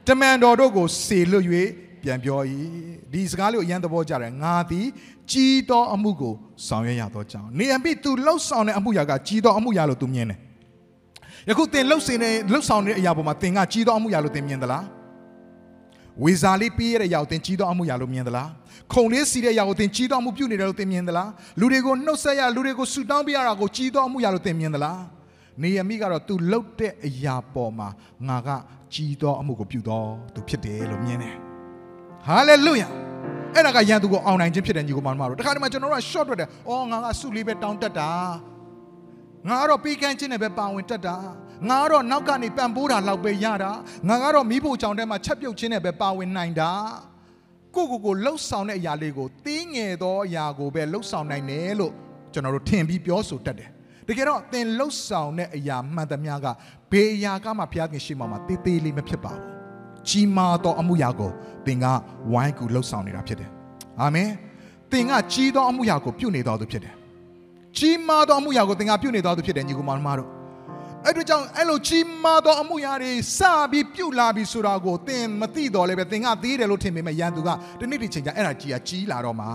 တမန်တော်တို့ကိုစေလွတ်၍ပြန်ပြော၏ဒီစကားလေးကိုအရန်သဘောကျတယ်ငါသည်ကြီးသောအမှုကိုဆောင်ရွက်ရသောကြောင့်နေအမိသူလှုပ်ဆောင်တဲ့အမှုရာကကြီးသောအမှုရာလို့သူမြင်တယ်ယခုသင်လှုပ်စင်တဲ့လှုပ်ဆောင်တဲ့အရာပေါ်မှာသင်ကကြီးသောအမှုရာလို့သင်မြင်သလား ဝေဇာလေးပေးရတဲ့ရောက်သင်ကြီးသောအမှုရာလို့မြင်သလားခုံလေးစီတဲ့ရောက်သင်ကြီးသောအမှုပြုနေတယ်လို့သင်မြင်သလားလူတွေကိုနှုတ်ဆက်ရလူတွေကိုဆူတောင်းပေးရတာကိုကြီးသောအမှုရာလို့သင်မြင်သလားနေရမိကတော့ तू လှုပ်တဲ့အရာပေါ်မှာငါကကြီးသောအမှုကိုပြုတော်သူဖြစ်တယ်လို့မြင်တယ်ဟာလေလုယာအဲ့ဒါကယန်သူကိုအောင်နိုင်ခြင်းဖြစ်တဲ့ညီကိုမောင်မတို့တခါတည်းမှာကျွန်တော်တို့က short ထွက်တယ်အော်ငါကစုလေးပဲတောင်းတက်တာငါကတော့ပေးကမ်းခြင်းနဲ့ပဲပါဝင်တက်တာ ငါကတော့နောက်ကနေပံ့ပိုးတာလောက်ပဲရတာငါကတော့မိဖို့ကြောင့်တဲမှာချက်ပြုတ်ခြင်းနဲ့ပဲပါဝင်နိုင်တာကိုကိုကိုလှုပ်ဆောင်တဲ့အရာလေးကိုတင်းငယ်သောအရာကိုပဲလှုပ်ဆောင်နိုင်တယ်လို့ကျွန်တော်တို့ထင်ပြီးပြောဆိုတတ်တယ်တကယ်တော့သင်လှုပ်ဆောင်တဲ့အရာမှန်သမျှကဘေးအရာကမှဘုရားခင်ရှိမှမှာတေးသေးလေးမဖြစ်ပါဘူးကြီးမားသောအမှုရာကိုသင်ကဝိုင်းကူလှုပ်ဆောင်နေတာဖြစ်တယ်အာမင်သင်ကကြီးသောအမှုရာကိုပြုနေတော်သူဖြစ်တယ်ကြီးမားသောအမှုရာကိုသင်ကပြုနေတော်သူဖြစ်တယ်ညီကောင်မတို့ အဲ့တို့ကြောင့်အဲ့လိုကြီးမားသောအမှုရာတွေစပြီးပြုတ်လာပြီဆိုတာကိုသင်မသိတော့လည်းပဲသင်ကသိတယ်လို့ထင်ပေမဲ့ရန်သူကတနေ့တစ်ချိန်ကျအဲ့ဒါကြီးကကြီးလာတော့မှာ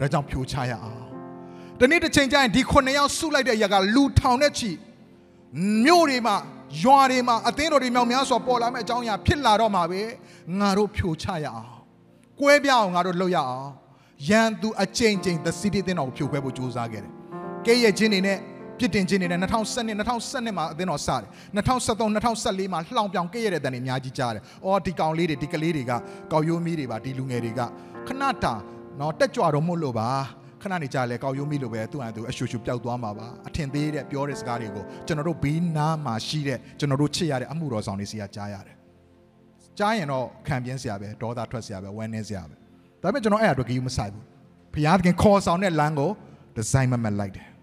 ဒါကြောင့်ဖြိုချရအောင်တနေ့တစ်ချိန်ကျရင်ဒီခုနှစ်ယောက်စုလိုက်တဲ့အရာကလူထောင်နဲ့ချီမြို့တွေမှာရွာတွေမှာအသင်းတော်တွေမြောက်များစွာပေါ်လာမယ့်အကြောင်းအရာဖြစ်လာတော့မှာပဲငါတို့ဖြိုချရအောင်ကွဲပြားအောင်ငါတို့လုပ်ရအောင်ရန်သူအချိန်ချင်း the city အသင်းတော်ကိုဖြိုခွဲဖို့ကြိုးစားခဲ့တယ်ကဲရဲ့ချင်းတွေနဲ့ ပြစ်တင်ခြင်းတွေနဲ့2012 2012မှာအသင်းတော်စတယ်2013 2014မှာလှောင်ပြောင်ကဲ့ရတဲ့တန်တွေအများကြီးကြားတယ်။အော်ဒီကောင်လေးတွေဒီကလေးတွေကကောက်ရိုးမီးတွေပါဒီလူငယ်တွေကခဏတာနော်တက်ကြွတော့မဟုတ်လို့ပါခဏနေကြလဲကောက်ရိုးမီးလိုပဲသူ့အတူအရှူရှူပျောက်သွားမှာပါအထင်သေးတဲ့ပြောတဲ့စကားတွေကိုကျွန်တော်တို့ဘေးနားမှာရှိတဲ့ကျွန်တော်တို့ချစ်ရတဲ့အမှုတော်ဆောင်တွေစီကကြားရတယ်။ကြားရင်တော့ခံပြင်းစရာပဲဒေါသထွက်စရာပဲဝမ်းနည်းစရာပဲ။ဒါပေမဲ့ကျွန်တော်အဲ့အအတွက်ဂီယူမဆိုင်ဘူး။ဘုရားသခင်ခေါ်ဆောင်တဲ့လမ်းကိုဒီဇိုင်းမမတ်လိုက်တယ်။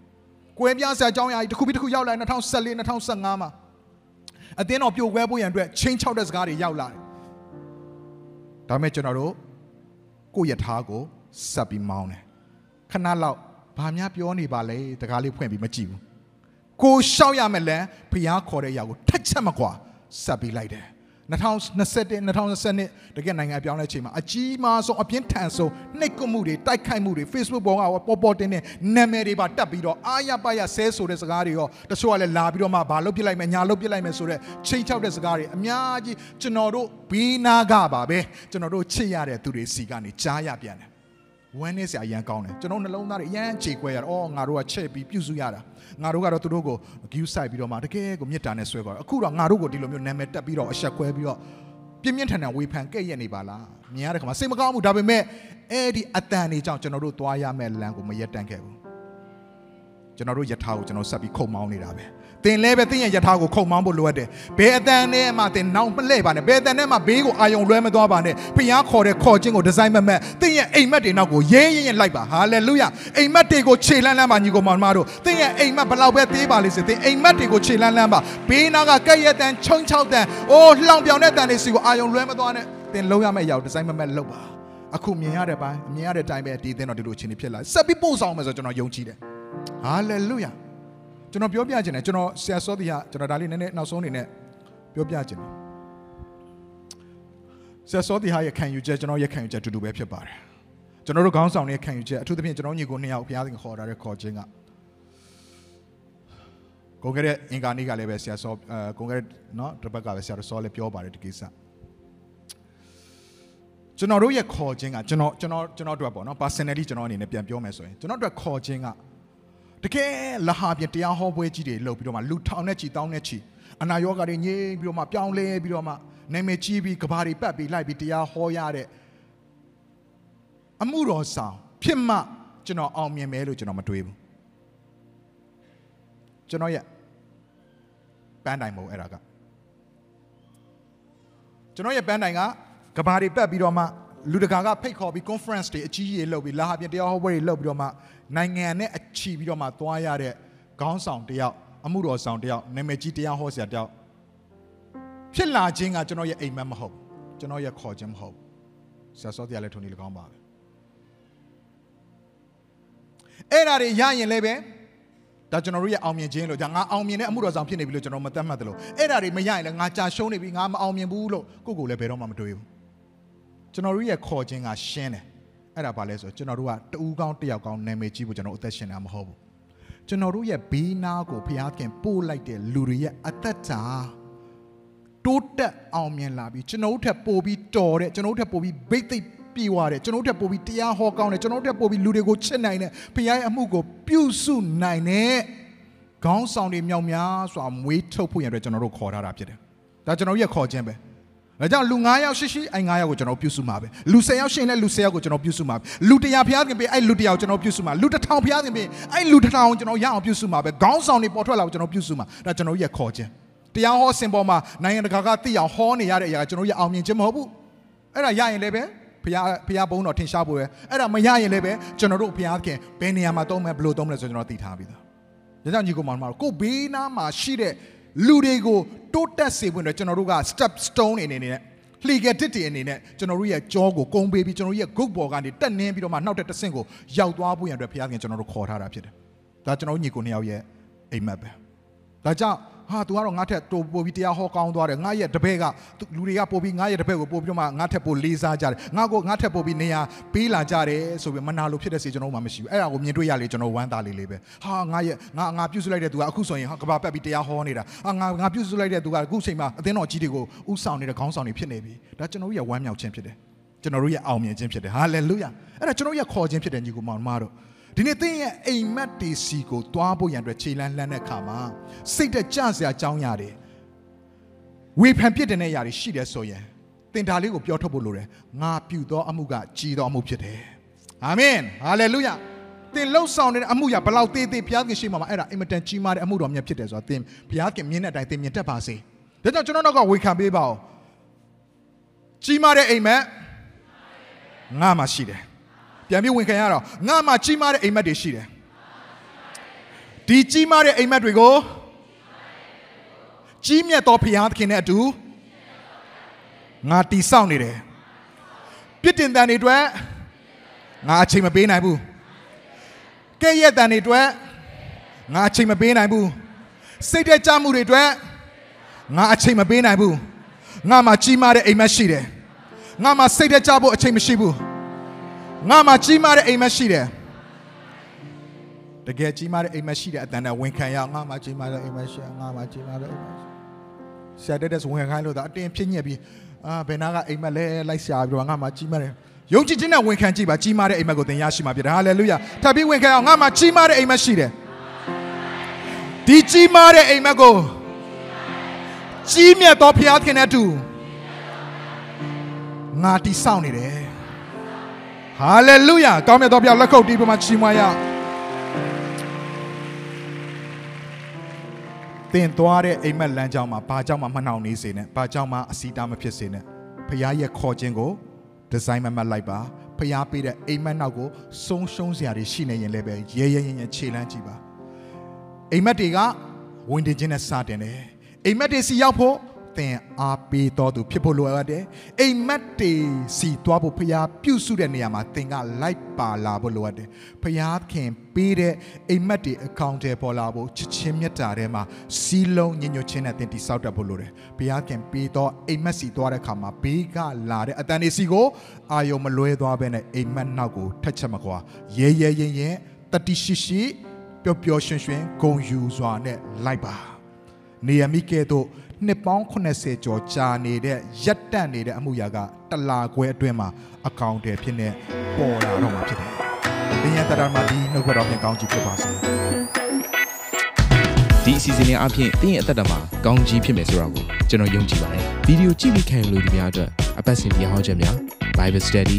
ကွဲပြားစရာအကြောင်းအရာကြီးတစ်ခုပြီးတစ်ခုရောက်လာ2014 2015မှာအသင်းတော်ပြိုကွဲဖို့ရန်အတွက်ချင်းချောက်တဲ့စကားတွေရောက်လာတယ်။ဒါပေမဲ့ကျွန်တော်တို့ကိုယ့်ယထာကိုဆက်ပြီးမောင်းတယ်။ခဏလောက်ဘာများပြောနေပါလဲတကားလေးဖွင့်ပြီးမကြည့်ဘူး။ကိုရှောက်ရမယ်လဲဖျားခေါ်တဲ့အရာကိုထက်ချက်မကွာဆက်ပြီးလိုက်တယ်။ 2021 2022တကယ်နိုင်ငံပြောင်းလဲချိန်မှာအကြီးမားဆုံးအပြင်းထန်ဆုံးနှိပ်ကွမှုတွေတိုက်ခိုက်မှုတွေ Facebook ပေါ်ကပေါ်ပေါ်တင်တဲ့နာမည်တွေပါတက်ပြီးတော့အာရပါရဆဲဆိုတဲ့စကားတွေရောတချို့ကလည်းလာပြီးတော့မှဘာလုပ်ပြလိုက်မယ်ညာလုပ်ပြလိုက်မယ်ဆိုတဲ့ချိန်ချောက်တဲ့စကားတွေအများကြီးကျွန်တော်တို့ဘေးနာကပါပဲကျွန်တော်တို့ချစ်ရတဲ့သူတွေစီကနေကြားရပြန်တယ် ဝမ်းနေစရာအရန်ကောင်းတယ်ကျွန်တော်နှလုံးသားတွေအရန်ခြေခွဲရတာအော်ငါတို့ကချက်ပြီးပြုစုရတာငါတို့ကတော့သူတို့ကို view site ပြီးတော့မှတကယ်ကိုမြစ်တာနဲ့ဆွဲသွားတယ်အခုတော့ငါတို့ကိုဒီလိုမျိုးနာမည်တက်ပြီးတော့အဆက်ခွဲပြီးတော့ပြင်းပြင်းထန်ထန်ဝေဖန်ကဲ့ရဲ့နေပါလားမြင်ရတဲ့ခါမှာစိတ်မကောင်းဘူးဒါပေမဲ့အဲ့ဒီအတန်တွေကြောင့်ကျွန်တော်တို့သွားရမယ့်လမ်းကိုမရက်တန့်ခဲ့ဘူးကျွန်တော်တို့ယထာကိုကျွန်တော်ဆက်ပြီးခုံမောင်းနေတာပဲ သင်လည်းပဲသင်ရဲ့ယထာကိုခုံမောင်းဖို့လိုအပ်တယ်ဘယ်အတန်နဲ့မှသင်နောက်မလှည့်ပါနဲ့ဘယ်အတန်နဲ့မှဘေးကိုအာယုံလွှဲမသွားပါနဲ့ဖျားခေါ်တဲ့ခေါ်ခြင်းကိုဒီဇိုင်းမမတ်သင်ရဲ့အိမ်မက်တွေနောက်ကိုရဲရဲရဲလိုက်ပါဟာလေလုယအိမ်မက်တွေကိုခြေလန်းလန်းပါညီကောင်မောင်မတို့သင်ရဲ့အိမ်မက်ဘလောက်ပဲသေးပါလိမ့်စေသင်အိမ်မက်တွေကိုခြေလန်းလန်းပါဘေးနာကကဲ့ရဲ့တန်ချုံချောက်တန်အိုးလှောင်ပြောင်တဲ့တန်တွေစီကိုအာယုံလွှဲမသွားနဲ့သင်လုံးရမယ့်အရာကိုဒီဇိုင်းမမတ်လုပ်ပါအခုမြင်ရတဲ့ပိုင်းမြင်ရတဲ့အတိုင်းပဲဒီသင်တော့ဒီလိုအချိန်တွေဖြစ်လာဆက်ပြီးပို့ဆောင်မယ်ဆိုကျွန်တော်ယုံကြည်တယ်ဟာလေလုယ ကျွန်တော်ပြောပြခြင်းတယ်ကျွန်တော်ဆရာစောတိဟကျွန်တော်ဒါလေးနည်းနည်းနောက်ဆုံးအနေနဲ့ပြောပြခြင်းတယ်ဆရာစောတိဟရဲ့ခံယူချက်ကျွန်တော်ရဲ့ခံယူချက်အတူတူပဲဖြစ်ပါတယ်ကျွန်တော်တို့ခေါင်းဆောင်ရဲ့ခံယူချက်အထူးသဖြင့်ကျွန်တော်ညီကိုနှစ်ယောက်ဘုရားသခင်ခေါ်တာတဲ့ခေါ်ခြင်းကကိုကတဲ့အင်္ဂါနေ့ကလည်းပဲဆရာစောအဲကိုကတဲ့နော်တစ်ပတ်ကပဲဆရာစောလည်းပြောပါတယ်ဒီကိစ္စကျွန်တော်တို့ရဲ့ခေါ်ခြင်းကကျွန်တော်ကျွန်တော်ကျွန်တော်တို့ပေါ့နော် personally ကျွန်တော်အနေနဲ့ပြန်ပြောမယ်ဆိုရင်ကျွန်တော်တို့ခေါ်ခြင်းက တကယ်လဟာပြင်တရားဟောပွဲကြီးတွေလုပ်ပြီးတော့မှလူထောင်နဲ့ချီတောင်းနဲ့ချီအနာရောဂါတွေငြိမ်းပြီးတော့မှပြောင်းလဲပြီးတော့မှနာမည်ကြီးပြီးကဘာတွေပတ်ပြီးလိုက်ပြီးတရားဟောရတဲ့အမှုတော်ဆောင်ဖြစ်မှကျွန်တော်အောင်မြင်မယ်လို့ကျွန်တော်မတွေးဘူးကျွန်တော်ရဲ့ပန်းတိုင်မဟုတ်အဲ့ဒါကကျွန်တော်ရဲ့ပန်းတိုင်ကကဘာတွေပတ်ပြီးတော့မှလူတကာကဖိတ်ခေါ်ပြီး conference တွေအကြီးကြီးလုပ်ပြီးလာဟာပြင်တရားဟောပွဲတွေလုပ်ပြီးတော့မှ နိုင်ငံနဲ့အချီပြီးတော့မှသွားရတဲ့ခေါင်းဆောင်တယောက်အမှုတော်ဆောင်တယောက်နာမည်ကြီးတရားဟောဆရာတယောက်ဖြစ်လာခြင်းကကျွန်တော်ရဲ့အိမ်မက်မဟုတ်ကျွန်တော်ရဲ့ခေါ်ခြင်းမဟုတ်ဆရာစောတရားလည်းထုံနေလကောင်းပါပဲအဲ့ဒါတွေရရင်လည်းပဲဒါကျွန်တော်တို့ရဲ့အောင်မြင်ခြင်းလို့じゃငါအောင်မြင်တဲ့အမှုတော်ဆောင်ဖြစ်နေပြီလို့ကျွန်တော်မသတ်မှတ်တယ်လို့အဲ့ဒါတွေမရရင်လည်းငါကြာရှုံးနေပြီငါမအောင်မြင်ဘူးလို့ကိုကိုလည်းဘယ်တော့မှမတွေးဘူးကျွန်တော်တို့ရဲ့ခေါ်ခြင်းကရှင်းတယ် အဲ့ဒါဘာလဲဆိုတော့ကျွန်တော်တို့ကတူးကောင်းတယောက်ကောင်းနာမည်ကြီးဖို့ကျွန်တော်အသက်ရှင်တာမဟုတ်ဘူးကျွန်တော်တို့ရဲ့ဘေးနားကိုဘုရားခင်ပို့လိုက်တဲ့လူတွေရဲ့အသက်တာတိုးတက်အောင်မြင်လာပြီးကျွန်တော်တို့ထက်ပိုပြီးတော်တဲ့ကျွန်တော်တို့ထက်ပိုပြီးဘိတ်သိက်ပြေဝတယ်ကျွန်တော်တို့တက်ပို့ပြီးတရားဟောကောင်းတယ်ကျွန်တော်တို့တက်ပို့ပြီးလူတွေကိုချစ်နိုင်တယ်ဖခင်ရဲ့အမှုကိုပြုစုနိုင်တဲ့ခေါင်းဆောင်တွေမြောက်များဆိုတာမွေးထုတ်ဖို့ရတဲ့ကျွန်တော်တို့ခေါ်ထားတာဖြစ်တယ်ဒါကျွန်တော်ရဲ့ခေါ်ခြင်းပဲ ဒါကြောင့်လူ9ယောက်ရှိရှိအဲ့9ယောက်ကိုကျွန်တော်ပြုစုမှာပဲလူ10ယောက်ရှိရင်လည်းလူ10ယောက်ကိုကျွန်တော်ပြုစုမှာပဲလူ100ဖျားခင်ပေးအဲ့လူ100ကိုကျွန်တော်ပြုစုမှာလူ1000ဖျားခင်ပေးအဲ့လူ1000ကိုကျွန်တော်ရအောင်ပြုစုမှာပဲခေါင်းဆောင်တွေပေါ်ထွက်လာကိုကျွန်တော်ပြုစုမှာဒါကျွန်တော်ရဲ့ခေါ်ခြင်းတရားဟောစင်ပေါ်မှာနိုင်ငံတကာကသိအောင်ဟောနေရတဲ့အရာကကျွန်တော်ရဲ့အောင်မြင်ခြင်းမဟုတ်ဘူးအဲ့ဒါရရင်လည်းပဲဖះဖះဘုံတော်ထင်ရှားဖို့ပဲအဲ့ဒါမရရင်လည်းပဲကျွန်တော်တို့ဖះခင်ဘယ်နေရာမှာသုံးမယ်ဘယ်လိုသုံးမလဲဆိုကျွန်တော်သိထားပြီးသားဒါကြောင့်ညီကောင်မောင်တို့ကိုဘေးနားမှာရှိတဲ့ လူတွေကိုတိုးတက်စေဖို့အတွက်ကျွန်တော်တို့က step stone အနေနဲ့လှေကတစ်တည်အနေနဲ့ကျွန်တော်တို့ရဲ့ကြောကိုကုန်းပေးပြီးကျွန်တော်တို့ရဲ့ group ပေါ်ကနေတက်နှင်းပြီးတော့မှနောက်တဲ့တဆင့်ကိုရောက်သွားဖို့ရန်အတွက်ဖះခင်ကျွန်တော်တို့ခေါ်ထားတာဖြစ်တယ်ဒါကျွန်တော်ညီကိုနှစ်ယောက်ရဲ့အိမ်မက်ပဲဒါကြောင့် ဟာ तू ကတော့ငါထက်တိုးပို့ပြီးတရားဟောကောင်းသွားတယ်ငါရဲ့တပည့်ကလူတွေကပို့ပြီးငါရဲ့တပည့်ကိုပို့ပြီးတော့မှငါထက်ပို့လေးစားကြတယ်ငါကိုငါထက်ပို့ပြီးနေရာပေးလာကြတယ်ဆိုပြီးမနာလို့ဖြစ်တဲ့စီကျွန်တော်မှမရှိဘူးအဲ့ဒါကိုမြင်တွေ့ရလေကျွန်တော်ဝမ်းသာလေးလေးပဲဟာငါရဲ့ငါငါပြုစုလိုက်တဲ့သူကအခုဆိုရင်ဟာကဘာပတ်ပြီးတရားဟောနေတာဟာငါငါပြုစုလိုက်တဲ့သူကအခုချိန်မှာအသင်းတော်ကြီးတွေကိုဥဆောင်နေတဲ့ခေါင်းဆောင်တွေဖြစ်နေပြီဒါကျွန်တော်ရဲ့ဝမ်းမြောက်ခြင်းဖြစ်တယ်ကျွန်တော်တို့ရဲ့အောင်မြင်ခြင်းဖြစ်တယ်ဟာလေလုယာအဲ့ဒါကျွန်တော်ရဲ့ခေါ်ခြင်းဖြစ်တယ်ညီကိုမောင်မတို့ ဒီနေ့သင်ရဲ့အိမ်မက်တီစီကိုတွားဖို့ရန်အတွက်ခြေလန်းလှမ်းတဲ့အခါမှာစိတ်တကြစရာအကြောင်းရတယ်ဝေဖန်ပြစ်တင်တဲ့ຢာတွေရှိတယ်ဆိုရင်သင်ဒါလေးကိုပြောထုတ်ဖို့လိုတယ်ငါပြုသောအမှုကကြီးသောအမှုဖြစ်တယ်အာမင်ဟာလေလုယာသင်လှုပ်ဆောင်နေတဲ့အမှုရဘလောက်သေးသေးဘုရားခင်ရှိမှမှာအဲ့ဒါအင်မတန်ကြီးမားတဲ့အမှုတော်မြတ်ဖြစ်တယ်ဆိုတော့သင်ဘုရားခင်မြင်တဲ့အတိုင်းသင်မြင်တတ်ပါစေဒါကြောင့်ကျွန်တော်တို့ကဝေခံပေးပါဦးကြီးမားတဲ့အိမ်မက်ငါမှရှိတယ် ပြန်ပြီးဝင်ခံရတော့ငါမှကြီးမားတဲ့အိမ်မက်တွေရှိတယ်ဒီကြီးမားတဲ့အိမ်မက်တွေကိုကြီးမြတ်သောဘုရားသခင်နဲ့အတူငါတီဆောက်နေတယ်ပြစ်တင်တန်တွေအတွက်ငါအချိန်မပေးနိုင်ဘူးကဲ့ရဲ့တန်တွေအတွက်ငါအချိန်မပေးနိုင်ဘူးစိတ်တဲ့ကြမှုတွေအတွက်ငါအချိန်မပေးနိုင်ဘူးငါမှကြီးမားတဲ့အိမ်မက်ရှိတယ်ငါမှစိတ်တဲ့ကြဖို့အချိန်မရှိဘူး ငါမှကြီးမားတဲ့အိမ်မက်ရှိတယ်တကယ်ကြီးမားတဲ့အိမ်မက်ရှိတဲ့အတန်နဲ့ဝန်ခံရငါမှကြီးမားတဲ့အိမ်မက်ရှိငါမှကြီးမားတဲ့အိမ်မက်ဆရာတက်တဲ့ဝန်ခံခိုင်းလို့ဒါအတင်းဖြစ်ညက်ပြီးအာဘယ်နာကအိမ်မက်လဲလိုက်ရှာပြီးတော့ငါမှကြီးမားတယ်ယုံကြည်ခြင်းနဲ့ဝန်ခံကြည့်ပါကြီးမားတဲ့အိမ်မက်ကိုသင်ရရှိမှာဖြစ်တယ်ဟာလေလုယာထပ်ပြီးဝန်ခံအောင်ငါမှကြီးမားတဲ့အိမ်မက်ရှိတယ်ဒီကြီးမားတဲ့အိမ်မက်ကိုကြီးမြတ်သောဘုရားခင်နဲ့အတူငါတီးဆောင်နေတယ် ဟာလေလုယာကောင်းမြတ်သောဘုရားလက်ခုပ်တီးပြီးမှချီးမွမ်းရသင်သွားတဲ့အိမ်မက်လမ်းကြောင်းမှာဘာကြောင့်မှမနှောင့်နေစေနဲ့ဘာကြောင့်မှအစီတာမဖြစ်စေနဲ့ဖခင်ရဲ့ခေါ်ခြင်းကိုဒီဇိုင်းမမတ်လိုက်ပါဖခင်ပေးတဲ့အိမ်မက်နောက်ကိုဆုံးရှုံးစရာတွေရှိနေရင်လည်းပဲရဲရဲရင်ရင်ခြေလန်းကြည့်ပါအိမ်မက်တွေကဝင်တင်ခြင်းနဲ့စတင်တယ်အိမ်မက်တွေစီရောက်ဖို့ သင်အားပေးတော်သူဖြစ်ဖို့လိုအပ်တယ်။အိမ်မက်တွေစီသွားဖို့ဖျားပြုစုတဲ့နေရာမှာသင်ကလိုက်ပါလာဖို့လိုအပ်တယ်။ဖျားခင်ပေးတဲ့အိမ်မက်တွေအကောင့်တွေပေါ်လာဖို့ချစ်ချင်းမြတ်တာထဲမှာစီးလုံးညညွတ်ချင်းနဲ့သင်တိဆောက်တတ်ဖို့လိုတယ်။ဖျားခင်ပေးတော့အိမ်မက်စီသွားတဲ့အခါမှာဘေးကလာတဲ့အတန်တွေစီကိုအာယုံမလွဲသွားဘဲနဲ့အိမ်မက်နောက်ကိုထက်ချက်မကွာရဲရဲရင်ရင်တတိရှိရှိပျော်ပျော်ရွှင်ရွှင်ဂုံယူစွာနဲ့လိုက်ပါ။နေရမိကဲ့သို့ နှစ်ပေါင်း80ကျော်ကြာနေတဲ့ရက်တန့်နေတဲ့အမှုရာကတလာခွဲအတွင်းမှာအကောင့်တွေဖြစ်နေပေါ်လာတော့မှာဖြစ်တယ်။ဘင်းရတတာမှာဒီနှုတ်ဘတော်ပြန်ကောင်းကြည့်ဖြစ်ပါစေ။ဒီအစီအစဉ်လေးအပြင်တင်းရဲ့အသက်တာမှာကောင်းကြီးဖြစ်မယ်ဆိုတာကိုကျွန်တော်ယုံကြည်ပါတယ်ဗီဒီယိုကြည့်ပြီးခံယူလို့ဒီများအတွက်အပတ်စဉ်တရားဟောခြင်းများ Bible Study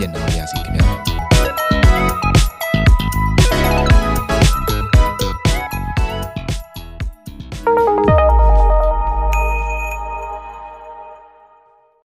ညံ့နာပါရစေခင်ဗျာ